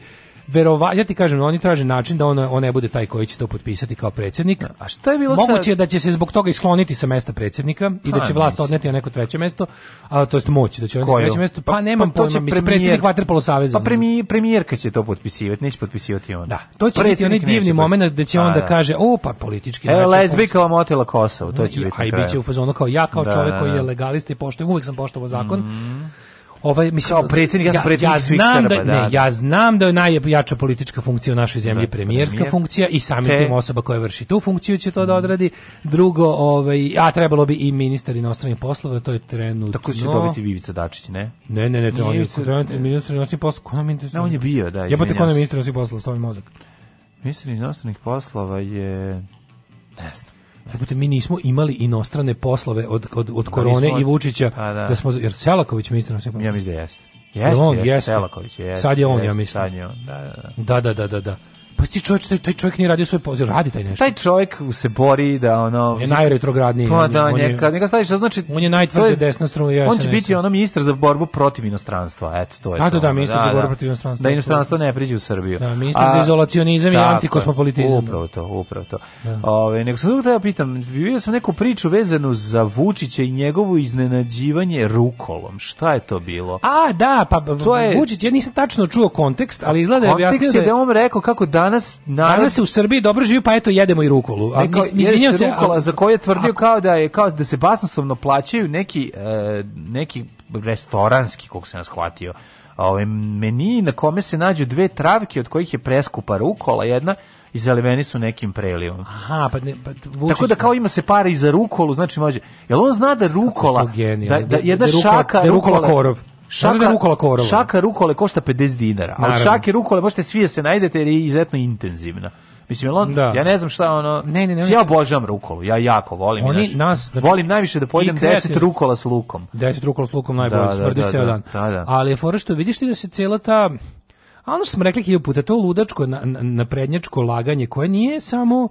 verova, ja ti kažem, oni traže način da on, on ne bude taj koji će to potpisati kao predsjednik. A šta je bilo Moguće sad? je da će se zbog toga iskloniti sa mesta predsjednika i da će pa, vlast odneti na neko treće mesto, a to jest moć da će on na treće mesto. Pa, pa nemam pa, pojma, mislim predsjednik Vaterpolo saveza. Pa premijer, premijerka će to potpisivati, neće potpisivati on. Da, to će predsjednik biti onaj divni momenat pa, da će a, onda da. kaže, "O, pa politički e, lezbika vam otela Kosovo", to će biti. Aj biće u fazonu kao ja kao da, čovjek da, koji da. je legalista i poštuje, uvek sam poštovao zakon. Mm ovaj mislim kao predsjednik ja, sam predsjednik ja svih Srba, da-, da, ne, ja znam da je najjača politička funkcija u našoj zemlji da, premijerska premijer. funkcija i samim tim osoba koja vrši tu funkciju će to da mm. odradi. Drugo, ovaj a trebalo bi i ministar inostranih poslova, to je trenutno. Tako će dobiti Vivica Dačić, ne? Ne, ne, ne, to on je ministar inostranih poslova, kona ministar. Ne, on je bio, da. Jebote, kona ministar inostranih poslova, stavim mozak. Ministar inostranih poslova je ne znam Jebote, mi nismo imali inostrane poslove od, od, od da, korone nismo, i Vučića, pa da. da. smo, jer Selaković mi iskreno se Ja mislim da jeste. Jeste, jeste. jeste. Selaković, jeste. Sad je on, jeste, ja mislim. Sad je on, da, da, da. Da, da, da, da. da. Pa ti čovjek, taj, taj čovjek nije radio svoj posao, radi taj nešto. Taj čovjek se bori da ono... On je najretrogradniji. Pa da, neka, neka staviš, znači... On je najtvrđe desna struna i On će biti ono ministar za borbu protiv inostranstva, eto, to je da, da to. Da, da, ministar da, za borbu da. protiv inostranstva. Da inostranstvo ne priđe u Srbiju. Da, ministar A, za izolacionizam i antikosmopolitizam. Upravo to, upravo to. Da. Ove, nego sam da ja pitam, vidio sam neku priču vezanu za Vučića i njegovo iznenađivanje rukolom. Šta je to bilo? A, da, pa je... Vučić, ja nisam tačno čuo kontekst, ali izgleda da je objasnio da je on rekao kako dan danas narod... danas se u Srbiji dobro živi, pa eto jedemo i rukolu. A Neko, se, rukola, a... za koje tvrdio a... kao da je kao da se basnoslovno plaćaju neki e, neki restoranski, kog se nas shvatio ovaj meni na kome se nađu dve travke od kojih je preskupa rukola jedna i zeliveni su nekim prelivom. Aha, pa ne, pa Tako da kao ima se para i za rukolu, znači može. Jel on zna da rukola, pa da-, da, da jedna da rukola, šaka da rukola, rukola korov. Šaka rukola korova. Šaka rukole košta 50 dinara, a od šake rukole možete svi da se najdete jer je izuzetno intenzivna. Mislim, on, da. ja ne znam šta ono... Ne, ne, ne, ja obožavam rukolu, ja jako volim. Oni naš, nas... Znači, volim najviše da pojedem 10 rukola s lukom. 10 rukola s lukom najbolje, da, smrdiš da, da, da, dan. Da, da. Ali je fora što vidiš ti da se cijela ta... A ono što smo rekli hiljoputa, to ludačko, na, na, naprednjačko laganje koje nije samo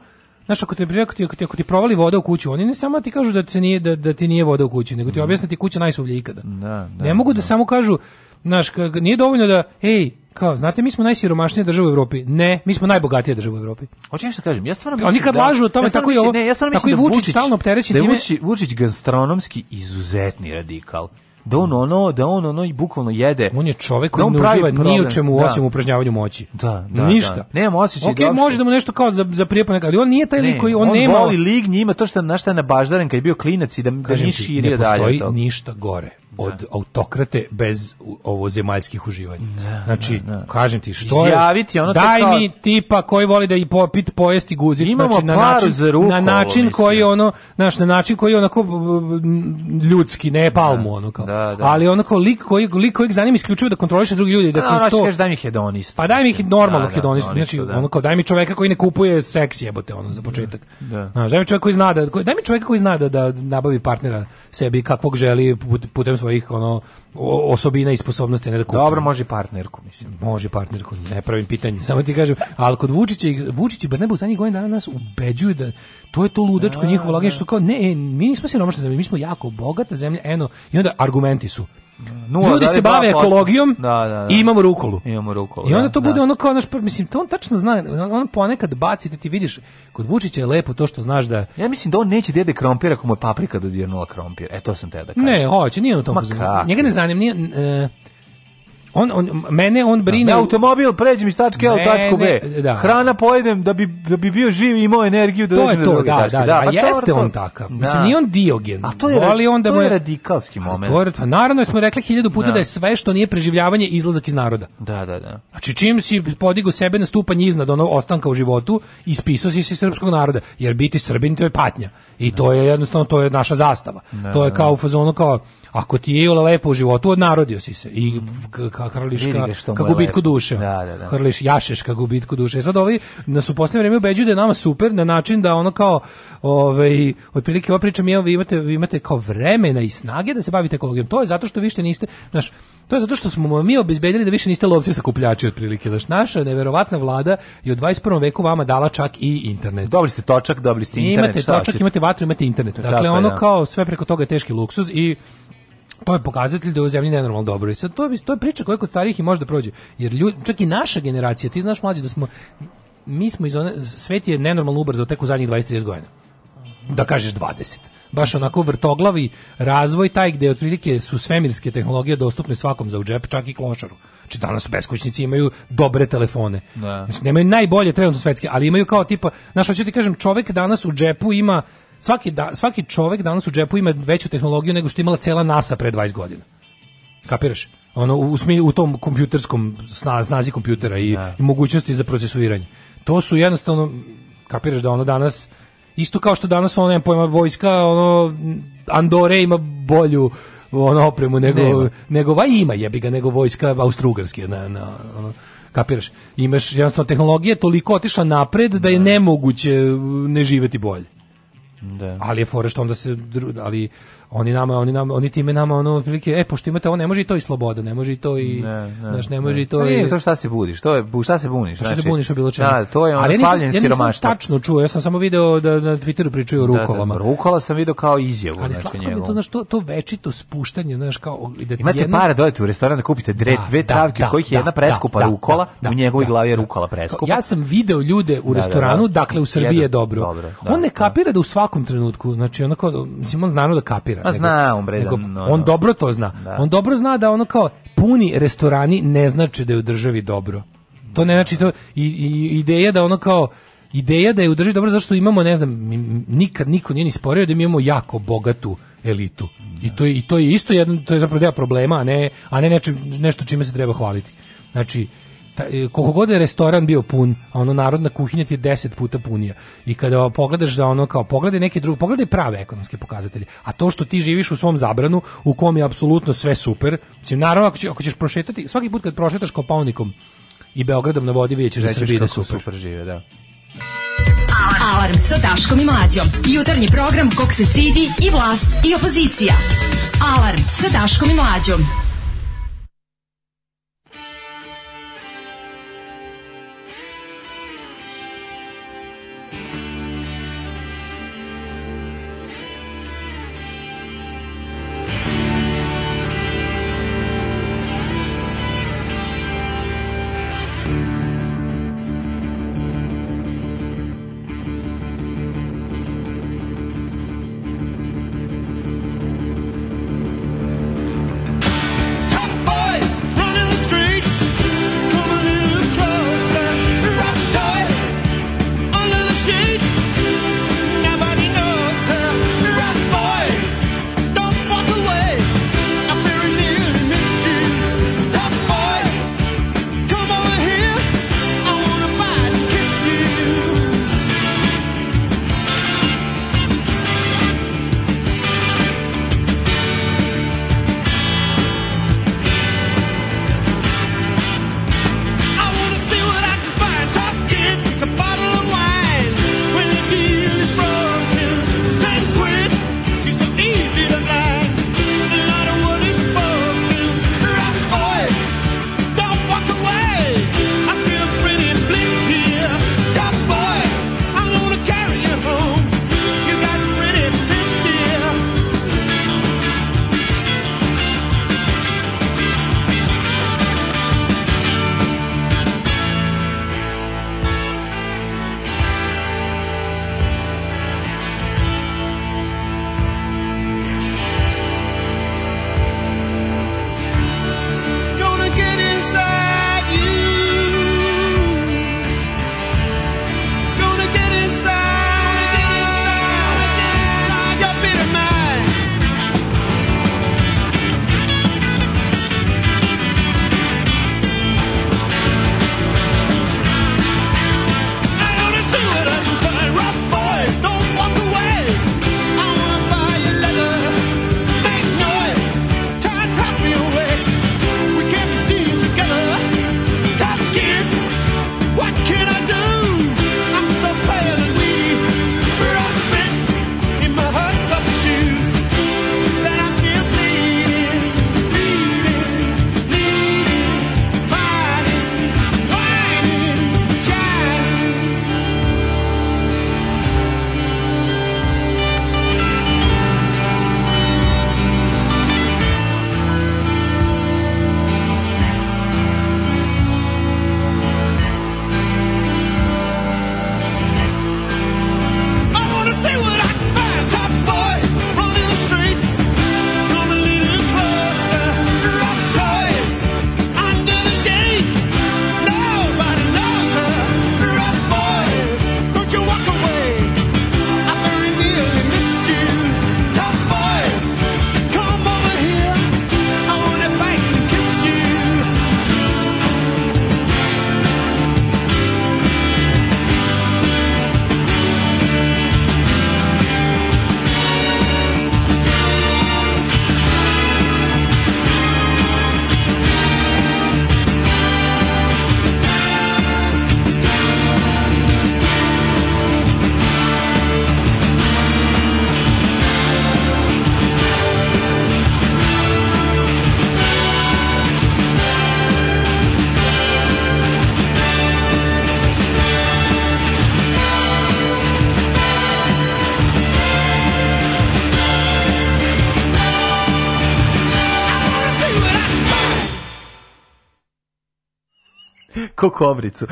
znaš, ako te ako ti, ako ti, ako ti provali voda u kuću, oni ne samo da ti kažu da, se nije, da, da ti nije voda u kući, nego ti mm. objasne kuća najsuvlje ikada. Da, da, ne mogu da, da. samo kažu, znaš, nije dovoljno da, ej, kao, znate, mi smo najsiromašnija država u Evropi. Ne, mi smo najbogatija država u Evropi. Hoćeš nešto da kažem? Ja stvarno mislim. Oni kad da, lažu o tome ja tako i ovo. Ne, ja stvarno mislim da Vučić stalno opterećen time. Da Vučić, Vučić gastronomski izuzetni radikal da on ono, da on ono i bukvalno jede. On je čovjek koji da ne uživa ni u čemu da. osim upražnjavanju moći. Da, da, Ništa. Da. Nema osjećaj okay, da Okej, može da mu nešto kao za za prijepo ali on nije taj lik koji on, on nema. On voli lig, njima to što na šta na Baždaren kad je bio klinac i da da ni širio dalje. Ne postoji ništa gore od da. autokrate bez ovozemaljskih uživanja. Da, da znači, da, da. kažem ti, što Izjaviti, ono daj kao... mi tipa koji voli da i popit, pojesti, guzit, Imamo znači, na način, za ruku, na način ovo, koji ono, znaš, na način koji onako ljudski, ne da. palmu, ono kao. Ali onako lik koji lik koji zanim isključivo da kontroliše drugi ljudi, da kroz to... daj mi hedonista. Pa daj mi normalno hedonista, znači, ono kao, daj mi čoveka koji ne kupuje seks jebote, ono, za početak. Da. Znaš, daj mi čoveka koji zna da, daj mi čoveka koji zna da, da nabavi partnera sebi kakvog želi putem svojih ono osobina i sposobnosti ne da kupuje. Dobro, može i partnerku, mislim. Može partnerku, ne pravim pitanje, samo ti kažem, ali kod Vučića, Vučić i Brnebu u zadnjih godina dana nas ubeđuju da to je to ludačko da, njihovo ulaganje da. što kao ne, e, mi nismo se siromašna zemlja, mi smo jako bogata zemlja, eno, i onda argumenti su Nula, Ljudi se bave ekologijom da, da, da. i imamo rukolu. Imamo rukolu. I onda da, to bude da. ono kao naš, mislim, to on tačno zna, on ponekad baci, ti vidiš, kod Vučića je lepo to što znaš da... Ja mislim da on neće da jede krompir ako mu je paprika dodirnula krompir. E, to sam te da kažem. Ne, hoće, nije u tom. Njega ne zanima, nije... E, on, on, mene on brine... Da, automobil, pređem iz tačke A tačku B. Da. Hrana pojedem da bi, da bi bio živ i imao energiju da to je to, da, tačke. da, da, da pa A jeste on takav. Da. Mislim, nije on diogen. A to je, voli on da to je radikalski moment. To je, pa naravno, da smo rekli hiljadu puta da je sve što nije preživljavanje izlazak iz naroda. Da, da, da. Znači, čim si podigo sebe na stupanj iznad onog ostanka u životu, ispisao si se srpskog naroda. Jer biti srbin to je patnja. I to je jednostavno, to je naša zastava. to je kao u fazonu kao Ako ti je Iola lepo u životu, odnarodio si se. I hrliš ka, ka gubitku duše. Da, da, da. Hrliš, jašeš ka gubitku duše. E sad ovi nas u posljednje vrijeme ubeđuju da je nama super na način da ono kao, ovaj, otprilike ova priča mi je, vi imate, vi imate kao vremena i snage da se bavite ekologijom. To je zato što vi više niste, znaš, to je zato što smo mi obezbedili da više niste lovci kupljači otprilike. Znaš, naša neverovatna vlada je u 21. veku vama dala čak i internet. Dobili ste točak, dobili ste internet. imate točak, imate vatru, imate internet. Dakle, ono da. kao sve preko toga je teški luksuz i to pa je pokazatelj da je u zemlji nenormalno dobro. I sad to je, to je priča koja kod starijih i može da prođe. Jer ljudi, čak i naša generacija, ti znaš mlađi da smo mi smo iz one, svet je nenormalno ubrzao tek u zadnjih 20-30 godina. Da kažeš 20 baš onako vrtoglavi razvoj taj gde otprilike su svemirske tehnologije dostupne svakom za u džep, čak i klošaru. Znači danas beskućnici imaju dobre telefone. Ne. Da. Znači, nemaju najbolje trenutno svetske, ali imaju kao tipa, znaš, hoću ti kažem, čovjek danas u džepu ima svaki, da, svaki čovek danas u džepu ima veću tehnologiju nego što imala cela NASA pre 20 godina. Kapiraš? Ono, u, u tom kompjuterskom snazi, kompjutera i, da. i mogućnosti za procesuiranje. To su jednostavno, kapiraš da ono danas, isto kao što danas ono, nema pojma, vojska, ono, Andore ima bolju ono opremu nego nema. nego va ima jebi ga nego vojska austrougarske na na ono, kapiraš imaš jednostavno tehnologije toliko otišla napred da je da. nemoguće ne živeti bolje Da. Ali je fora što onda se ali oni nama oni nama oni time nama ono otprilike e pošto imate ovo ne može i to i sloboda ne može i to i ne, ne, znaš, ne može ne. i to pa i ne, to šta se budiš to je šta se buniš znači šta znači, se buniš u bilo čemu da to je ono Ali slavljen ja nisam, ja tačno čuo ja sam samo video da na Twitteru pričaju o rukolama da, da, rukola sam video kao izjavu Ali znači njegov. to znači to to večito spuštanje znaš kao da ti imate jedno... para dođete u restoran da kupite dve da, dve da, travke da, kojih je da, jedna preskupa da, rukola u njegovoj glavi je rukola preskupa ja sam video ljude u restoranu dakle u Srbiji je dobro on ne kapira da u svakom trenutku znači onako mislim on znano da kapira nervira. Ma zna on bre. Da, no, on dobro to zna. Da. On dobro zna da ono kao puni restorani ne znači da je u državi dobro. To ne znači to i, i ideja da ono kao ideja da je u državi dobro što imamo ne znam nikad niko nije ni sporio da mi imamo jako bogatu elitu. I to je, i to je isto jedan to je zapravo deo problema, a ne a ne nečim, nešto čime se treba hvaliti. Znači ta, e, koliko god je restoran bio pun, a ono narodna kuhinja ti je 10 puta punija. I kada pogledaš da ono kao pogledaj neki drugi, pogledaj prave ekonomske pokazatelje. A to što ti živiš u svom zabranu, u kom je apsolutno sve super, znači naravno ako ćeš, ako ćeš prošetati, svaki put kad prošetaš Kopalnikom i Beogradom na vodi vidjet ćeš da Srbija da ide super. super žive, da. Alarm. sa Daškom i Mlađom. Jutarnji program kog se stidi i vlast i opozicija. Alarm sa Daškom i Mlađom. ko kovricu.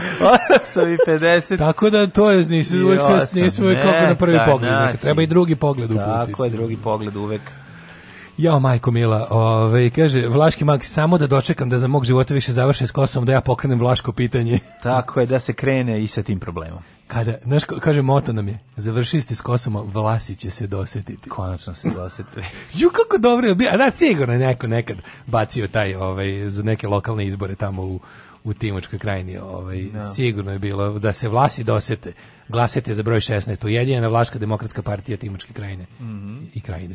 Sam i 50. Tako da to je, nisi uvek sve, nisi uvek kako na prvi da, pogled. Znači, treba i drugi pogled uputiti. Tako je, drugi pogled uvek. Jao majko mila, ove, ovaj, kaže Vlaški mag samo da dočekam da za mog života više završe s Kosovom da ja pokrenem vlaško pitanje. Tako je da se krene i sa tim problemom. Kada, znaš, kaže moto nam je, završi ste s Kosoma, vlasi će se dosetiti. Konačno se dosetiti. Ju, kako dobro je bio, da, sigurno je neko nekad bacio taj, ovaj, za neke lokalne izbore tamo u, u Timočkoj krajini, ovaj, no. Da. sigurno je bilo da se vlasi dosete. Glasete za broj 16, Ujedinjena Vlaška demokratska partija Timočke krajine mm -hmm. i krajine.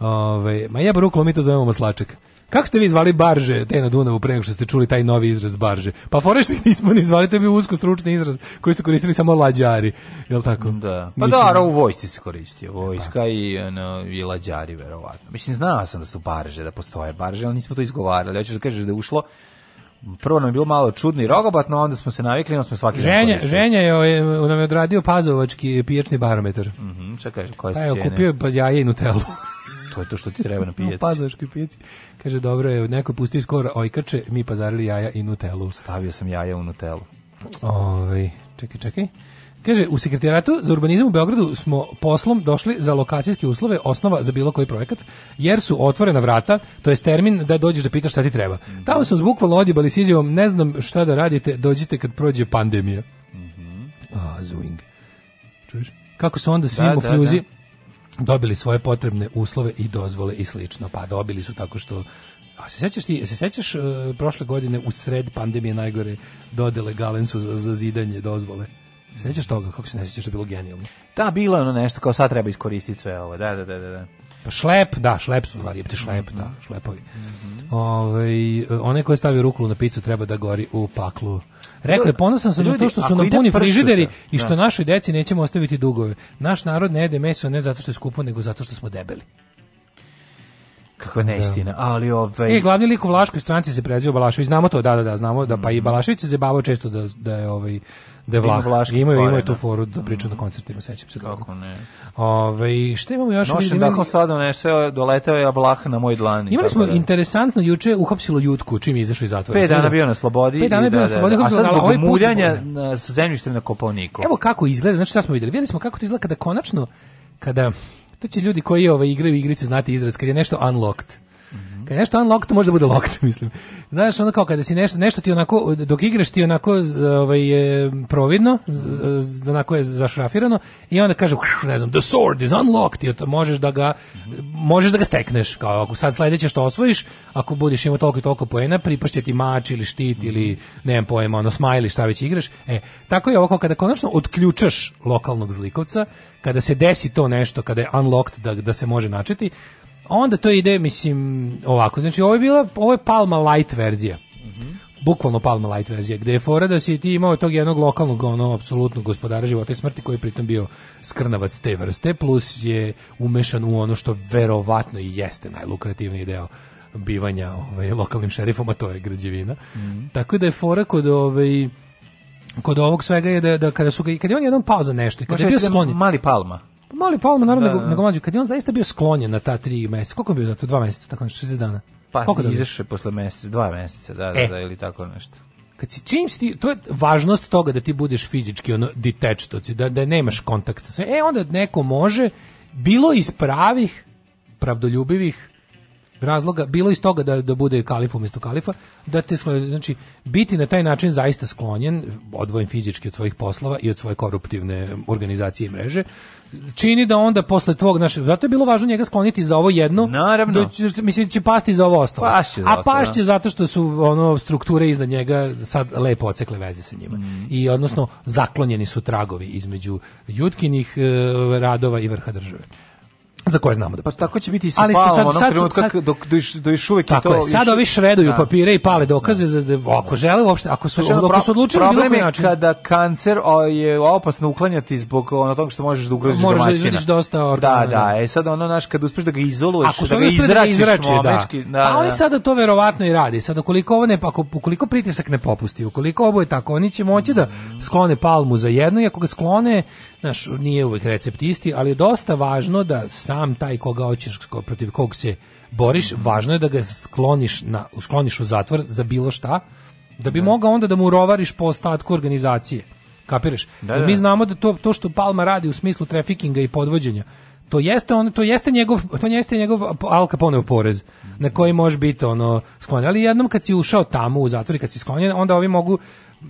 ovaj, ma jeba ruklo, mi to zovemo maslačak. Kako ste vi zvali barže, te na Dunavu, pre nego što ste čuli taj novi izraz barže? Pa fore nismo ni zvali, to je bio usko stručni izraz koji su koristili samo lađari, je li tako? Da, pa Mislim... da, u vojsci se koristio, e, vojska pa. i, no, i lađari, verovatno. Mislim, znao sam da su barže, da postoje barže, ali nismo to izgovarali. Hoćeš da kažeš da ušlo prvo nam je bilo malo čudno i rogobatno, onda smo se navikli, onda smo svaki ženja, dan Ženja je, ovaj, nam je odradio pazovački pijačni barometar. Mhm, mm -hmm, čekaj, koje su Pa je kupio pa jaje i Nutellu. to je to što ti treba na pijaci. Pazovački pijaci. Kaže, dobro je, neko pustio skoro ojkače, mi pazarili jaja i nutelu. Stavio sam jaja u nutelu. Ovaj, čekaj, čekaj. Kaže, u sekretarijatu za urbanizam u Beogradu smo poslom došli za lokacijske uslove, osnova za bilo koji projekat, jer su otvorena vrata, to je termin da dođeš da pitaš šta ti treba. Tamo sam zbukvalo odjebali s izjavom, ne znam šta da radite, dođite kad prođe pandemija. Mm -hmm. A, zuing. Čuješ? Kako su onda svi da, mufljuzi da, da. dobili svoje potrebne uslove i dozvole i slično. Pa dobili su tako što a se sećaš ti, se sećaš uh, prošle godine u sred pandemije najgore dodele Galensu za, za zidanje dozvole? Sećaš toga, kako se ne sećaš, je bilo genijalno. Da, bilo je ono nešto, kao sad treba iskoristiti sve ovo, da, da, da, da. Pa šlep, da, šlep su zvali, jebite šlep, mm -hmm. da, šlepovi. Mm -hmm. onaj ko je stavio ruklu na picu treba da gori u paklu. Rekao je, ponosan sam na to što su nam puni frižideri i što da. našoj deci nećemo ostaviti dugove. Naš narod ne jede meso ne zato što je skupo, nego zato što smo debeli. Kako neistina, ali ovaj... E, glavni lik u Vlaškoj stranci se prezivao Balašević, znamo to, da, da, da, znamo da, pa i Balašević se zabavao često da, da je ovaj da je Vlah. Vlaški imaju, korena. imaju tu foru da pričaju mm. na koncertima, sećam se. Kako ne. Ove, ovaj, šta imamo još? Nošem da dakle, sad donese, doleteo je Vlah na moj dlani. Imali smo da. interesantno, juče uhapsilo Jutku, čim je izašao iz zatvora. Pet dana bio na slobodi. Pet dana bio da, na slobodi. Da, da. A sad zbog muljanja sa zemljištem na Koponiku. Evo kako izgleda, znači šta smo videli. Videli smo kako to izgleda kada konačno, kada to će ljudi koji ove ovaj, igraju igrice znati izraz kad je nešto unlocked Mhm. Kad je nešto unlocked, to može da bude locked, mislim. Znaš, onda kao kada si nešto, nešto ti onako, dok igraš ti onako ovaj, e, providno, z, onako je zašrafirano, i onda kaže, ne znam, the sword is unlocked, to možeš da ga, možeš da ga stekneš, kao ako sad sledeće što osvojiš, ako budeš imao toliko i toliko poena, pripašće ti mač ili štit mhm. ili, ne znam pojma, ono, smajli, šta već igraš. E, tako je ovako, kada konačno odključaš lokalnog zlikovca, kada se desi to nešto, kada je unlocked da, da se može načeti, onda to ide, mislim, ovako. Znači, ovo je bila, ovo je Palma Light verzija. Mm Bukvalno Palma Light verzija, gde je fora da si ti imao tog jednog lokalnog, ono, apsolutno gospodara života i smrti, koji je pritom bio skrnavac te vrste, plus je umešan u ono što verovatno i jeste najlukrativniji deo bivanja ovaj, lokalnim šerifom, a to je građevina. Mm -hmm. Tako da je fora kod ovaj, kod ovog svega je da, da kada su ga, kada je on jednom pao za nešto kada Možda je bio sklonjen. Mali palma. Mali Palma, naravno, da, nego, da, da. nego mlađi, kad je on zaista bio sklonjen na ta 3 mjeseca. koliko je bio za to? Dva meseca, tako nešto, 60 dana? Pa, izašao posle mjesec, 2 mjeseca, da, e. da, ili tako nešto kad si čim si ti, to je važnost toga da ti budeš fizički ono detached, da da nemaš kontakta. sa. e onda neko može bilo iz pravih pravdoljubivih razloga, bilo iz toga da da bude kalif umjesto kalifa, da te znači biti na taj način zaista sklonjen, odvojen fizički od svojih poslova i od svoje koruptivne organizacije i mreže, čini da onda posle tvog naš zato je bilo važno njega skloniti za ovo jedno naravno do, da da, mislim da će pasti za ovo ostalo pašće a pašće da. zato što su ono strukture iznad njega sad lepo ocekle veze sa njima mm. i odnosno zaklonjeni su tragovi između jutkinih e, radova i vrha države za koje znamo da pa tako će biti i sa ali palom, sad, onog trenutka sad, dok do još uvek je to je sad ovi šveduju da, papire i pale dokaze da. za da, ako žele uopšte ako su znači, ono, ako su odlučili bilo koji način kada kancer o, je opasno uklanjati zbog ono toga što možeš da ugroziš domaćina možeš da izvadiš dosta da, organa da da e sad ono naš kada uspeš da ga izoluješ ako da, da ga izračiš izrači, momečki, da. da, pa da. a oni sada to verovatno i radi sad ukoliko, ovo ne pa ukoliko pritisak ne popusti ukoliko ovo je tako oni će moći da sklone palmu za jedno i ako ga sklone Znaš, nije uvek recept isti, ali je dosta važno da sam taj koga hoćeš, protiv kog se boriš, važno je da ga skloniš, na, skloniš u zatvor za bilo šta, da bi da. mogao onda da mu rovariš po ostatku organizacije. Kapiraš? Da, da. Mi da. znamo da to, to što Palma radi u smislu trafikinga i podvođenja, to jeste on to jeste njegov to jeste njegov Al Caponeov porez na koji može biti ono sklonjen ali jednom kad si ušao tamo u zatvor i kad si sklonjen onda ovi mogu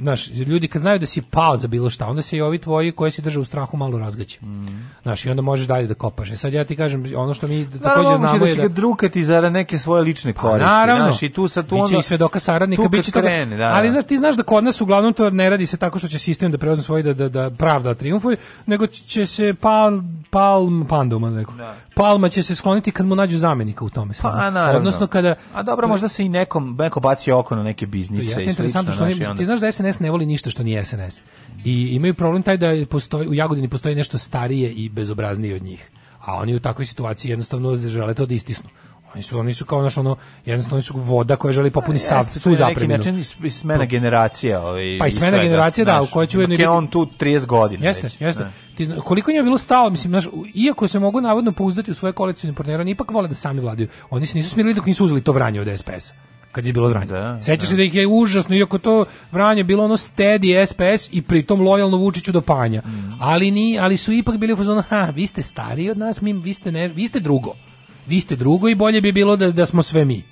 znaš, ljudi kad znaju da si pao za bilo šta, onda se i ovi tvoji koji se drže u strahu malo razgaće. Mm. Znaš, i onda možeš dalje da kopaš. E sad ja ti kažem, ono što mi takođe da znamo je da... će da... ga drukati za neke svoje lične pa koristi. Pa, naravno. Znaš, i tu sad tu onda... i svedoka saradnika, biće toga... Krene, da, da. Ali da. znaš, ti znaš da kod nas uglavnom to ne radi se tako što će sistem da preuzme svoje da, da, da pravda triumfuje, nego će se pal, palm pandom, rekao. Da. Palma će se skloniti kad mu nađu zamenika u tome. Pa, a, naravno. Odnosno kada A dobro, možda se i nekom neko baci oko na neke biznise Jasne, i interesantno što oni, onda... ti znaš da SNS ne voli ništa što nije SNS. I imaju problem taj da postoji u Jagodini postoji nešto starije i bezobraznije od njih. A oni u takvoj situaciji jednostavno žele to da istisnu. Oni su, oni su kao naš ono, jednostavno su voda koja želi popuni pa sav, svu zapreminu. Neki način iz smena pa- generacija. Ovaj, pa i smena generacija, da, u kojoj će ujedno biti... on tu 30 godina. Jeste, već, jeste. Da. Ti, koliko njima je bilo stalo, mislim, znaš, iako se mogu navodno pouzdati u svoje koalicijne partnere, oni ipak vole da sami vladaju. Oni se nisu smirili dok nisu uzeli to vranje od SPS-a kad je bilo Vranje. Da, Sećaš da. se da ih je užasno, iako to Vranje bilo ono steady SPS i pritom lojalno Vučiću do panja. Mm. Ali, ni, ali su ipak bili u fazonu, ha, vi ste stariji od nas, mi, vi, ste ne, vi ste drugo vi ste drugo i bolje bi bilo da, da smo sve mi.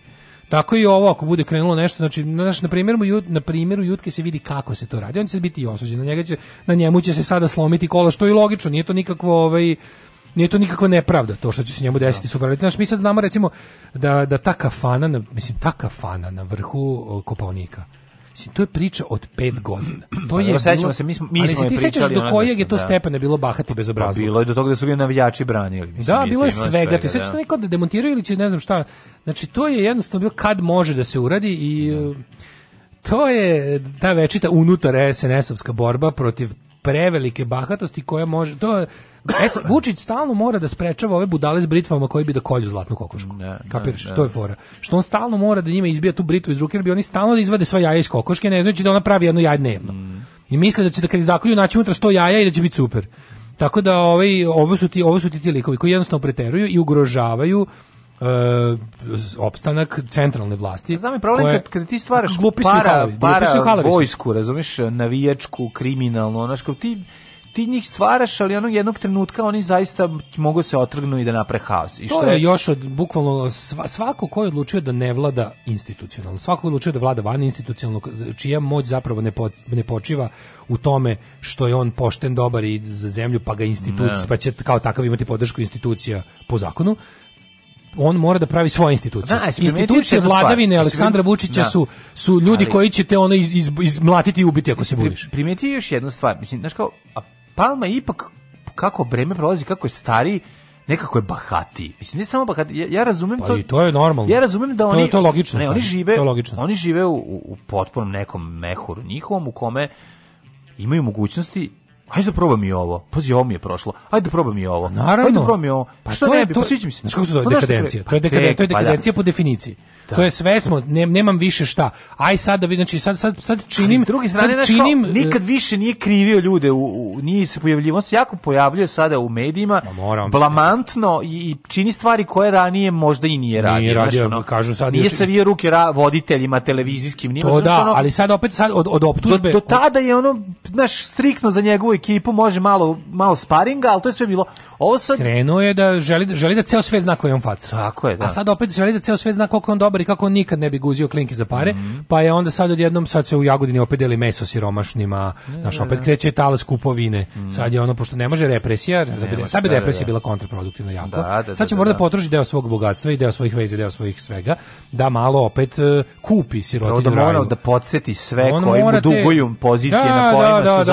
Tako i ovo, ako bude krenulo nešto, znači, na primjeru, na primjeru jutke se vidi kako se to radi, on će biti i osuđen, na, njega će, na njemu će se sada slomiti kola, što je logično, nije to nikakvo, ovaj, nije to nikakva nepravda to što će se njemu da. desiti no. super. Znaš, mi sad znamo recimo da, da ta kafana, na, mislim ta kafana na vrhu kopaonika Mislim, to je priča od 5 godina. To pa je bilo, se, mi smo, mi smo je ti sećaš do kojeg je to da. stepena bilo bahati bezobrazno. Pa bilo je do toga da su ga navijači branili. Mislim, da, bilo je svega. svega ti sećaš da neko da demontiraju ili će ne znam šta. Znači, to je jednostavno bilo kad može da se uradi i... Da. Um, to je ta večita unutar SNS-ovska borba protiv prevelike bahatosti koja može to E, Vučić stalno mora da sprečava ove budale s britvama koji bi da kolju zlatnu kokošku. Ne, Kapiraš, ne, ne. to je fora. Što on stalno mora da njima izbija tu britvu iz ruke, jer bi oni stalno da izvade sva jaja iz kokoške, ne znajući da ona pravi jedno jaje dnevno. Mm. I misle da će da kad izakolju naći unutra 100 jaja i da će biti super. Tako da ovaj, ovo, su ti, ovo su ti ti likovi koji jednostavno preteruju i ugrožavaju Uh, opstanak centralne vlasti. Znam i problem koje, kad, kad ti stvaraš para, para, para vojsku, razumiješ, navijačku, kriminalnu, onaš, ti ti njih stvaraš, ali onog jednog trenutka oni zaista mogu da se otrgnu i da napre haos. I što to je, je još od, bukvalno svako ko je odlučio da ne vlada institucionalno, svako ko je odlučio da vlada van institucionalno, čija moć zapravo ne, po, ne počiva u tome što je on pošten, dobar i za zemlju, pa ga institucija, da. pa će kao takav imati podršku institucija po zakonu, on mora da pravi svoje institucije. Da, e, institucije vladavine Aleksandra Vučića da. su su ljudi ali, koji će te ono iz, iz, izmlatiti i ubiti ako se buniš. Primeti još jednu stvar, mislim, znaš kao, a Palma ipak, kako vreme prolazi, kako je stariji, nekako je bahati. Mislim ne samo bahati, ja, ja razumem pa to. i to je normalno. Ja razumem da oni je, to je logično. Ne, oni žive, to je oni žive u, u potpunom nekom mehuru njihovom u kome imaju mogućnosti Ajde da probam i ovo. Pazi, ovo mi je prošlo. Ajde da probam i ovo. Naravno. Ajde da probam i ovo. Pa što ne bi, to, pa sviđa mi se. Znaš kako se zove pa dekadencija? To je dekadencija, pa to je da. dekadencija po definiciji. Da. To je sve smo, ne, nemam više šta. Aj sad da vidim, znači sad, sad, sad činim, druge strane, sad činim... Kao, nikad e, više nije krivio ljude, u, u, nije se pojavljivo, on se jako pojavljuje sada u medijima, moram, blamantno i, i, čini stvari koje ranije možda i nije radio. Nije radio, znači, ono, kažu sad... Nije se savio ruke ra, voditeljima, televizijskim, nije... To znači, da, ono, ali sad opet sad od, od optužbe... Do, do tada je ono, znaš, striktno za njegovu ekipu može malo, malo sparinga, al to je sve bilo Ovo sad krenuo je da želi da- želi da ceo svet zna koji je on faca. Tako je, da. A sad opet želi da ceo svet zna koliko je on dobar i kako on nikad ne bi guzio klinke za pare, mm -hmm. pa je onda sad odjednom sad se u Jagodini opet deli meso siromašnima, naš opet kreće talas kupovine. Mm. Sad je ono pošto ne može represija, ne, da bi, sad bi da, da, represija da, bila kontraproduktivna jako. Da, da sad će morati da, potroši deo svog bogatstva i deo svojih veza, deo svojih svega da malo opet uh, kupi sirotinu. Da mora da podseti sve on koji mu duguju pozicije na kojima su,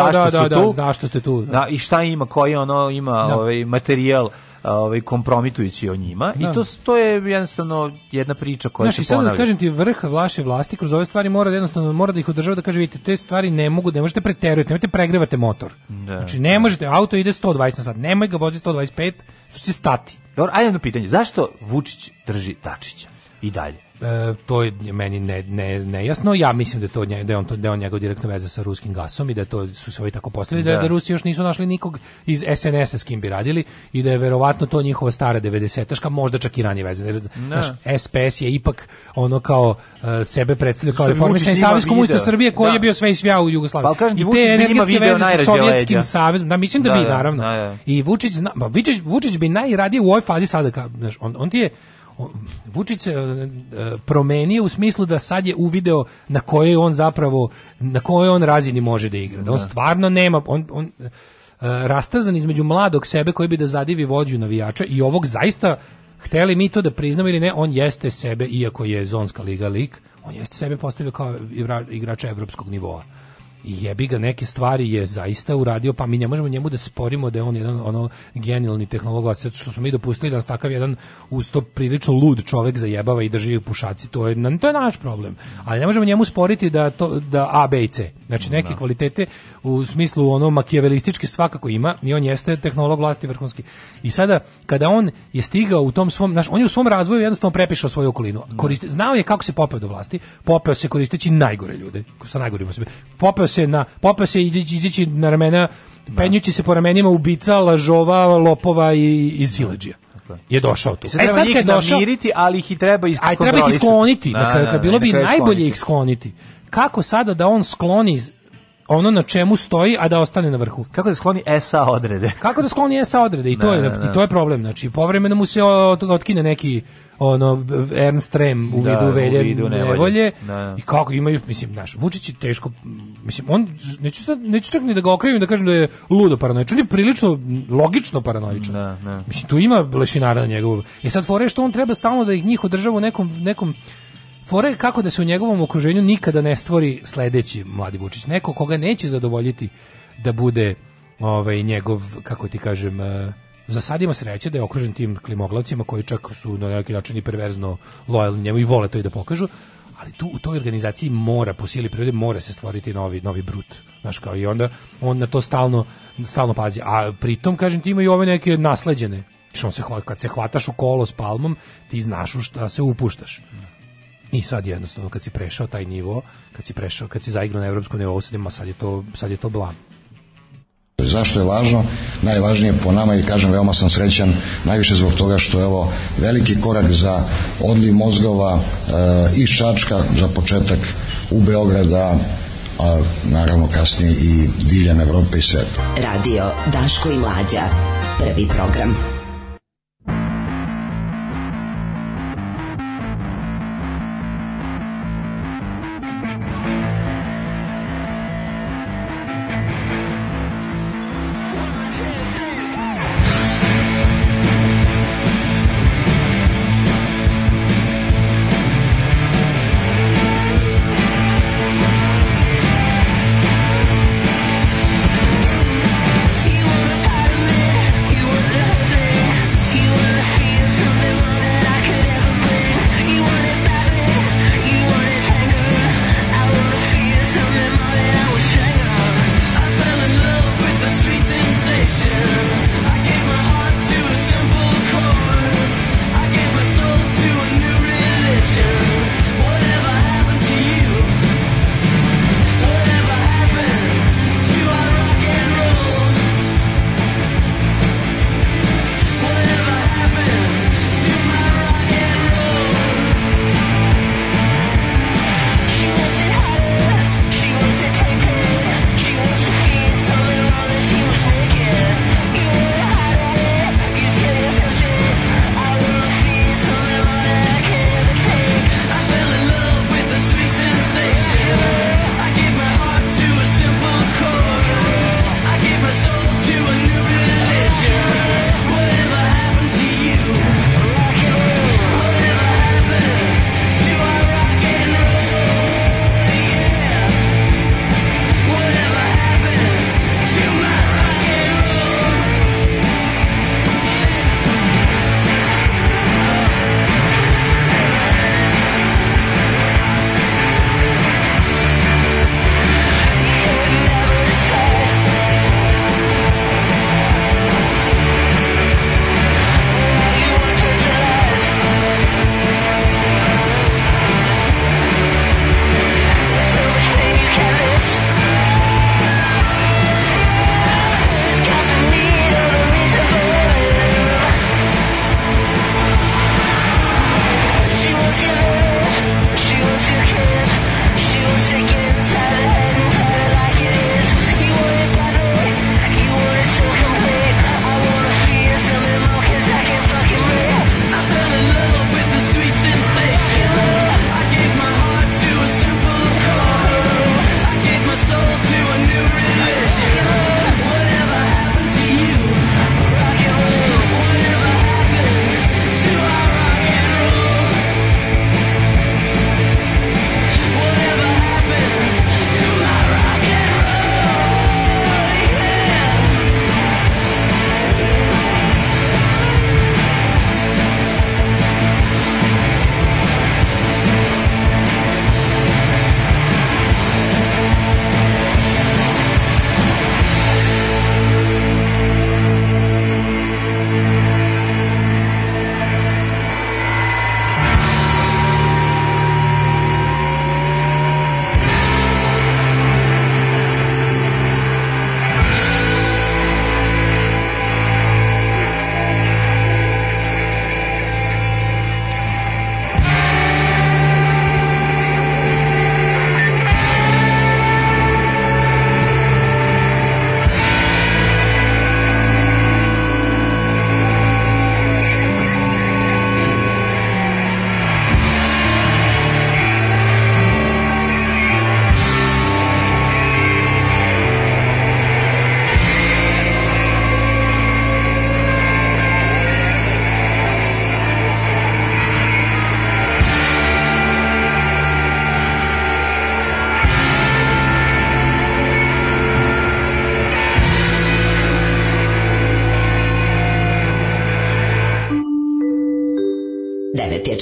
zašto su tu. Da, i šta ima, koji ono ima, ovaj materijal ovaj kompromitujući o njima da. i to to je jednostavno jedna priča koja znači, se da ponavlja. Znači, kažem ti vrh vaše vlasti kroz ove stvari mora da jednostavno mora da ih održava da kaže vidite te stvari ne mogu, ne možete preterujete, nemojte pregrevate motor. Da. Znači ne možete auto ide 120 na sat, nemoj ga voziti 125, što će stati. Dobro, ajde jedno pitanje. Zašto Vučić drži Dačića i dalje? E, to je meni ne, ne, nejasno. Ja mislim da, to, da, je on, da je on njegov direktno veze sa ruskim gasom i da to su se ovi tako postavili, da. da, da Rusi još nisu našli nikog iz SNS-a s kim bi radili i da je verovatno to njihova stara 90-taška, možda čak i ranije veze. Da. Naš SPS je ipak ono kao uh, sebe predstavljao kao reformisani da savez komunista Srbije koji da. je bio sve i svija u Jugoslaviji. Pa, I te energetske veze sa Sovjetskim savezom, da mislim da, da bi naravno. I Vučić, zna, ba, Vučić, Vučić bi najradije u ovoj fazi sada, ka, znaš, on, on ti je Vučić se e, e, promenio u smislu da sad je uvideo na kojoj on zapravo na kojoj on razini može da igra. Da on da. stvarno nema on, on e, rastazan između mladog sebe koji bi da zadivi vođu navijača i ovog zaista hteli mi to da priznamo ili ne, on jeste sebe, iako je zonska liga lik, on jeste sebe postavio kao igrača evropskog nivoa i jebi ga neke stvari je zaista uradio, pa mi ne možemo njemu da sporimo da je on jedan ono genijalni tehnolog, sve što smo mi dopustili da nas takav jedan usto prilično lud čovek zajebava i drži pušaci, to je, to je naš problem. Ali ne možemo njemu sporiti da, to, da A, B i C. Znači neke da. kvalitete u smislu ono makijavelistički svakako ima i on jeste tehnolog vlasti vrhunski. I sada kada on je stigao u tom svom, znaš, on je u svom razvoju jednostavno prepišao svoju okolinu. Da. Koriste, znao je kako se popeo do vlasti, popeo se koristeći najgore ljude, sa najgorima sebe. Popeo se na popeo se izići na ramena da. penjući se po ramenima ubica, lažova, lopova i, i zileđija je došao tu. Sad e sad kad došao, namiriti, ali ih i treba iskontrolisati. Aj treba ih skloniti, da, na kraju, da, bilo bi najbolje skloniti. ih skloniti. Kako sada da on skloni ono na čemu stoji, a da ostane na vrhu. Kako da skloni SA odrede? Kako da skloni SA odrede? I to, da, je, da, da. i to je problem. Znači, povremeno mu se otkine neki ono Ernst Rem u vidu da, velje, u vidu nevolje. Da. I kako imaju, mislim, naš Vučić je teško, mislim, on, neću, sad, neću čak ni da ga okrivim da kažem da je ludo paranoičan, on je prilično logično paranoičan. Da, Mislim, tu ima lešinara na njegovu. E sad, fore što on treba stalno da ih njih održava u nekom, nekom fore kako da se u njegovom okruženju nikada ne stvori sledeći mladi Vučić, neko koga neće zadovoljiti da bude ovaj njegov kako ti kažem eh, za sad ima sreće da je okružen tim klimoglavcima koji čak su na neki način i perverzno lojalni njemu i vole to i da pokažu ali tu u toj organizaciji mora po sili prirode mora se stvoriti novi novi brut znaš kao i onda on na to stalno stalno pazi a pritom kažem ti ima i ove neke nasleđene što se kad se hvataš u kolo s palmom ti znaš u šta se upuštaš I sad jednostavno kad si prešao taj nivo, kad si prešao, kad si zaigrao na evropskom nivou, sad je to, sad je to blam. Zašto je važno? Najvažnije po nama i kažem veoma sam srećan, najviše zbog toga što je ovo veliki korak za odliv mozgova e, eh, iz Čačka za početak u Beograda, a naravno kasnije i diljem Evrope i sveta. Radio Daško i Mlađa, prvi program.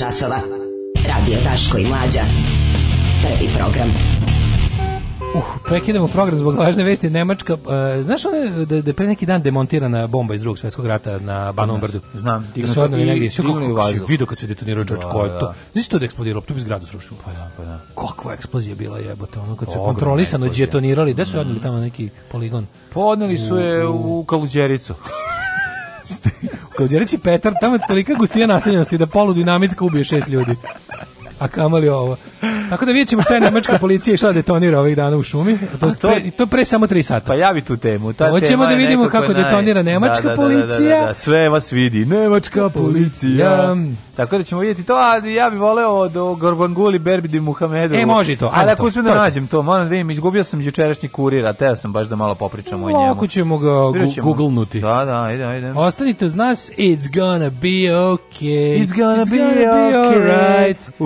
časova. Radio Taško i Mlađa. Prvi program. Uh, prekidamo program zbog važne vesti Nemačka. Uh, znaš one uh, da, da pre neki dan demontirana bomba iz drugog svjetskog rata na Banovom brdu? Znam. Da su odnali negdje. Sve kako, kako si vidio kad se detonirao džoč, da, ko je da, to? Da. Znaš to da je eksplodiralo? To bi zgradu srušilo. Pa da, pa da. Kakva eksplozija bila jebote. Ono kad su Ogromna kontrolisano djetonirali. Gde su odnali tamo neki poligon? Podneli su je u, u Kaluđericu. Kao reci Petar, tamo je tolika gustija naseljenosti da poludinamitska ubije šest ljudi a kamali ovo. Tako da vidjet ćemo šta je nemačka policija i šta detonira ovih dana u šumi. To, to, pre, to pre samo tri sata. Pa ja tu temu. Ta Hoćemo da vidimo kako naj... detonira da, nemačka da, da, da, da policija. Da, da, sve vas vidi. Nemačka policija. Tako da ćemo vidjeti to, ali ja bih voleo do Gorgonguli Berbidi Muhamedu. E, može to. Ali ako uspijem da nađem to, moram da vidim, izgubio sam jučerašnji kurira, a teo sam baš da malo popričam o njemu. Ako ćemo ga googlenuti. Da, da, ide, ide. Ostanite uz nas, it's gonna be okay. It's gonna, it's be, gonna okay. be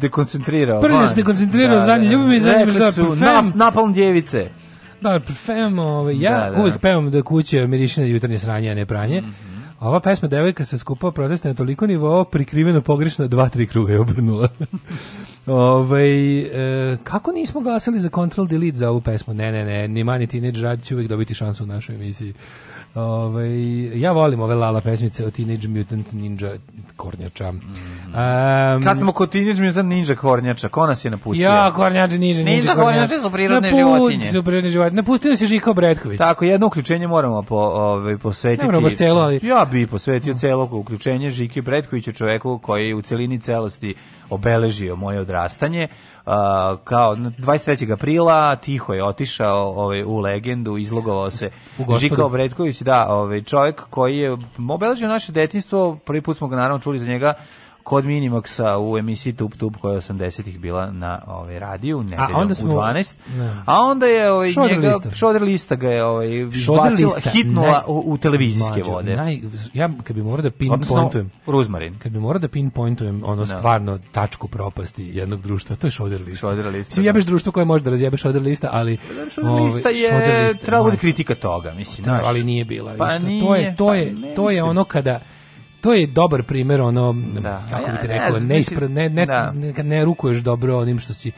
dekoncentrirao. Prvi se dekoncentrirao, da, zadnje da, da. ljubav i zadnje da, su nap, napalm djevice. Da, perfem, ovaj, ja da, da. uvijek pevam da kuće miriši na jutarnje sranje, a ne pranje. Mm -hmm. ova pesma devojka se skupa protesta na toliko nivoa, prikriveno pogrešno dva, tri kruga je obrnula. Ove, ovaj, e, kako nismo glasali za Control Delete za ovu pesmu? Ne, ne, ne, ni mani teenage rad će uvijek dobiti šansu u našoj emisiji. Ove, ovaj, ja volim ove lala pesmice o Teenage Mutant Ninja kornjača. Mm. Um, Kad smo kod teenage mutant ninja kornjača, ko nas je napustio? Ja, kornjače, ninja, ninja, ninja kornjače su prirodne Naput, životinje. Su prirodne životinje. Napustio nas je Žiko Bretković. Tako, jedno uključenje moramo po, ove, ovaj, posvetiti. Ne moramo celo, ali... Ja bi posvetio mm. celo uključenje Žike Bretkoviću, čoveku koji je u celini celosti obeležio moje odrastanje. Uh, kao 23. aprila tiho je otišao ovaj u legendu izlogovao se Žikao Obretković da ovaj čovjek koji je obeležio naše detinjstvo prvi put smo ga naravno čuli za njega kod Minimaxa u emisiji Tup Tup koja je 80-ih bila na ovaj radiju nedeljom u 12. Ne. A onda je ovaj šoder njega lista. šoder lista ga je ovaj lista, hitnula u, u, televizijske mlađo, vode. Naj, ja kad bi morao da pinpointujem Rozmarin. Kad bi morao da pinpointujem ono no. Da. stvarno tačku propasti jednog društva, to je šoder lista. Šoder lista. Mislim da. jebeš društvo koje može da razjebe šoder lista, ali da, šoder lista ovaj, je trebala bude kritika toga, mislim, da, ali nije bila. Pa Nije, to pa je to je pa to je ono kada to je dobar primer ono da. kako ja, bi ti rekao ne, ispra, ne, ne, da. ne, ne rukuješ dobro onim što si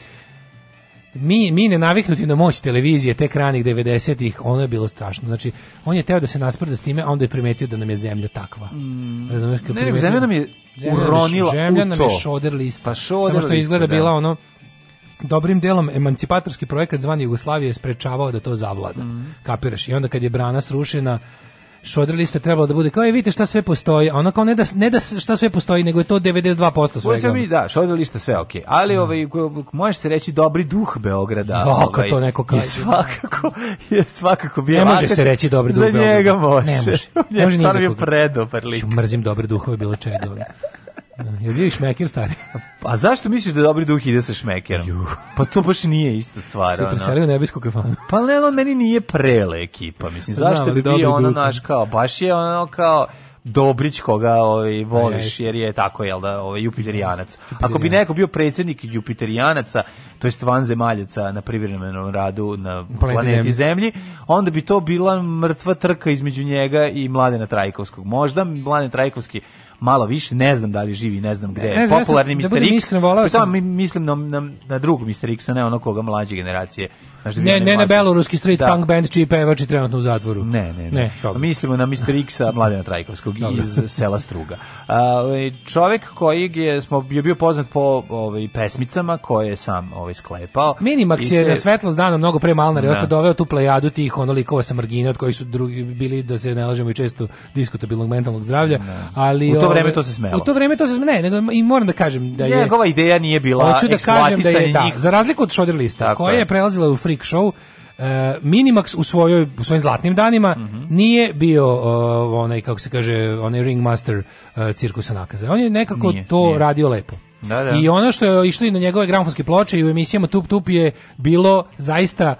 mi, mi ne naviknuti na moć televizije tek ranih 90-ih, ono je bilo strašno. Znači, on je teo da se nasprda s time, a onda je primetio da nam je zemlja takva. Mm, Razumeš, kad ne, primetio, zemlja nam je uronila zemlja nam je šoder lista. Pa šoder Samo što izgleda da. bila ono, dobrim delom emancipatorski projekat zvan Jugoslavije sprečavao da to zavlada. Mm. Kapiraš? I onda kad je brana srušena, šodr lista trebalo da bude kao, je vidite šta sve postoji, a ono kao ne da, ne da šta sve postoji, nego je to 92% svega. Mi, da, šodr lista sve Okay. ali mm. ovaj, možeš se reći dobri duh Beograda. Da, ovaj, to neko kaže. Je svakako, je svakako bio Ne može se reći dobri duh Beograda. Za njega može. Ne može. Ne može, ne može ni za koga. predobar lik. Mrzim dobre duhove bilo čega. Da, jel vidiš mekir stari? A zašto misliš da dobri duh ide sa šmekerom? Juh. Pa to baš nije ista stvar. Se preselio nebesku kafanu. pa ne, on meni nije prele ekipa. Mislim, zašto Znam, da bi bio ono duh. naš kao, baš je ono kao, Dobrić koga ovaj voliš pa jer je tako jel da ovaj Jupiterijanac. Ako bi neko bio predsednik Jupiterijanaca, to jest vanzemaljaca na privremenom radu na planeti Zemlji, onda bi to bila mrtva trka između njega i Mladena Trajkovskog. Možda Mladen Trajkovski malo više, ne znam da li živi, ne znam gde. Ne znam, Popularni ja sam, Mr. Da X. Mislim, sam. Na, na drugog Mr. X, ne ono koga mlađe generacije Znaš, da ne, ne na beloruski street da. punk band čiji pevač je trenutno u zatvoru. Ne, ne, ne. ne pa Mislimo na Mr. X-a Mladena Trajkovskog iz sela Struga. A, ovaj, čovek koji je, smo, je bio poznat po ovaj, pesmicama koje je sam ovaj, sklepao. Minimax te... je na svetlost dana mnogo pre Malnare da. i doveo tu plejadu tih onolikova sa margine od kojih su drugi bili, da se ne lažemo i često diskutabilnog mentalnog zdravlja. Da. Ali, u to vreme ovaj, to se smelo. U to vreme to se smelo. Ne, nego, i moram da kažem da je... Njegova ideja nije bila eksploatisanje da, kažem da, je, da, za razliku od Šodir Lista, koja je prelazila u free freak show, e, Minimax u svojoj u svojim zlatnim danima mm -hmm. nije bio uh, onaj kako se kaže onaj ringmaster uh, cirkusa nakaze. On je nekako nije, to nije. radio lepo. Da, da. I ono što je išlo i na njegove gramofonske ploče i u emisijama Tup Tup je bilo zaista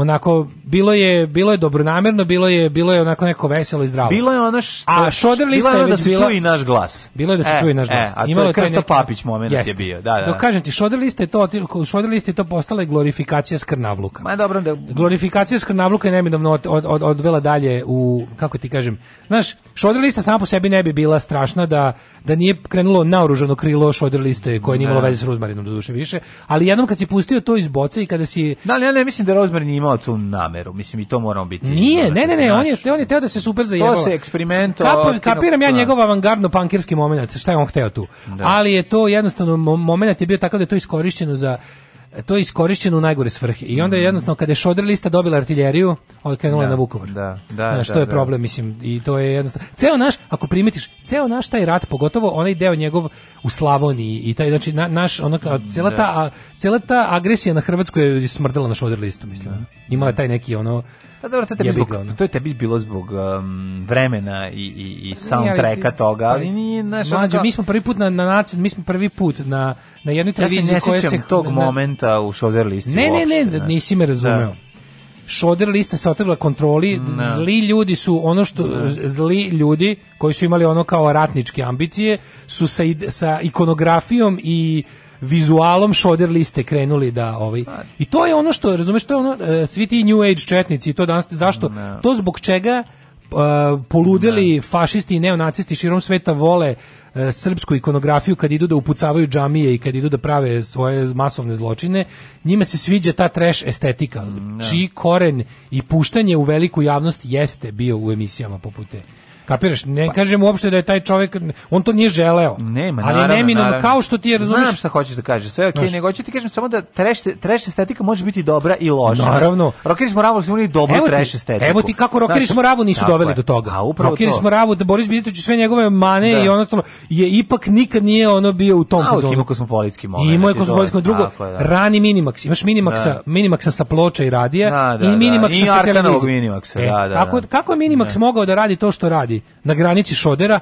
onako bilo je bilo je dobronamerno, bilo je bilo je onako neko veselo i zdravo. Bilo je ono što A šoder lista je da se bila, čuje naš glas. Bilo je da se e, čuje naš e, glas. E, a Imalo to je Krsto Papić momenat jest. je bio. Da, da, da. Dok kažem ti šoder lista je to šoder lista je to postala glorifikacija skrnavluka. Ma dobro da glorifikacija skrnavluka je neminovno od, od, od, odvela dalje u kako ti kažem. Znaš, šoder lista sama po sebi ne bi bila strašna da da nije krenulo naoružano krilo šoder liste koje nije imalo da. veze s Rozmarinom doduše više, ali jednom kad si pustio to iz boca i kada si Da, ali ja ne mislim da Rozmarin imao tu nameru, mislim i to moramo biti. Nije, ne, ne, ne, on je on je teo da se super zajebava. To se eksperimento. Kapiram, kapiram ja da. njegov avangardno pankirski momenat, šta je on hteo tu. Da. Ali je to jednostavno momenat je bio takav da je to iskorišćeno za E, to je iskorišćeno u najgore svrhe. I onda je mm. jednostavno kada je Šoder lista dobila artiljeriju, ovo ovaj je krenula da, na Vukovar. Da, da, Znaš, da, to je da. problem, mislim, i to je jednostavno. Ceo naš, ako primetiš, ceo naš taj rat, pogotovo onaj deo njegov u Slavoniji i taj znači na, naš ona da. cela ta a, cela ta agresija na Hrvatsku je smrdela na Šoder listu, mislim. Da. Imala je taj neki ono Pa dobro, to je zbog, to je tebi bilo zbog um, vremena i, i, i pa soundtracka toga, ali pa nije naša... Mlađo, kao... mi smo prvi put na, na, na, mi smo prvi put na, na jednoj televiziji ja se koja se... tog na, momenta u šoder listi Ne, uopšte, ne, ne, da ne, nisi me razumeo. Da. lista se otrgla kontroli, ne. Mm, da. zli ljudi su ono što ne. Da. zli ljudi koji su imali ono kao ratničke ambicije su sa, sa ikonografijom i vizualom šoder liste krenuli da ovaj pa. i to je ono što razumeš to je ono e, svi ti new age četnici to danas zašto no. Mm, da. to zbog čega uh, poludeli no. Da. fašisti i neonacisti širom sveta vole e, srpsku ikonografiju kad idu da upucavaju džamije i kad idu da prave svoje masovne zločine, njima se sviđa ta trash estetika, mm, da. čiji koren i puštanje u veliku javnost jeste bio u emisijama poput te. Kapiraš? Ne pa. kažem uopšte da je taj čovjek on to nije želeo. Nema, naravno, ali naravno, neminovno kao što ti je razumeš. Znam šta hoćeš da kažeš. Sve okej, okay, nego hoću ti kažem samo da treš estetika može biti dobra i loša. Naravno. Rokeri smo ravo imali dobru treš estetiku. Evo ti kako Rokeri smo ravo nisu doveli je. do toga. A upravo Rokeri smo ravo da Boris Bistrić sve njegove mane da. i ono što je ipak nikad nije ono bio u tom fazonu. Ima kosmopolitski moment. Ima kosmopolitski drugo. Da. Rani minimax. Imaš minimaxa, da. minimaxa sa ploče i radija da, i minimaxa sa televizije. Kako kako minimax mogao da radi to što radi? na granici šodera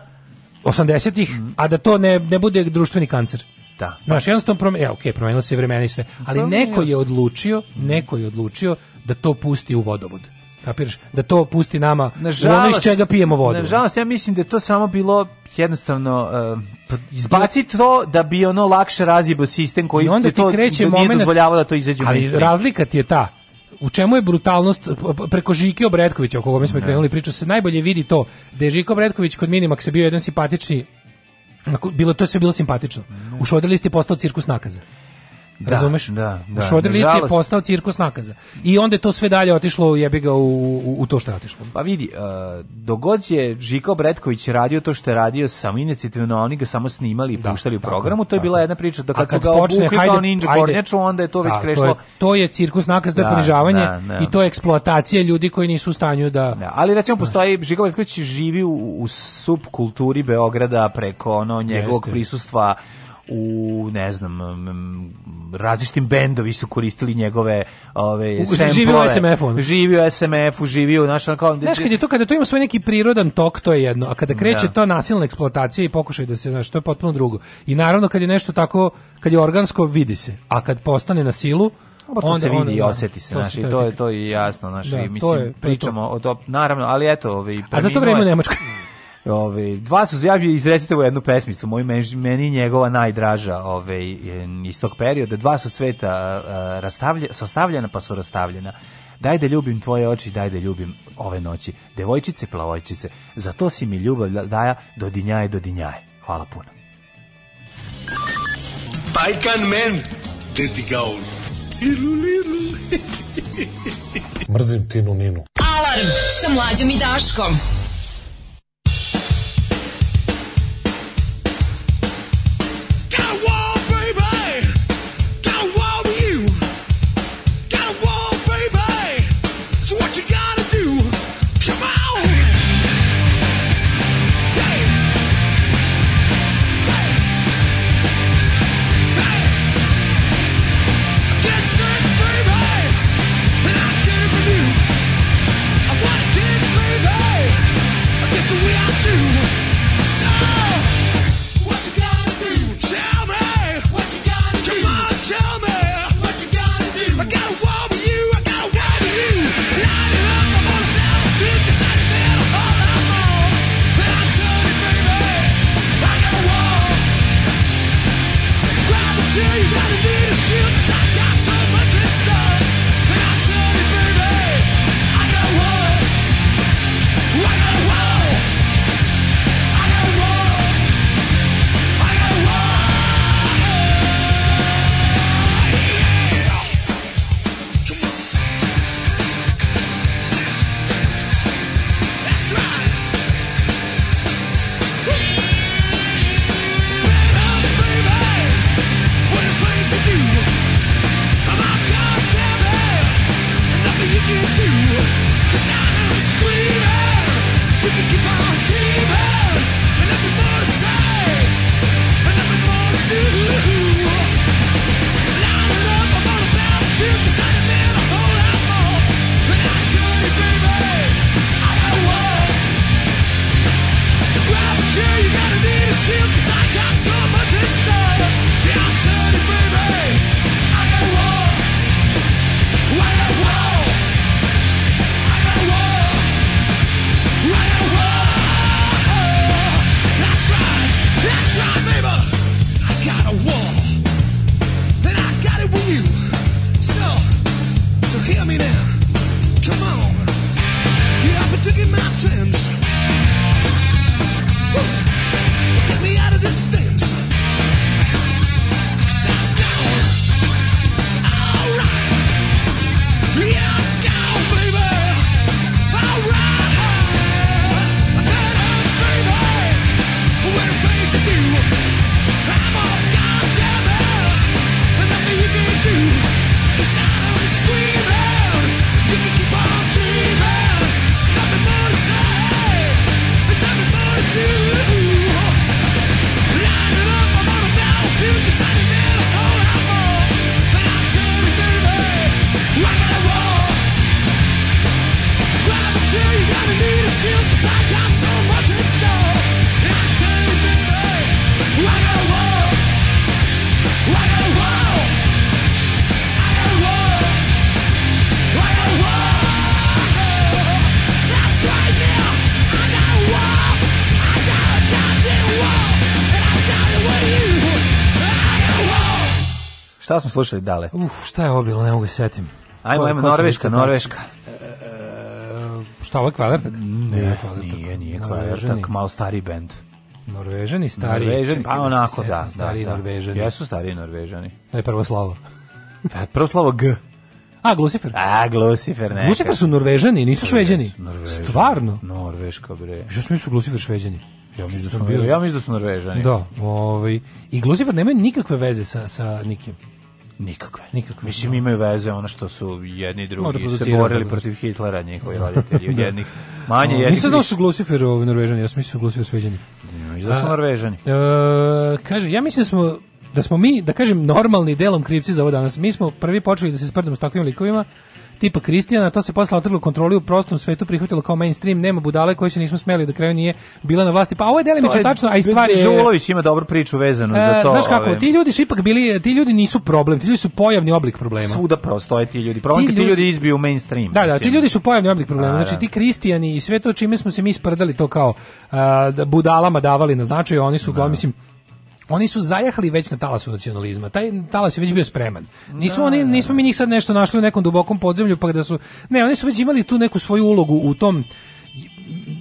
80-ih, a da to ne, ne bude društveni kancer. Da. Znaš, jednostavno promenilo, ja, okay, promenilo se vremena i sve, ali Promenio neko je odlučio, neko je odlučio da to pusti u vodovod kapiraš, da to pusti nama nažalost, ono iz čega pijemo vodu. Nažalost, ja mislim da to samo bilo jednostavno uh, izbaci to da bi ono lakše razjebo sistem koji I onda ti to kreće da moment, da to izađe. Ali razlika ti je ta u čemu je brutalnost preko Žike Obretkovića, o koga mi smo krenuli priču, se najbolje vidi to da je Žiko Obretković kod Minimaxa bio jedan simpatični bilo to je sve bilo simpatično. U Ušodili ste postao cirkus nakaza. Da, razumeš? Da, da. Šoder list je postao cirkus nakaza. I onda je to sve dalje otišlo, jebi ga, u, u, u to što je otišlo. Pa vidi, uh, dogod je Žiko Bretković radio to što je radio samo inicijativno, oni ga samo snimali i da, puštali u programu, to je bila jedna priča da kad, kad su ga počne, obukli kao ninja kornjaču, onda je to već da, krešlo. To je, to je cirkus nakaz, to je da, ponižavanje da, i to je eksploatacija ljudi koji nisu u stanju da... da ali recimo postoji, Žiko Bretković živi u, u subkulturi Beograda preko ono njegovog Jeste. prisustva u ne znam različitim bendovi su koristili njegove ove sample Živio u SMF-u. Živio SMF-u, živio naš kao Znaš kad je to kada to ima svoj neki prirodan tok to je jedno, a kada da. kreće da. to nasilna eksploatacija i pokušaj da se znaš to je potpuno drugo. I naravno kad je nešto tako kad je organsko vidi se, a kad postane na silu Oba to onda, se vidi onda, i oseti se, to, naši, da, to, je, to je jasno, naši, da, mislim, to je, pričamo to. o to, naravno, ali eto, ovi, A za to vreme u Nemačkoj. Ove, dva su zjavlje, izrecite u jednu pesmicu, moj moju meni njegova najdraža ove, iz tog perioda. Dva su cveta rastavlja, sastavljena pa su rastavljena. Daj da ljubim tvoje oči, daj da ljubim ove noći. Devojčice, plavojčice, za to si mi ljubav da, daja do dinjaje, Hvala puno. Bajkan men, deti gaun. Ilu, ilu. Mrzim Tinu Ninu. Alarm sa mlađom i Daškom. slušaj dale. Uf, šta je ovo bilo, ne mogu se setim. Ajmo, ajmo, Norveška, Norveška. E, e, šta, ovo je kvadratak? Ne, nije, nije kvadratak, malo stari band. Norvežani stari. Norvežani, pa da onako, da. da stari da, Norvežani. Jesu stari Norvežani. Ne, prvo slavo. E, prvo slavo G. A, Glucifer. A, Glucifer, ne. Glucifer su Norvežani, nisu Šveđani. Norvežani. Stvarno? Norveška, bre. Ja da mi su Glucifer Šveđani. Ja mislim da su, ja mislim da su Norvežani. Da, ovaj i Glucifer nema nikakve veze sa sa nikim. Nikakve. Nikakve. Mislim, da. imaju veze ono što su jedni i da drugi se borili da. protiv Hitlera, njihovi roditelji, od jednih manje, jednih... Nisam znao su Glucifer Norvežani, ja sam mislim su Glucifer Sveđani. I da su Norvežani. E, kaže, ja mislim da smo da smo mi, da kažem, normalni delom krivci za ovo danas. Mi smo prvi počeli da se sprdamo s takvim likovima, tipa Kristijana, to se posle otrglo kontroli u prostom svetu prihvatilo kao mainstream, nema budale koje se nismo smeli do kraja nije bila na vlasti. Pa ovo je delimično tačno, a i stvari je Žulović ima dobru priču vezanu e, za to. Znaš kako, ove... ti ljudi su ipak bili, ti ljudi nisu problem, ti ljudi su pojavni oblik problema. Svuda prostoje ti ljudi. Problem ti, ljudi... ti ljudi izbiju mainstream. Da, da, ti ljudi su pojavni oblik problema. Da, znači da. ti Kristijani i sve to čime smo se mi sprdali to kao a, da budalama davali na značaj, oni su, da. mislim, oni su zajahali već na talasu nacionalizma. Taj talas je već bio spreman. Nisu da, oni da, nismo da. mi njih sad nešto našli u nekom dubokom podzemlju pa da su ne, oni su već imali tu neku svoju ulogu u tom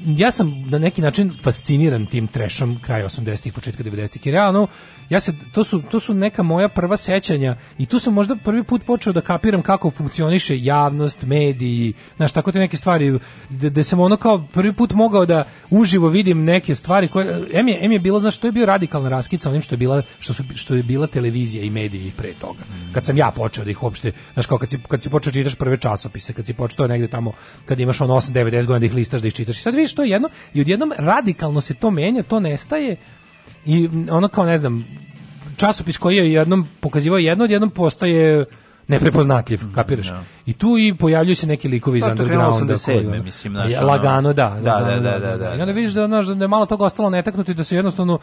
ja sam na neki način fasciniran tim trešom kraja 80-ih, početka 90-ih. I realno, ja se, to, su, to su neka moja prva sećanja i tu sam možda prvi put počeo da kapiram kako funkcioniše javnost, mediji, znaš, tako te neke stvari, da sam ono kao prvi put mogao da uživo vidim neke stvari koje, em je, em je bilo, znaš, to je bio radikalna raskica onim što je bila, što, su, što je bila televizija i mediji pre toga. Kad sam ja počeo da ih uopšte, znaš, kao kad si, kad si počeo da čitaš prve časopise, kad si počeo negde tamo, kad imaš ono 8-9 godina da ih listaš, da ih čitaš i sad viš to je jedno i odjednom radikalno se to menja, to nestaje i ono kao ne znam časopis koji je jednom pokazivao jedno, odjednom postaje neprepoznatljiv, mm, kapiraš? No. Da. I tu i pojavljuju se neki likovi iz da, undergrounda. Da, sedme, koji, mislim, naš, lagano, da, da, lagano, da, da, da, da, I onda da. vidiš da, znaš, da je malo toga ostalo netaknuto i da se jednostavno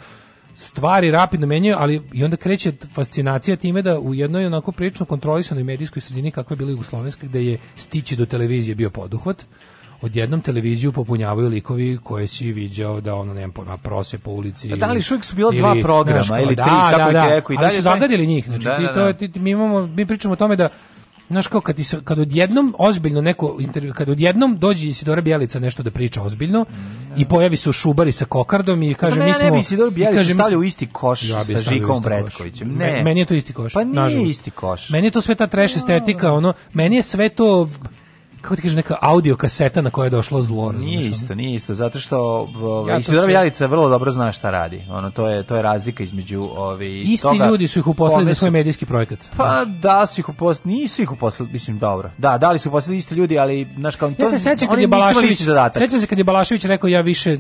stvari rapidno menjaju, ali i onda kreće fascinacija time da u jednoj onako prilično kontrolisanoj medijskoj sredini kakva je bila Jugoslovenska, gde je stići do televizije bio poduhvat, odjednom televiziju popunjavaju likovi koje si viđao da ono nema pojma prose po ulici. A da li uvijek su bila dva programa škola, ili da, tri da, kako da, da. rekao i dalje. Ali su zagadili njih, znači da, ti da, to da. ti, mi imamo mi pričamo o tome da Znaš kao kad, se, kad odjednom ozbiljno neko kad odjednom dođe Isidora Bjelica nešto da priča ozbiljno mm, da. i pojavi se u Šubari sa Kokardom i kaže pa mi smo ja ne bi Isidor Bjelica stavlja u isti koš ja sa Žikom Bretkovićem. Ne. Meni je to isti koš. Pa nije nažalost. isti koš. Meni je to sve ta trash estetika, ono, meni je sve to kako ti kažeš, neka audio kaseta na koje je došlo zlo. Nije isto, nije isto, zato što ovaj ja Isidor Jalica vrlo dobro zna šta radi. Ono, to je, to je razlika između ove, Isti toga, ljudi su ih uposlali za svoj medijski projekat. Pa da, su ih uposlali, nisu ih uposlali, mislim, dobro. Da, da li su uposlali isti ljudi, ali, naš kao, to, ja se sećam kad je Balašević, sećam se kad je Balašević rekao, ja više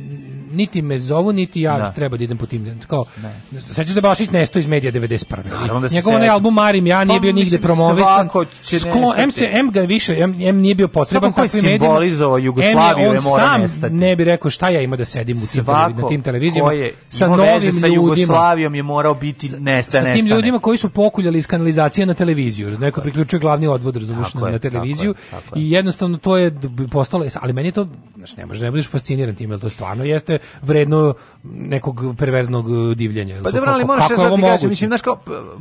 niti me zovu, niti ja da. treba da idem po tim. Kao, ne. Sećaš da Balašić nesto iz medija 91. Da Njegov onaj album Marim ja nije pa bio nigde promovisan. Sklo, M, se, M ga više, M, M nije bio potreban takvim medijima. Svako simbolizovao e, Jugoslaviju je mora sam nestati. ne bi rekao šta ja ima da sedim u tim na tim televizijama. Koje sa novim sa Jugoslavijom je morao biti nestane. Sa tim ljudima koji su pokuljali iz kanalizacije na televiziju. Neko je priključio glavni odvod, razumiješ, na, televiziju. Tako je, tako je. I jednostavno to je postalo, e, ali meni to, znači ne možeš, ne budeš fasciniran tim, jer to stvarno jeste vredno nekog perverznog e, divljenja. Pa dobro, ali moraš da ti kažem, mislim, znaš kao,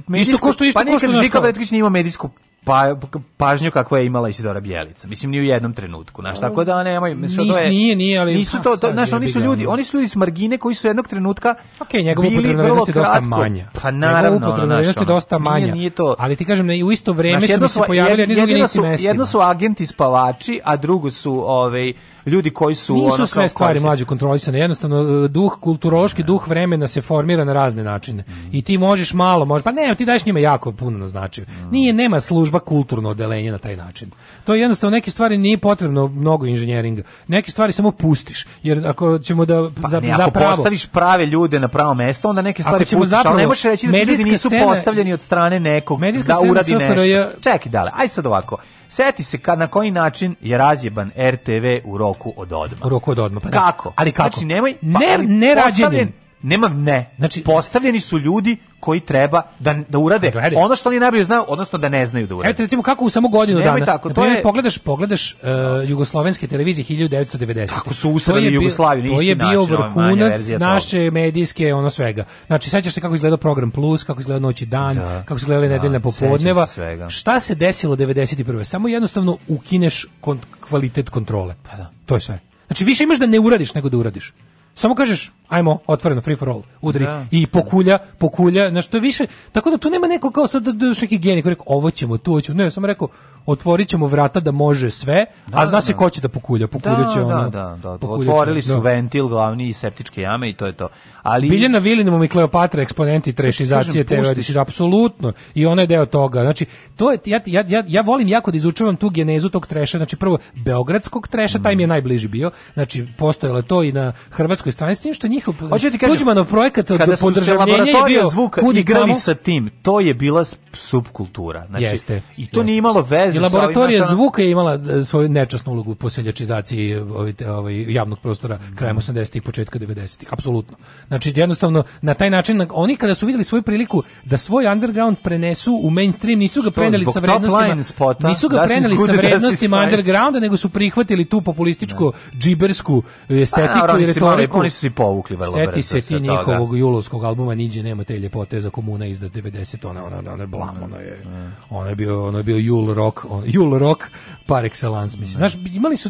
medijsku, isto ko što isto pa ko što Žika Petković nije imao medijsku Pa, pa, pažnju kakva je imala Isidora Bjelica. Mislim ni u jednom trenutku, znaš, tako da nemoj, mislim to je Nije, nije, ali nisu to, to znaš, oni su ljudi, oni su ljudi s margine koji su jednog trenutka Okej, okay, njegov upotrebna je dosta manja. Pa naravno, njegov je dosta manja. Nije, nije to. Ali ti kažem da u isto vreme su se pojavili jedni drugi na istim mestima. Jedno su agenti spavači, a drugo su ovaj ljudi koji su Nisu ono, sve stvari korisi. mlađe kontrolisane, jednostavno e, duh kulturološki duh vremena se formira na razne načine. Mm. I ti možeš malo, možeš, pa ne, ti daš njima jako puno naznačio. Mm. Nije nema služba kulturno odeljenje na taj način. To je jednostavno neke stvari nije potrebno mnogo inženjeringa. Neke stvari samo pustiš, jer ako ćemo da pa, za, ne, ako pravo, postaviš prave ljude na pravo mesto, onda neke stvari ćemo pustiš, zapravo, ali ne možeš reći da ljudi nisu scena, postavljeni od strane nekog da uradi nešto. Čekaj, dale, aj sad ovako. Seti se kad na koji način je razjeban RTV u roku od odma. U roku od odma, pa da. Kako? Ali kako? Znači nemoj pa, ne ne rađenjem, Nema ne. Znači postavljeni su ljudi koji treba da da urade gledaj. ono što oni najbolje znaju, odnosno da ne znaju da urade. Eto recimo kako u samo godinu Nemoj dana. Tako, to je pogledaš pogledaš uh, jugoslovenske televizije 1990. Kako su usadili Jugoslaviju, To je bio, to je bio vrhunac naše medijske ono svega. Znači sećaš se kako izgledao program Plus, kako izgledao Noć i dan, da, kako izgledala da, nedeljna popodneva. Se Šta se desilo 91. Samo jednostavno ukineš kont kvalitet kontrole. Pa da. To je sve. Znači više imaš da ne uradiš nego da uradiš. Samo kažeš, ajmo, otvoreno, free for all, udri. Da. I pokulja, pokulja, znaš, što više, tako da tu nema neko kao sad da dođeš neki genij koji rekao, ovo ćemo, to ćemo, ne, sam rekao, otvorićemo vrata da može sve, da, a zna da, se da. ko će da pokulja, pokuljaće da, će da, ono. Da, da, da, otvorili su ventil glavni i septičke jame i to je to. Ali... Biljana Vilinum i Kleopatra eksponenti trešizacije te apsolutno, i ona je deo toga. Znači, to je, ja, ja, ja, ja volim jako da izučavam tu genezu tog treša, znači prvo, beogradskog treša, taj mi je najbliži bio, znači, postojalo je to i na Hrvatskoj mađarskoj strani s tim što njihov Hoću da ti kažem, Tuđmanov projekat kada podržavljenje je bio zvuka kudi grali sa tim, to je bila subkultura. Znači, jeste, I to nije imalo veze sa laboratorija sa zvuka je imala e, svoju nečasnu ulogu u poseljačizaciji e, ovih e, ovaj, javnog prostora krajem 80-ih, mm. početka 90-ih, apsolutno. Znači, jednostavno, na taj način, oni kada su videli svoju priliku da svoj underground prenesu u mainstream, nisu ga preneli sa vrednostima, spota, nisu ga da preneli sa da vrednostima undergrounda, nego su prihvatili tu populističku, džibersku estetiku i retoriku Seku, oni su se povukli vrlo brzo. Seti se ti njihovog toga. julovskog albuma Niđe nema te ljepote za komuna iz 90 ona ona ona, ona blam, mm, ona je. Mm. Ona je bio, ona je bio jul rock, on, jul rock par excellence mislim. Mm. Znaš, imali su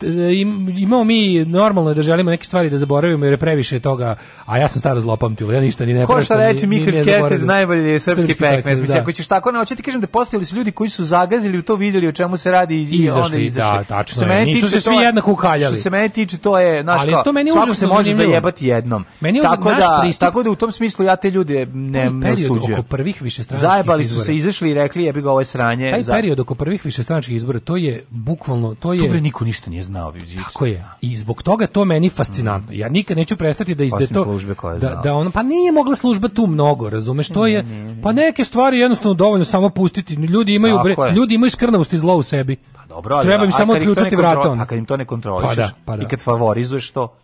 E, imamo mi normalno da želimo neke stvari da zaboravimo jer je previše toga, a ja sam staro zlopamtilo, ja ništa ni ne Ko šta reče Mihael Kertez najbolji je srpski, srpski pekmez. Mislim da. ako ćeš tako ne, hoće ti kažem da postojali su ljudi koji su zagazili u to vidjeli o čemu se radi i, izašli, i onda izašli. Da, tačno. je. Nisu se svi je, jednako ukaljali. Što se meni tiče to je, znaš, Ali kao, to meni užasno se može zanimljivo. zajebati jednom. Meni tako da pristup, tako da u tom smislu ja te ljude ne ne Oko prvih višestranačkih Zajebali su se, izašli i rekli jebi ga ovo sranje. Taj period oko prvih višestranačkih izbora, to je bukvalno, to je niko ništa uopšte nije znao Tako je. I zbog toga to meni fascinantno. Mm. Ja nikad neću prestati da izde da to službe koje da, da on pa nije mogla služba tu mnogo, razumeš, to je pa neke stvari jednostavno dovoljno samo pustiti. Ljudi imaju bre, ljudi imaju skrnavost i zlo u sebi. Pa dobro, ali treba im samo uključiti vrata A kad im to ne kontrolišeš pa da, pa da. i kad favorizuješ to,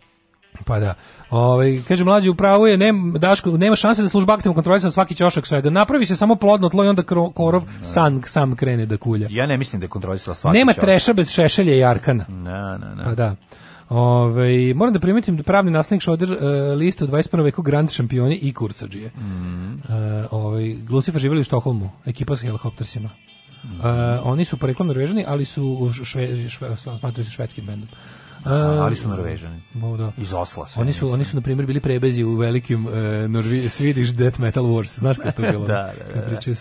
Pa da. Ovaj kaže mlađi upravo je, nema Daško, nema šanse da služba aktivno kontroliše svaki ćošak svega. Napravi se samo plodno tlo i onda kro, korov sam sam krene da kulja. Ja ne mislim da je kontrolisala svaki Nema treša bez šešelja i arkana. Na, na, na. Pa da. Ove, ovaj, moram da primetim da pravni naslednik Šoder uh, lista u 21. veku grand šampioni i kursađije. Mm. Uh, ovaj, Glusifa živjeli u Štokholmu, ekipa s helikoptersima. Mm. Uh, oni su poreklom norvežani, ali su šve, šve, šve, smatruju se švedskim bendom ali su Norvežani. Bo, da. Iz Osla su. Oni su, oni su, na primjer, bili prebezi u velikim uh, Norvi Swedish Death Metal Wars. Znaš kako to bilo? da, da, da. da. Pričaju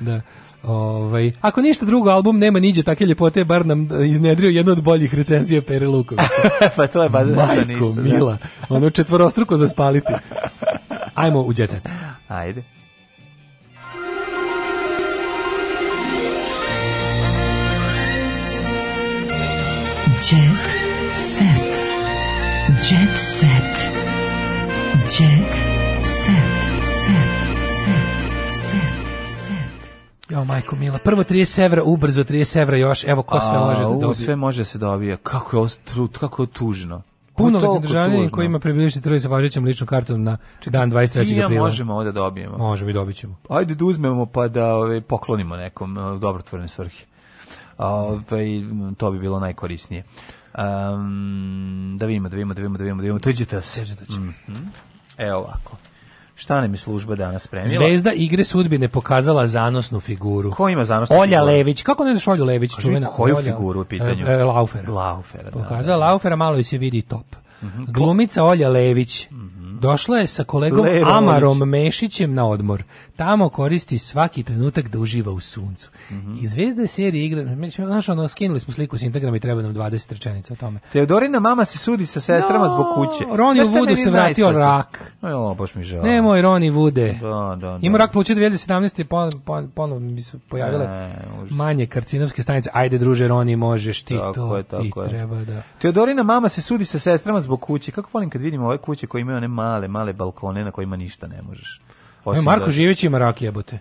Da. Ovaj, ako ništa drugo, album nema niđe take ljepote, bar nam e, iznedrio jednu od boljih recenzija Pere Lukovića. pa to je baš ništa. Da. mila, ono četvorostruko zaspaliti. Ajmo u djecet. Ajde. Jet Jet set. Jet set. Set. Set. Set. Set. Jo, majko mila, prvo 30 evra, ubrzo 30 evra još, evo ko sve može da dobije. Sve može da se dobije, kako je, ovo kako je tužno. Puno državljani koji ima prebivalište troje sa važećom ličnom kartom na dan 23. aprila. Ja možemo ovde da dobijemo. Možemo i dobit ćemo. Ajde da uzmemo pa da ove, ovaj, poklonimo nekom eh, dobrotvorne svrhe. Ove, ovaj, to bi bilo najkorisnije. Um, da vidimo, da vidimo, da vidimo, da vidimo, da vidimo. Tuđite se. Mm -hmm. Evo ovako. Šta nam je služba danas spremila? Zvezda igre sudbine pokazala zanosnu figuru. Ko ima zanosnu figuru? Olja Lević. Kako ne znaš Olju Lević? Kaži čuvena, koju Olja, figuru u pitanju? E, e, Laufera. Laufera, da, da, Pokazala da, da. Laufera, malo i se vidi top. Mm -hmm. Glumica Olja Lević. Mm -hmm. Došla je sa kolegom Lerović. Amarom Mešićem na odmor. Tamo koristi svaki trenutak da uživa u suncu. Mm -hmm. I zvezda je serija igra, znaš ono, skinuli smo sliku s Instagrama i treba nam 20 rečenica o tome. Teodorina mama se sudi sa sestrama no, da, zbog kuće. Roni u se vratio najslađe. rak. O, baš mi žao. Nemoj Roni Vude. Da, da, da. Ima rak pluća 2017. Pon, pa, pon, pa, ponovno mi se pojavile ne, manje karcinovske stanice. Ajde, druže, Roni, možeš ti tako to, je, tako ti je. treba da... Teodorina mama se sudi sa sestrama zbog kuće. Kako volim kad vidim ove kuće koje imaju one male, male balkone na kojima ništa ne možeš. Osim Marko da... Živić ima rak jebote.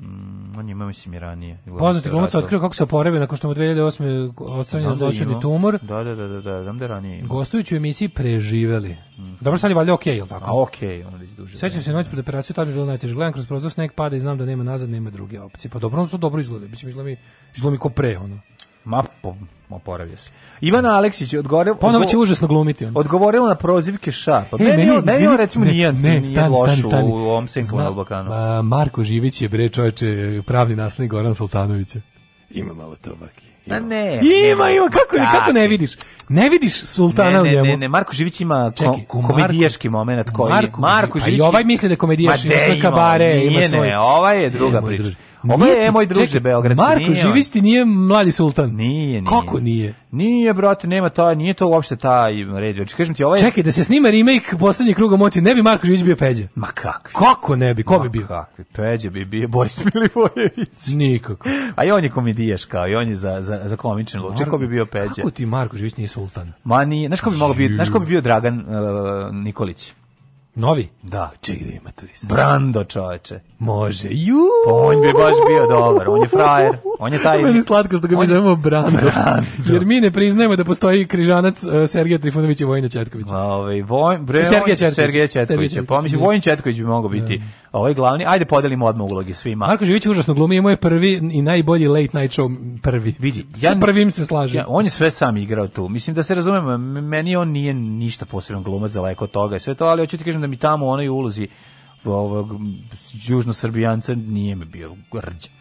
Mm, on ima mislim i ranije. Poznati glumac otkrio kako se oporavio nakon što mu 2008. odstranjen da zločini tumor. Da, da, da, da, da, znam da ranije ima. Gostujući u emisiji preživeli. Mm. Dobro, sad je valjda okej, okay, jel tako? A okej, okay, on je izdužio. Sećam se noć pred da. operaciju, tad je bilo najteže. Gledam kroz prozor, sneg pada i znam da nema nazad, nema druge opcije. Pa dobro, on su dobro izgleda, mislim, izgleda mi, izgleda mi ko pre, ono. Ma, po, oporavio se. Ivana Aleksić odgovorila... Ponovo će užasno glumiti on. Odgovorila na prozivke ša. Pa e, meni, meni, meni recimo ne, nije, ne, nije stani, stani, stani. u ovom senku na Balkanu. Ma, Marko Živić je, bre, čoveče pravni naslednik Goran Sultanovića. Ima malo tobaki. Ima. Da ne. Ima, ima, kako, ne, kako ne vidiš? Ne vidiš sultana u njemu. Ne, ne, ne, Marko Živić ima ko, Čekaj, komedijaški moment koji Marko, je. Marko Živić. A i ovaj misli da komedijaš, ima svoje kabare, ima svoje. Ne, ne, ovaj je druga priča. Ovo je moj druže čekaj, beogradski. Marko nije ti nije mladi sultan. Nije, nije. Kako nije? Nije, brate, nema to, nije to uopšte taj red. Kažem ti, ovaj Čekaj da se snima remake poslednjeg kruga moći, ne bi Marko Živić bio Peđa. Ma kakvi? Kako ne bi? Ko Ma bi bio? Kakvi? Peđa bi bio Boris Milivojević. Nikako. A i on je komedijaš kao, i on je za za za komičan Mar... Ko bi bio Peđa? Kako ti Marko Živić nije sultan? Ma nije. Znaš ko bi mogao biti? Znaš ko bi bio Dragan uh, Nikolić? Novi? Da, čekaj da ima turista. Brando, čoveče. Može. Ju. Pa on bi baš bio dobar, on je frajer. On je taj. Meni slatko što ga mi zovemo Brando. Brando. Jer mi ne priznajemo da postoji križanac uh, e, Sergej Trifunović i Vojina Četković. Ovaj Vojn bre Sergej Četković. Sergej Četković. Četković. Pa Pomisli Vojin Četković bi mogao biti da ovaj glavni. Ajde podelimo odmah uloge svima. Marko Živić užasno glumi, imao je prvi i najbolji late night show prvi. Vidi, ja Sa prvim se slažem. Ja, on je sve sam igrao tu. Mislim da se razumemo, meni on nije ništa posebno glumac daleko od toga i sve to, ali hoću ti kažem da mi tamo u onoj ulozi ovog južnosrbijanca nije mi bio grđav.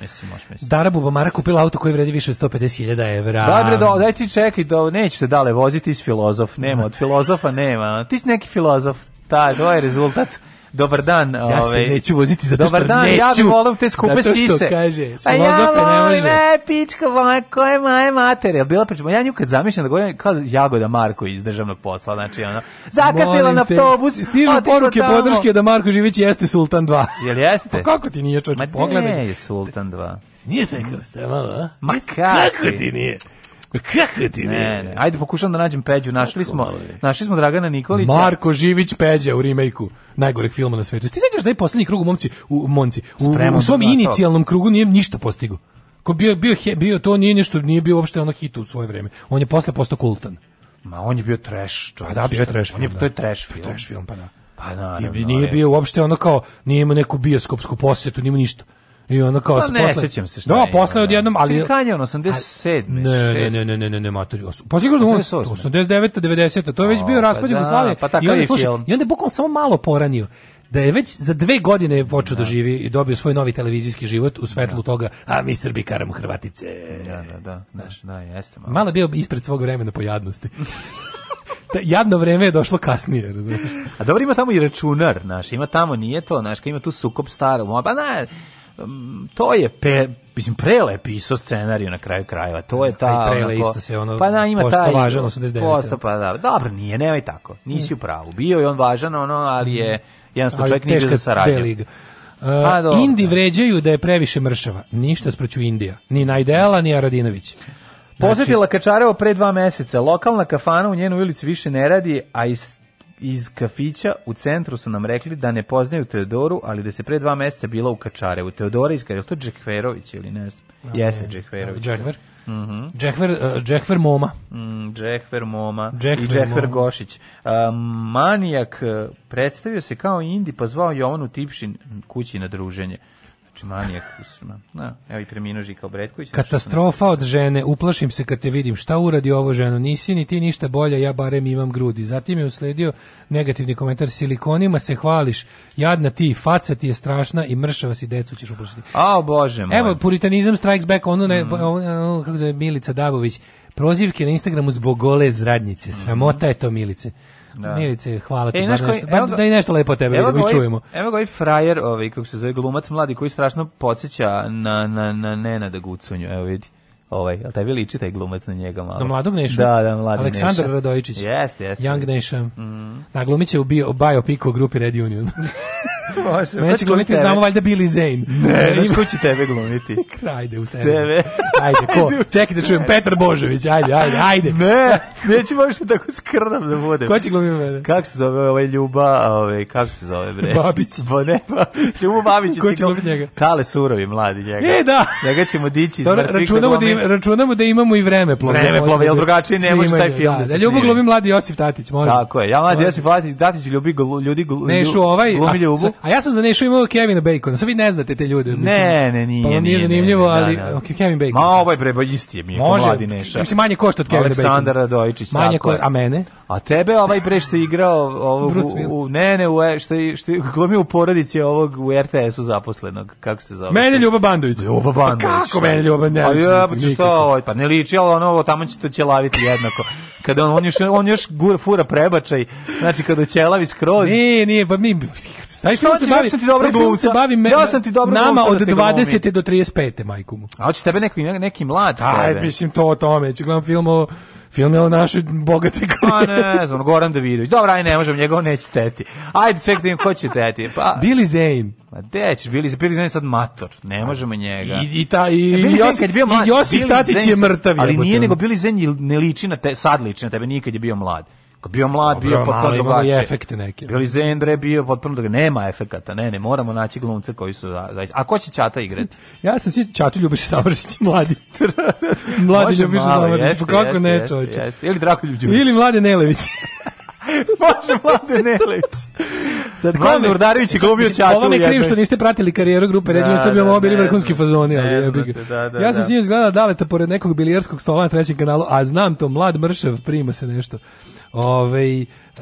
Mislim, možeš misliti. Dara Bubamara kupila auto koji vredi više od 150.000 evra. Da, bre, da, daj ti čekaj, da, neće se dale voziti, ti filozof, nema, od filozofa nema. Ti si neki filozof, ta, to je rezultat dobar dan. Ja se ovaj, neću voziti zato što dobar dan, Ja bi volim te skupe zato što sise. kaže, s A ja volim, e, pička, moja, koje moje mater. Bila priča, ja nju kad zamišljam da govorim kao Jagoda Marko iz državnog posla, znači ono, zakasnila na autobus. Stižu poruke tamo. podrške da Marko Živić jeste Sultan 2. Jel jeste? Pa kako ti nije, čoč, pogledaj. Ma ne, Sultan 2. Nije tako, ste malo, a? Ma kako? kako ti nije? Kako ti ne? Ne, ne? Ajde pokušam da nađem Peđu. Našli smo, našli smo Dragana Nikolića. Marko Živić Peđa u remake-u najgoreg filma na svetu. Ti sećaš da je poslednji krug u momci u Monci. U, u svom inicijalnom krugu nije ništa postigao. Ko bio bio he, bio to nije ništa, nije bio uopšte ono hit u svoje vreme. On je posle postao kultan. Ma on je bio trash, čovječ. Pa da, bio je trash. On je, da. to je trash film. Trash film, pa da. Pa naravno, I nije e. bio uopšte ono kao, nije imao neku bioskopsku posetu, nije imao ništa. I onda kao pa posle, sećam se šta. Da, posle da. odjednom, ali Čekanje 87. Ne, ne, ne, ne, ne, ne, ne, matori. Pa sigurno 89. 90. To je već bio pa raspad da, Jugoslavije. Pa I onda slušaj, i onda je bukvalno samo malo poranio da je već za dve godine počeo da. da živi i dobio svoj novi televizijski život u svetlu da. toga, a mi Srbi karamo Hrvatice. Da, da, da, da Znaš, da, jeste malo. Malo bio ispred svog vremena po jadnosti. Ta jadno vreme je došlo kasnije, razumiješ. A dobro ima tamo i računar, znaš, ima tamo, nije to, znaš, ima tu sukop staro, pa ne, to je pe, mislim prele pisao scenarijo na kraju krajeva. To je ta prele onako, isto se ono pa da ima taj važan 89. Posto, pa da. Dobro, nije, nemaj tako. Nisi u pravu. Bio je on važan ono, ali je jedan mhm. jednostavno čovjek nije za saradnju. Uh, A, pa e, Indi vređaju da je previše mršava. Ništa sproću Indija. Ni Najdela, ni Aradinović. Znači... Posjetila Kačarevo pre dva meseca. Lokalna kafana u njenoj ulici više ne radi, a iz iz kafića u centru su nam rekli da ne poznaju Teodoru, ali da se pre dva meseca bila u Kačare. U Teodora iz je to Džekverović ili ne znam? Da, no, Jeste Džekverović. Da, Džekver. Mhm. Džekver, uh, Džekver Moma. Mhm, Džekver Moma Džekver i Džekver Gošić. Uh, manijak e, predstavio se kao Indi, pa zvao Jovanu Tipšin kući na druženje znači manijak. Na, da, evo i preminuo Žika Obretković. Znači Katastrofa od žene, uplašim se kad te vidim, šta uradi ovo ženo, nisi ni ti ništa bolja, ja barem imam grudi. Zatim je usledio negativni komentar, silikonima se hvališ, jadna ti, faca ti je strašna i mršava si, decu ćeš uplašiti. A, bože moj. Evo, puritanizam strikes back, ono, ne, mm. ono, kako zove, Milica Dabović, prozivke na Instagramu zbog gole zradnice, sramota je to Milice. Da. Milice, hvala ti. E, bar nešto, evo da i nešto lepo tebe evo da vidimo ovaj- čujemo. Evo ga i ovaj frajer, ovaj, kako se zove, glumac mladi, koji strašno podsjeća na, na, na Nenada Gucunju. Evo vidi ovaj, al tebi liči taj glumac na njega malo. Na mladog Neša. Da, da, mladi Aleksandar Radojičić. Jeste, jeste. Young Neša. Mm. Na da, glumiće u bio biopiku grupi Red Union. Može. Mene će glumiti, znamo valjda Billy Zane. Ne, znaš ko će tebe glumiti? ajde, u sebe. Ajde, ko? Čekaj da čujem, Petar Božović, ajde, ajde, ajde. Ne, neću možda tako skrnam da budem. Ko će glumiti mene? Kako se zove ovaj Ljuba, ovaj, kako se zove, bre? Babić. Bo ne, ba, Ljubu Babić. ko će glumiti njega? Tale Surovi, mladi njega. E, da. Njega ćemo dići. iz To, računamo, da, im, računamo da imamo i vreme plove. Vreme plove, jer da drugačije ne može taj film da, da, da Ljubu glumi mladi Josif Tatić, može. Tako je, ja mladi Josif Tatić, Tatić ljubi ljudi, ljudi, ljudi, ljudi, ljudi, A ja sam za Nešu imao Kevina Bacona, sad vi ne znate te ljude. Mislim. Ne, ne, nije. Pa vam nije, nije zanimljivo, nije, da, ali da, da. Kevin Bacon. Ma ovaj bre, isti je mi je, Može, mladi Neša. Mislim, manje košta od Kevina Aleksandar Bacona. Aleksandar Radojičić, manje tako ko, A mene? A tebe ovaj bre što je igrao ovog u, u ne ne u što je što je glumio u porodici ovog u RTS-u zaposlenog kako se zove? Mene Ljuba Bandović. Ljuba Bandović. Pa kako mene Ljuba Bandović? Pa ja pa što, ovaj, pa ne liči, al ono tamo će to ćelaviti jednako. Kada on, on još on još gura fura prebačaj, znači kada ćelavi skroz. Ne nije, pa mi Taj film se bavi, sam ti dobro glumca. Se bavi me, ja sam ti dobro nama od 20. Da do 35. majku mu. A hoće tebe neki neki mlad. Aj, mislim to o tome. Ću gledam film o Film je o našoj bogatoj A pa ne znam, Goran Davidović. Dobra, aj ne možem, njegov neće teti. Ajde, ček da im ko će teti. Pa... Billy Zane. Ma gde ćeš, Billy Zane, Billy Zane sad mator. Ne možemo njega. I, i, ta, i, e, Josip, kad bio mlad, i Josip Billy Tatić Zane je mrtav. Ali nije nego Billy Zane ne liči na te, sad liči na tebe, nikad je bio mlad bio mlad, Dobro, bio potpuno drugačije. efekte neke. Bili Zendre, bio potpuno drugačije. Nema efekata, ne, ne, moramo naći glumce koji su zaista. A ko će Ćata igrati? ja sam si Čatu Ljubiš Savršić, mladi. mladi Može Ljubiš Savršić, pa kako jeste, ne, čovječe. Jeste. Ili Drako Ljubiš. Ili Mlade Nelević. Može Mlade Nelević. Sad Mlade Urdarević je glumio Čatu. Ovo mi je što niste pratili karijeru grupe Ređina da, Srbija, da, ovo bili vrhunski fazoni. Ali ja, da, da, ja sam da. sinoć gledao Daleta pored nekog bilijerskog stola na trećem kanalu, a znam to, mlad mršav, prima se nešto. Ove, Uh,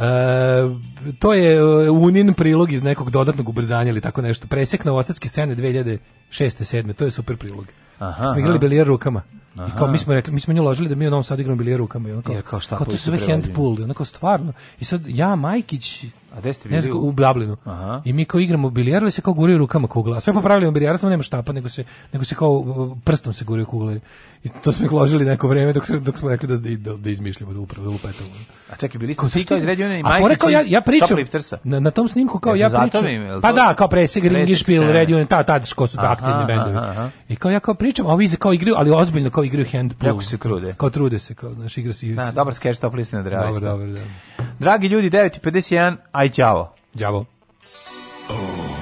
e, to je e, unin prilog iz nekog dodatnog ubrzanja ili tako nešto. Presek novosadske scene 2006. 7. To je super prilog. Aha, smo igrali bilijer rukama. Aha. I kao mi smo rekli, mi smo nju ložili da mi u Novom Sadu igramo bilijer rukama i onako. Jer kao šta, kao to sve hand pull, onako stvarno. I sad ja Majkić A gde ste bili? Ne u Dublinu. Aha. I mi kao igramo bilijar, ali se kao guri rukama kugla. Sve popravljamo bilijar, samo nema štapa, nego se nego se kao e, prstom se guri kugle. I to smo ih ložili neko vreme dok, dok smo rekli da, da, da, da izmišljamo, da upravo da lupetamo. A čekaj, bili ste svi to izredio i Majkić iz ja, ja pričam, na, na tom snimku kao ja pričam. Im, pa da, kao pre, presek, ringišpil, redio, ta, ta, ko su aktivni bendovi. I kao ja kao pričam, a ovi kao igraju, ali ozbiljno kao igraju hand pull. Jako se trude. Kao trude se, kao, znaš, igra se. Da, dobar sketch, top list na Dobar, dobar, da. Dragi ljudi, 9.51, aj ćavo. Ćavo. Oh.